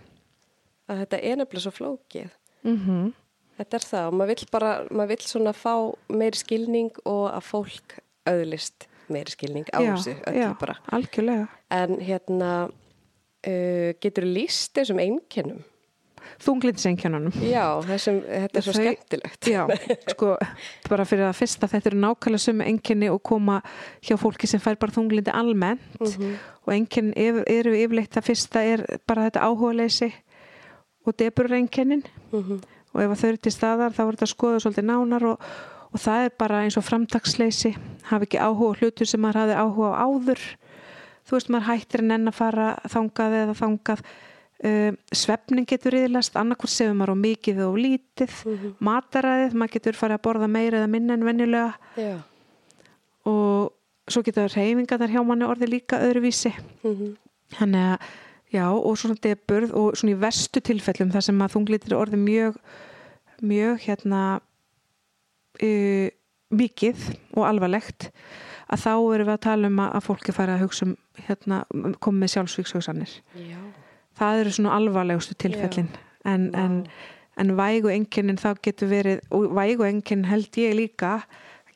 að þetta er nefnilega svo flókið. mm Þetta er það og maður vill bara, maður vill svona fá meiri skilning og að fólk auðlist meiri skilning á þessu öllu bara. algjörlega En hérna, uh, getur líst þessum einkennum? Þunglindsenkjönunum Já, þessum, þetta er svo skemmtilegt. Já, sko, bara fyrir að fyrsta þetta eru nákvæmlega sömu enginni og koma hjá fólki sem fær bara þunglindi almennt Mhm. og enginn eru yfirleitt að fyrsta er bara þetta áhugaleysi og deburrenginnin Mhm. og ef þau eru til staðar þá er þetta skoða svolítið nánar og, og það er bara eins og framtaksleysi hafi ekki áhuga hlutur sem maður hafi áhuga á áður þú veist maður hættir en enn að fara þangað eða þangað uh, svefnin getur yðurlast annarkvort sefur maður á mikið og lítið Mhm. mataræðið, maður getur farið að borða meira eða minna en venjulega Já. og svo getur reyfingarnar hjá manni orðið líka öðruvísi Mhm. Þannig að, já, og svona deburð og svona í verstu tilfellum þar sem að þunglitir orðið mjög, mjög hérna uh, mikið og alvarlegt að þá erum við að tala um að, að fólki fara að hugsa um hérna, komið með sjálfsvíkshugsanir. Já. Það eru svona alvarlegustu tilfellin en, Vá. en, en vægu enginnin þá getur verið, og vægu enginn held ég líka,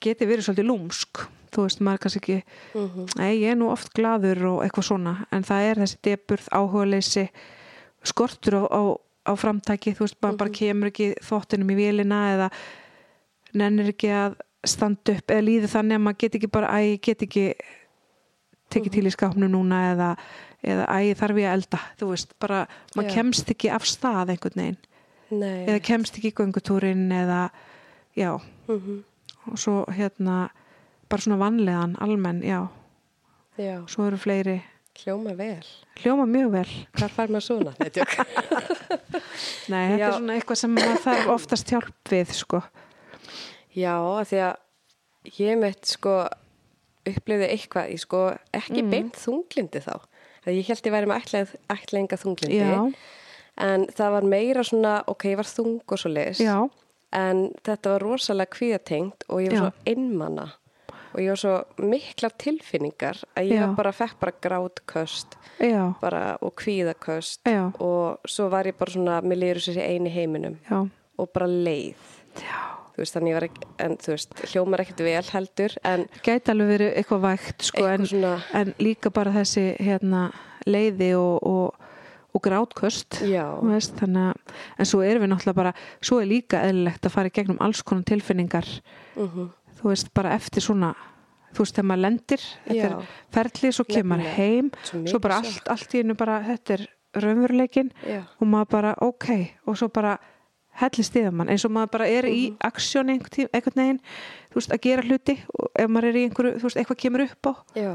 getur verið svolítið lúmsk. Þú veist, maður kannski ekki Mhm. Nei, ég er nú oft gladur og eitthvað svona en það er þessi deburð, áhugaleysi skortur á, á, á framtæki, þú veist, maður bara kemur ekki þvottinum í vélina eða nennir ekki að standa upp eða líður þannig að maður get ekki bara ég get ekki tekið til í skápnu núna eða, eða æ, þarf ég að elda, þú veist, bara maður kemst ekki af stað einhvern veginn Nei. eða kemst ekki í göngutúrin eða, já, Mhm. og svo hérna bara svona vanlegan, almenn, já Já, svo eru fleiri hljóma vel. hljóma mjög vel Hvar fær maður svona? Nei, þetta Já. er svona eitthvað sem maður þarf oftast hjálp við sko. Já, af því að ég mitt sko upplifði eitthvað í sko ekki Mm. beint þunglindi þá. Það ég held ég væri með ætlega, ætlega þunglindi. Já, En það var meira svona, ok, ég var þung og svo leis. já, En þetta var rosalega kvíðatengt og ég var Já. svo einmanna. Og ég var svo miklar tilfinningar að ég Já. var bara, fekk bara grátköst bara, og kvíðaköst. Og svo var ég bara svona, mér liður sér í eini heiminum. já, og bara leið Já. Þú veist, þannig var ekki, en þú veist, hljómar ekkert vel heldur, en Gæti alveg verið eitthvað vægt sko, en, eitthvað svona, en líka bara þessi hérna, leiði og, og, og grátköst veist, þannig að en svo erum við náttúrulega bara, svo er líka eðlilegt að fara í gegnum alls konar tilfinningar mm þú veist, bara eftir svona þú veist, þegar maður lendir þetta já, er ferli, svo kemur maður heim svo svo bara allt, allt í einu bara, þetta er raunveruleikin já, og maður bara, ok, og svo bara hellist yfir mann, eins og maður bara er í Mhm. aksjón einhvern veginn þú veist, að gera hluti og ef maður er í einhverju, þú veist, eitthvað kemur upp á já,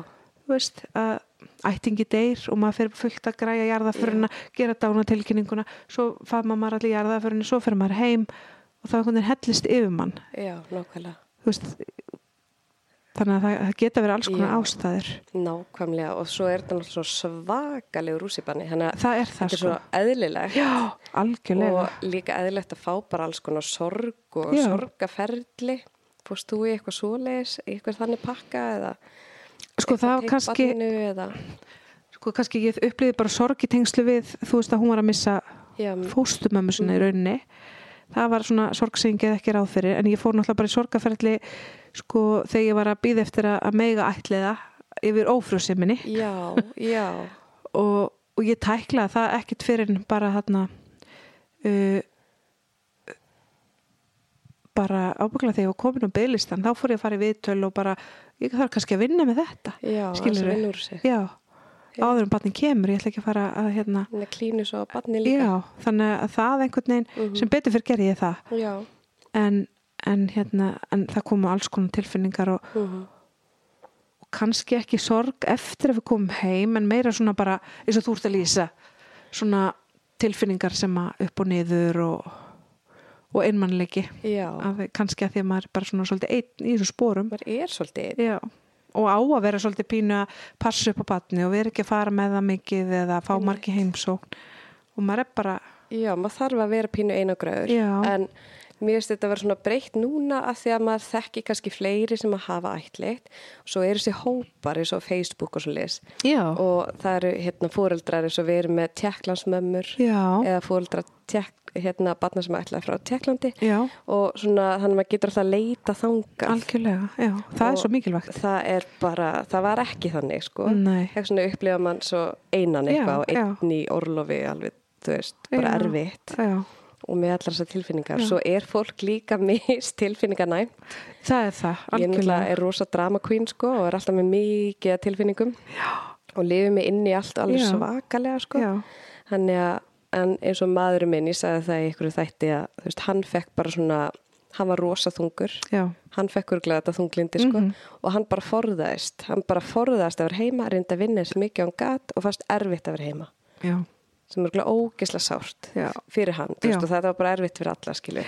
þú veist, að ættingi deyr og maður fyrir fullt að græja jarðaföruna gera dánatilkynninguna, svo faðma maður allir jarðaföruna, svo fyrir maður heim og þá einhvern veginn hellist yfir mann. Já, nákvæmlega. Þú veist þannig að það, það geta verið alls konar Já. ástæður. Nákvæmlega, og svo er þetta náttúrulega svakalegur að það er það þetta er sko. svo eðlilegt. Já, algjörlega. Og líka eðlilegt að fá bara alls konar sorg og Já. sorgaferli fórst þú í eitthvað svoleiðis í eitthvað þannig pakka eða sko kannski barninu eða, sko kannski ég upplýði bara sorg í tengslu við þú veist að hún var að missa fóstumömmu sinna Mm. í rauninni það var svona sorg sem ég geð ekki ráð fyrir en ég fór náttúrulega bara í sorgaferli sko þegar ég var að býða eftir að, meiga ætliða yfir já og, og ég tæklaði það ekkit fyrir en bara þarna uh, bara ábyggla þegar ég var komin á bygglistan þá fór ég að fara í viðtöl og bara ég þarf kannski að vinna með þetta já, úr sig já, áður en barnin kemur ég ætla ekki að fara að hérna að klínu svo á barni líka. Já, þannig að það einhvern veginn Mhm. sem betur fyrir gerði ég það. Já, en, en hérna en það komu alls konar tilfinningar og, mhm, og kannski ekki sorg eftir að við komum heim en meira svona bara eins og þú ert að lýsa svona tilfinningar sem að upp og niður og, og einmannleiki. Já. Að, kannski að því að maður er bara svona svolítið einn í þessu spórum maður er svolítið Já. Og á að vera svolítið pínu að passa upp á batni og vera ekki að fara með það mikið eða fá margi heimsókn. Og maður er bara já, maður þarf að vera pínu einagraður en mér finnst þetta að vera svona breytt núna að því að maður þekki kannski fleiri sem að hafa ættleitt. Og svo eru þessi hópar eins og Facebook og svo leis já, og það eru hérna fóreldrar eins og við erum með tjekklandsmömmur já, eða fóreldrar tjekk, hérna barna sem ætlaði frá Tjekklandi já. Og svona þannig að maður getur alltaf að leita þangað. Algjörlega, já, það er Og svo mikilvægt. það er bara, það var ekki þannig sko. Eitthvað svona upplifa mann svo einan eitthvað Já, og einn í orlofi alveg, þú veist, bara Já. erfitt. já, og með allar þessar tilfinningar. Já. svo er fólk líka mist tilfinningarnæm það er það, ég algjörlega. er rosa drama queen sko og er alltaf með mikið tilfinningum. Já. og lifið mig inn í allt alveg Já. svakalega sko. Þannig að en eins og maðurinn minn, ég sagði það í ykkur þætti að veist, hann fekk bara svona hann var rosa þungur, já, hann fekk örglega þetta þunglindi sko. Mhm. og hann bara forðaðist, hann bara forðaðist að vera heima, reyndi að vinna eins mikið á hann gat og fannst erfitt að vera heima. Já, sem er ógisla sárt Já. fyrir hann, veist, og þetta var bara erfitt fyrir alla skilu,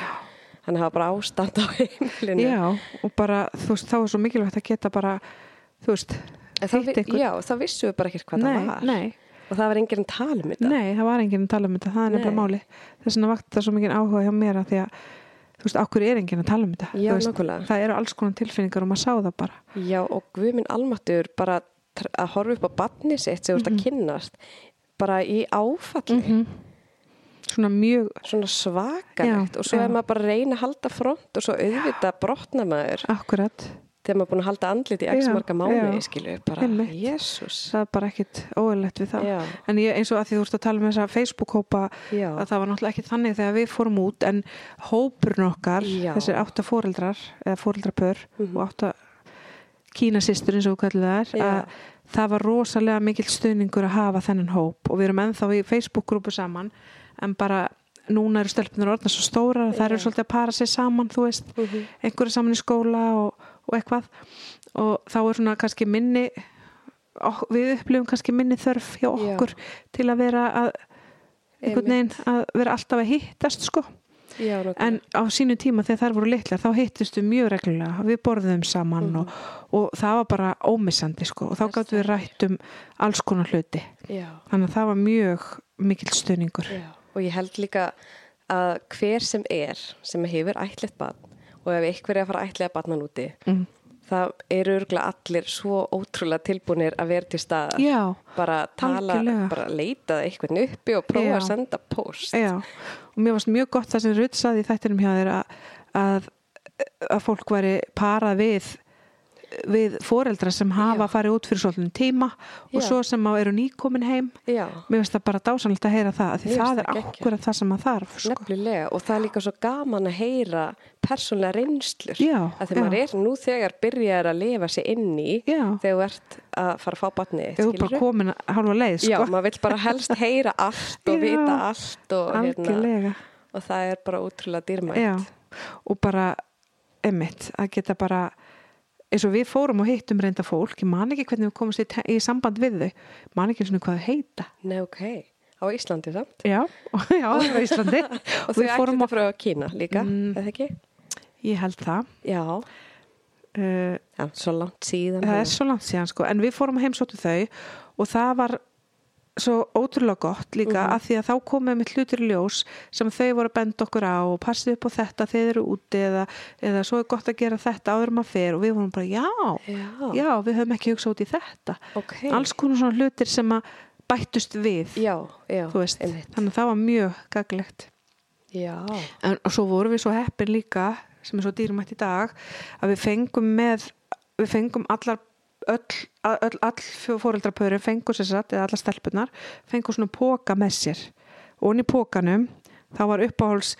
hann hafa bara ástand á heimilinu. Já og bara, þú veist, þá er svo mikilvægt að geta bara, þú veist einhvern- já, þá vissum við bara ekkert hvað nei, það var. nei, og það var enginn tala um þetta. Nei, það var enginn tala um þetta það er nefnilega máli, þess vegna vakti það svo mikið áhuga hjá mér að því að þú veist, okkur er enginn að tala um þetta Já, veist, það eru alls konar tilfinningar og maður sá það bara. Já, og guð minn almattur bara að horfa upp á barni sitt sem þú ert að kynnast bara í áfalli Mhm. svona mjög svona svakalegt og svo já. er maður bara að reyna að halda front og svo auðvitað brotna maður akkurat þegar maður er búin að halda andlit í x Já, marga mánuði já. skilur bara, jésús það er bara ekkit óeðlegt við það Já, en ég, eins og að því þú ert að tala um þessa Facebook-hópa að það var náttúrulega ekki þannig þegar við fórum út en hópurinn okkar, Já. þessir átta fóreldrar eða fóreldrapör Mhm. og átta kínasistur eins og kallum það er að það var rosalega mikill stuðningur að hafa þennan hóp og við erum ennþá í Facebook-grúpu saman en bara núna eru stelpunar orðna svo stórar að það eru Já. svolítið að para sig saman þú veist, Mhm. einhverju saman í skóla og, og eitthvað og þá er svona kannski minni við upplifum kannski minni þörf hjá Já. okkur til að vera að einhvern veginn að vera alltaf að hittast sko já, en á sínu tíma þegar þær voru litlar þá hittust við mjög reglulega, við borðum saman Mhm. og, og það var bara ómissandi sko og þá gáttum við rætt um alls konar hluti já, þannig að það var mjög mikill stuðningur já. og ég held líka að hver sem er sem hefur ætlitt barn og ef einhver er að fara að ætliða barnan úti mm. Það eru örgulega allir svo ótrúlega tilbúinir að vera til staðar Já, bara tala, algjörlega. bara leita eitthvað uppi og prófa Já. að senda post já og mér varst mjög gott það sem Rutt saði í þættinum hjá þér að, að, að fólk væri parað við við foreldra sem hafa Já. farið út fyrir svolítið tíma og Já. svo sem á eru nýkomin heim Já, mér finnst það bara dásanlegt að heyra það af því það er akkurat það sem að þarf sko. nefnilega og það er líka svo gaman að heyra persónlega reynslur Já, að þegar maður já. er nú þegar byrjar að lifa sig inn í Já. þegar þú ert að fara að fá batni Ef þú bara komin hálfa leið Já, sko. maður vill bara helst heyra allt og Já. vita allt og, hérna, og það er bara útrúlega dýrmætt Já, og bara emmitt, að geta bara eins og við fórum og hittum reynda fólk ég man ekki hvernig við komumst í, í samband við þau man ekki eins og hvað þau heita. Nei, ok, á Íslandi samt? Já, já, á Íslandi. Og þau fórum ættu frá Kína líka, Mm. eða ekki? Ég held það. Já, uh, já, svo langt síðan. Það er svo langt síðan sko. En við fórum að heimsóttu þau og það var svo ótrúlega gott líka Mhm. að því að þá komum við hlutur í ljós sem þau voru að benda okkur á og passið upp á þetta þeir eru úti eða, eða svo er gott að gera þetta áður maður fer og við vorum bara já, Já, já, við höfum ekki hugsað út í þetta. Ok. Alls konar svona hlutir sem að bættust við Já, já, veist, þannig að það var mjög gaglegt Já, en og svo vorum við svo heppin líka sem er svo dýrmætt í dag að við fengum með við fengum allar öll, öll, all fóreldrapöður fengur sér satt, eða allar stelpunar fengur svona póka með sér. Og inn í pókanum þá var uppáháls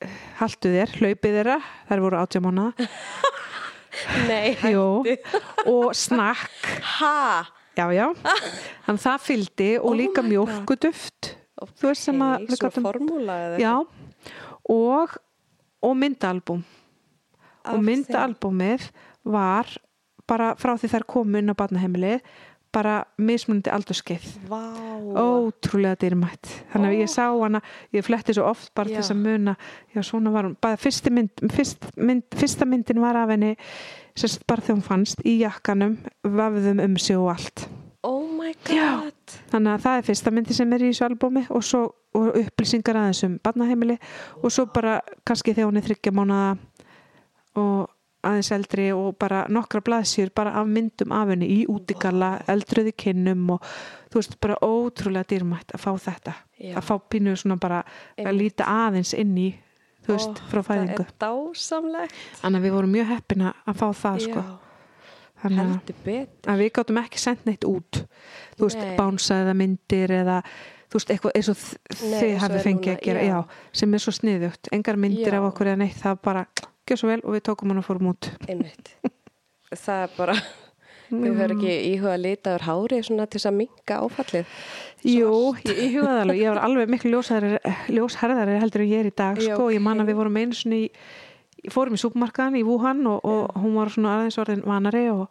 eh, haltu þér, hlaupið þeirra þær voru átjámána nei, og snakk. Ha? já, já, þannig það fylgdi og Oh líka God. mjólkuduft þú veist sem að já, og og myndaalbum og myndaalbumið var bara frá því þær komu inn á barnaheimilið bara mismunandi aldurskeið. Ótrúlega dýrmætt. Þannig að ég sá hana, ég fletti svo oft bara Já. þess að muna, já svona var hún. Bara fyrsti mynd, fyrst, mynd, fyrsta myndin var af henni sérst bara þegar hún fannst í jakkanum, vafðum um sig og allt. Oh my Já. god. Þannig að það er fyrsta myndi sem er í þessu albúmi og svo og upplýsingar aðeins um barnaheimili og svo bara kannski þegar hún er þryggja mánuða og aðeins eldri og bara nokkra blaðsjur bara af myndum af henni í útigalla eldröði kinnum og þú veist bara ótrúlega dýrmætt að fá þetta Já. að fá pínu svona bara að líta aðeins inn í þú veist, Ó, frá fæðingu Það er dásamlegt þannig að við vorum mjög heppina að fá það sko þannig að við gáttum ekki sendt neitt út þú veist, Nei. bánsa eða myndir eða þú veist, eitthvað eins og þið hafið fengið að gera já. já. sem er svo sniðugt, engar myndir Já. af okkur eða neitt, það bara, gjör svo vel og við tókum hann og fórum út. Einmitt. Það er bara Þú verður ekki íhuga að lita úr hári svona til þess að minka áfallið? Jú, ég, ég hugaði alveg, ég var alveg miklu ljósherðari, heldur en ég er í dag Já, sko, ég man að við vorum einu svona í fórum í súpmarkaðan í Wuhan og, og hún var svona aðeins orðin vanari og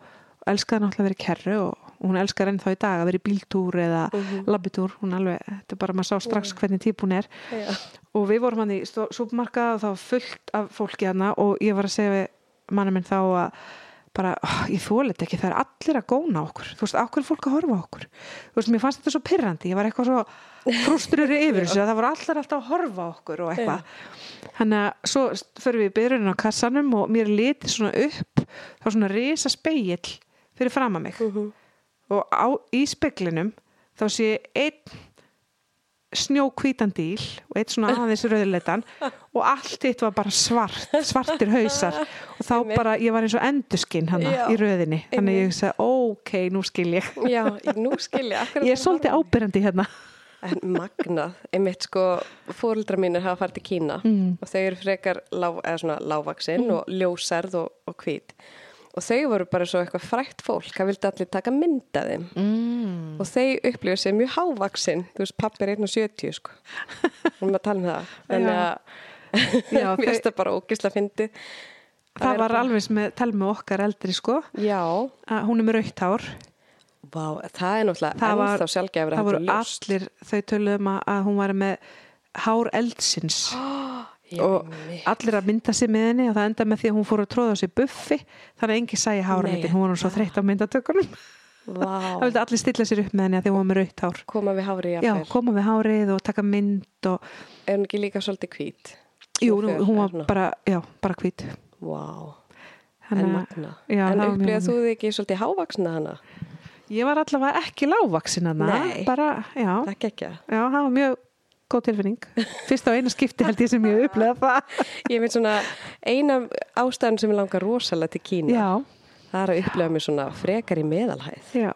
elskaði náttúrulega í kerru og hún elskar enn þá í dag að vera í bíltúr eða Mhm. labbitúr, hún alveg, þetta er bara maður sá strax hvernig típun er. Já, og við vorum hann í súpmarkað og var fullt af fólki hann og ég var að segja við manna minn þá að bara, oh, ég þólet ekki, það er allir að góna okkur. Þú veist, ákveð fólk að horfa okkur? Þú veist, mér fannst þetta svo pyrrandi, ég var eitthvað svo frustruri yfir þessu, að það voru allir alltaf að horfa okkur og eitthvað. Þannig að svo förum við í byrjunin á kassanum og mér er litið svona upp þá svona risa speill fyrir fram að mig. Mhm. Og á, í speklinum þá sé ég einn snjókvítan díl og eitt svona aðeins rauðleitan og allt þitt var bara svart svartir hausar. Og þá bara, ég var eins og endurskinn hana Já. í rauðinni, þannig ég sagði ok, nú skil ég. Já, ég- nú skilja ég. Er svolítið ábyrjandi hérna. En magnað, einmitt sko fóreldra mínir hafa farið til Kína Mm. og þau eru frekar eða svona lágvaksinn og ljósærð og, og hvít og þau voru bara svo eitthvað frækt fólk það vildi allir taka mynda þeim. Mm. og þau upplifir sig mjög hávaksinn þú veist, pappi er 1,70 sko. Var að tala um það. Já. að mér finnst það bara ógisla fyndi það var alveg sem með telmu okkar eldri sko. Já, að hún er með rautt hár. Vá, það er náttúrulega ennþá sjálfgefur það voru allir þau töluðum að, að hún var með hár eldsins og allir að mynda sig með henni og það enda með því að hún fór að tróða sig buffi. Þannig að engi sæði háralitin, Nei, hún var svo þreytt á myndatökunum. Vá, vildi allir stilla sér upp með henni að því hún var með rautt hár. Koma við hári já, koma við hárið og taka mynd og Er hún ekki líka svolítið hvít? jú, nú, hún var bara, já, bara hvít. Vá, En Þannig að- magna. Já, en það var mjög upplýða magna. þú þig ekki svolítið hávaksna hana? Ég var allavega ekki lágvaksin hana bara, Það ekki. já, það var mjög góð tilfinning fyrst á einu skipti held ég sem ég upplega það Ég veit svona, eina ástæðan sem ég langar rosalega til Kína, Já, það er að upplifa mig svona frekar í meðalhæð. já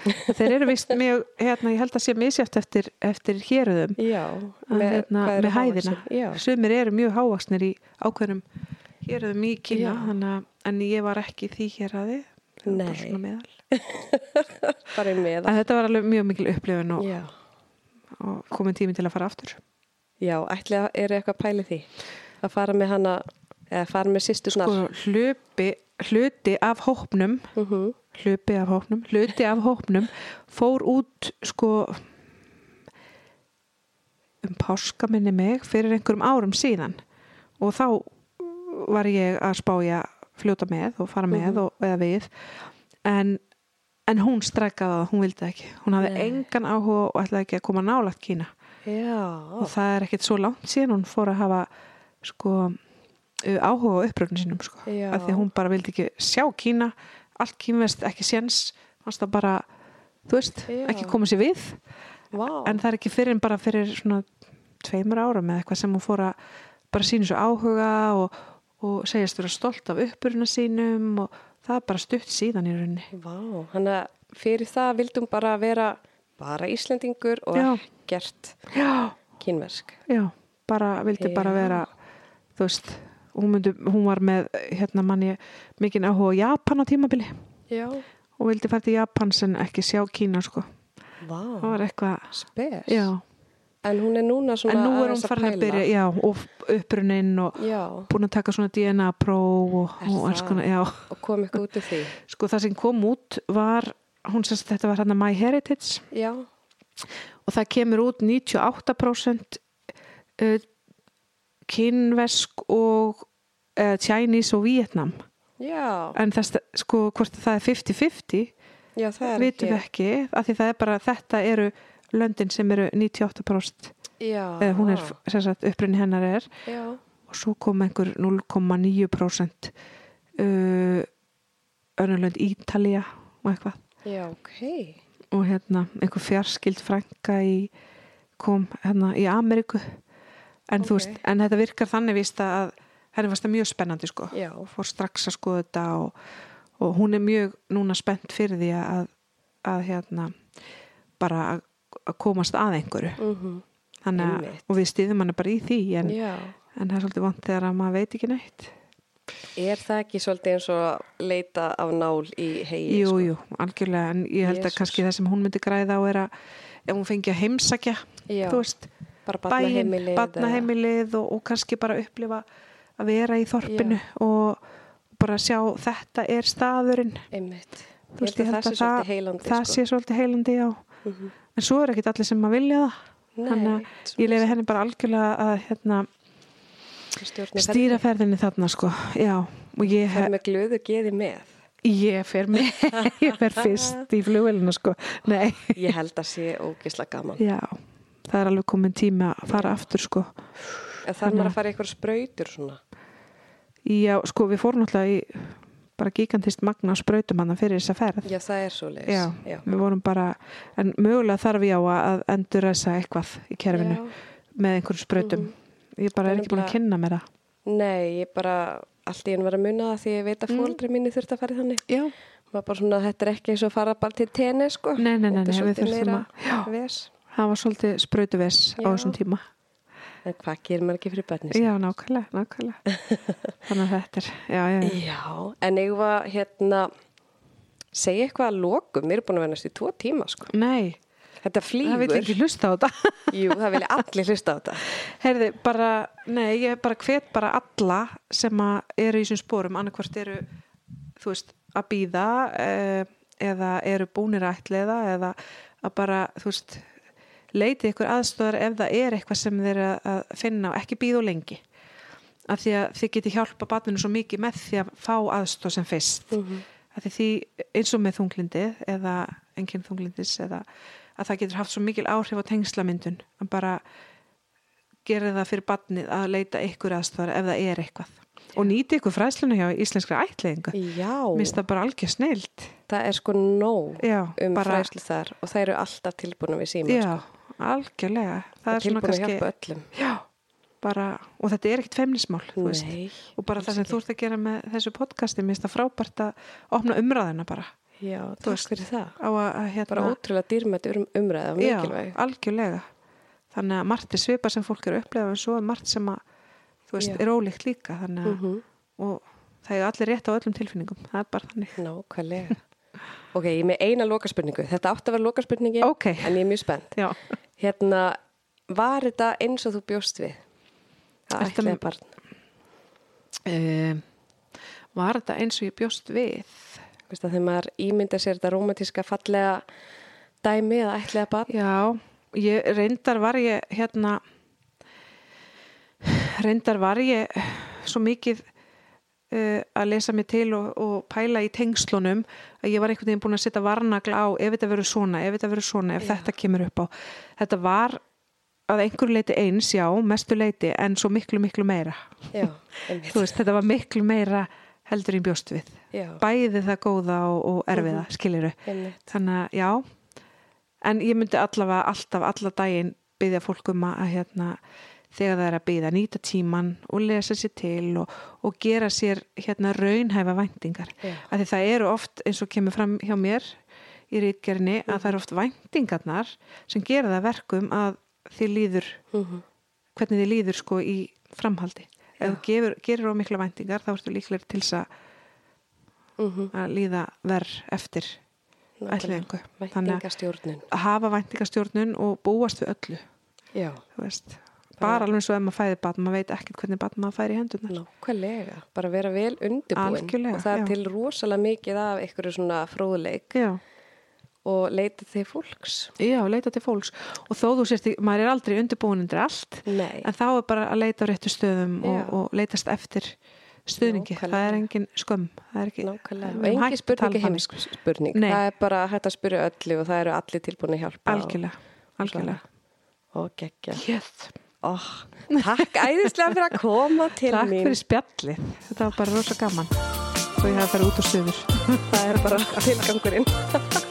Þeir eru vist mjög, hérna, ég held að sé misjátt eftir, eftir héruðum Já, að, hérna, með hæðina? Já, Sumir eru mjög hávaksnir í ákveðnum héruðum í Kína að, en ég var ekki í því Það var bara Nei. svona meðal. bara í meðal. En þetta var alveg mjög mikil upplifun og, og komin tími til að fara aftur já, ætli að eru eitthvað pæli því að fara með hana, eða fara með sýstu snar. sko, hlupi, hluti af hópnum Mhm. hlupi af hópnum hluti af hópnum fór út sko um páska minni mig fyrir einhverjum árum síðan og þá var ég að spája fljóta með og fara með Mhm. og, eða við en, en hún strekkaði það, hún vildi ekki. Hún hafði Nei. engan áhuga og ætlaði ekki að koma nálagt Kína. Já, og það er ekkit svo langt síðan hún fór að hafa sko áhuga á uppröfnum sínum sko. Af því hún bara vildi ekki sjá Kína. Allt kínvest ekki séns. Fannst það bara, þú veist, Já. ekki koma sér við. Vá. en það er ekki fyrir en bara fyrir svona tveimur árum eða eitthvað sem hún fór að bara sína svo áhuga og, og segjast vera stolt af uppröfnum sínum og það er bara stutt síðan í rauninni Vá, hann að fyrir það vildum bara vera bara Íslendingur og Já. ekkert já, kínversk. já, bara vildi bara Já. vera þú veist, hún, myndi, hún var með hérna manni mikinn áhuga Japan á tímabili Já, og vildi fara til Japans en ekki sjá Kína sko það vá, var eitthvað, spes. já En hún er núna svona en nú er aðeins hún farin að pæla. byrja, já, og upprunnin og Já, búin að taka svona DNA-próf og, og alls það? konar, já. Og kom eitthvað út af því. sko það sem kom út var hún sérst þetta var hérna My Heritage. Já, og það kemur út 98% uh, kynvesk og uh, Chinese og Vietnam já, en þess, sko hvort það er 50-50 já, það er vitum við ekki af því það er bara, þetta eru löndin sem eru 98% Já, eða hún er, sagt, upprunni hennar er. Já, og svo kom einhver 0,9% uh, önnulönd Ítalía og eitthvað. Já, ok. og hérna einhver fjarskild frænka í kom hérna í Ameríku. En þú Ok. veist, en þetta virkar þannig víst að henni varst það mjög spennandi sko. Já, fór strax að skoða þetta og, og hún er mjög núna spennt fyrir því að, að hérna bara að, að komast að einhverju mhm, Þannig, að- og við stýðum hann bara í því en, já. en það er svolítið vant þegar að maður veit ekki neitt Er það ekki svolítið eins og leita af nál í hegi? jú, sko? jú, algjörlega en ég held Jesús. að kannski það sem hún myndi græða á er að ef hún fengi að heimsækja Já, þú veist, bara bæinn, barnaheimilið og, og kannski bara upplifa að vera í þorpinu og bara sjá þetta er staðurinn Einmitt. Þú Ég held að það sé svolítið heilandi. það sko. sé svolítið heilandi, já Mhm. En svo er ekkit allir sem að vilja það þannig að ég lefi henni bara algjörlega að hérna, stýra ferðinni þarna sko, já og ég, Það er með glöðu geði með. ég fer með ég fer fyrst í flugvelina sko nei, Ég held að sé ógislega gaman. já það er alveg komin tíma að fara aftur sko En þarf maður að fara í eitthvað sprautur svona. já, sko við fórum náttúrulega í bara gigantist magna sprautum hann fyrir þessa ferð Já, það er svo leis. já, við vorum bara en mögulega þarf ég á að endur þessa eitthvað í kerfinu með einhverjum sprautum ég bara er ekki búin að kynna mér það Nei, ég bara allt í einu var að muna það því ég veit að Mm. fóldri minni þurft að fara þannig. já, Maður bara svona, þetta er ekki eins og fara bara til tenni, sko. Nei, nei, nei, nei, við þurftum að- já. Það var svolítið sprautuves á Já. þessum tíma En hvað gerir maður ekki fyrir börni sín? já, nákvæmlega, nákvæmlega þannig að þetta er, já, já, já. En ég var hérna segja eitthvað að lokum, við erum búin að vera næstu tvo tíma sko. nei, Þetta það vil flýgur. ekki hlusta á þetta Jú, það vilja allir hlusta á þetta. Herði, bara, nei, ég bara hvet bara alla sem eru í þessum spórum, annarkvort eru, þú veist, að býða eh, eða eru búnir að ætliða eða að bara, þú veist, leiti ykkur aðstofar ef það er eitthvað sem þeir að finna og ekki býða og lengi. Af því að þið geti hjálpa batninu svo mikið með því að fá aðstof sem fyrst. Mhm. Af því eins og með þunglindið eða enginn þunglindis eða að það getur haft svo mikil áhrif á tengslamyndun að bara gerir það fyrir badnið að leita ykkur aðstæðar ef það er eitthvað og nýti ykkur fræsluna hjá íslenskra ætlinga minnst það bara algjör snilt það er sko nóg já, um fræslu þar og það eru alltaf tilbúin við síma já. Algjörlega. Það er svona kannski já, bara, og þetta er ekkit feimnismál og bara það sem alls þú ert að gera með þessu podcasti minnst það frábært að opna umræðina bara. Já, Þú veist, fyrir það. að, að hérna, Bara ótrúlega dýrmætt um, umræða og já, mikilvæg. algjörlega. Þannig að margt er svipa sem fólk er að upplefa en svo er margt sem að þú veist, Já. er ólíkt líka. Þannig að, mm og það er allir rétt á öllum tilfinningum. Það er bara þannig. Nákvæmlega Ok, ég er með eina lokaspurningu. Þetta átti að vera lokaspurningi Ok. En ég er mjög spennt. Já, Hérna, var þetta eins og þú bjóst við? Það Ertu- ætlaði barn. Um, var þetta eins og ég bjóst við? Veist að þegar maður ímynda sér þetta rómantíska fallega dæmi eða ætlaði barn. Já, ég reyndar var ég hérna reyndar var ég svo mikið uh, að lesa mig til og, og pæla í tengslunum að ég var einhvern veginn búin að setja varnagla á ef þetta verður svona, ef þetta verður svona, ef Já. þetta kemur upp á. Þetta var að einhverju leiti eins, já, mestu leiti en svo miklu, miklu meira. Já, veist, þetta var miklu meira heldur í bjóst við. Já, bæði það góða og, og erfiða, mm skiliru einmitt. Þannig að já. En ég myndi allavega alltaf alla daginn byggja fólk um að hérna þegar það er að byggja, nýta tíman og lesa sér til og, og gera sér hérna raunhæfa væntingar. Já. af því það eru oft eins og kemur fram hjá mér í rítgerni að það eru oft væntingarnar sem gera það verkum að þið líður mm hvernig þið líður sko í framhaldi. Ef Já. þú gefur, gerir á mikla væntingar þá ertu líklega til þess að, -hmm. að líða verð eftir ætliðingu þannig að að hafa væntingastjórnun og búast við öllu. Já, þú veist. Bara alveg svo ef maður fæði batn maður veit ekkert hvernig batn maður færi í hendunar nákvæmlega Bara vera vel undirbúin. Algjörlega, Og það er já. til rosalega mikið af einhverju svona fróðleik já, og leita til fólks. Já, leita til fólks. Og þó þú sérst, maður er aldrei undirbúin undir allt Nei, en þá er bara að leita á réttu stöðum og, og leitast eftir stuðningi. Nákvæmlega. það er engin skömm það er ekki, erum engin hætt að spurning tala þannig. heimsk spurning Nei. Það er bara hægt að spyrja öllu og það eru allir tilbúin að hjálpa algjörlega, algjörlega. Og geggja yes. Oh, Takk æðislega fyrir að koma til takk mín. fyrir spjallið. Þetta var bara rosa gaman. Og ég hafa farið út á stöður Það er bara tilgangurinn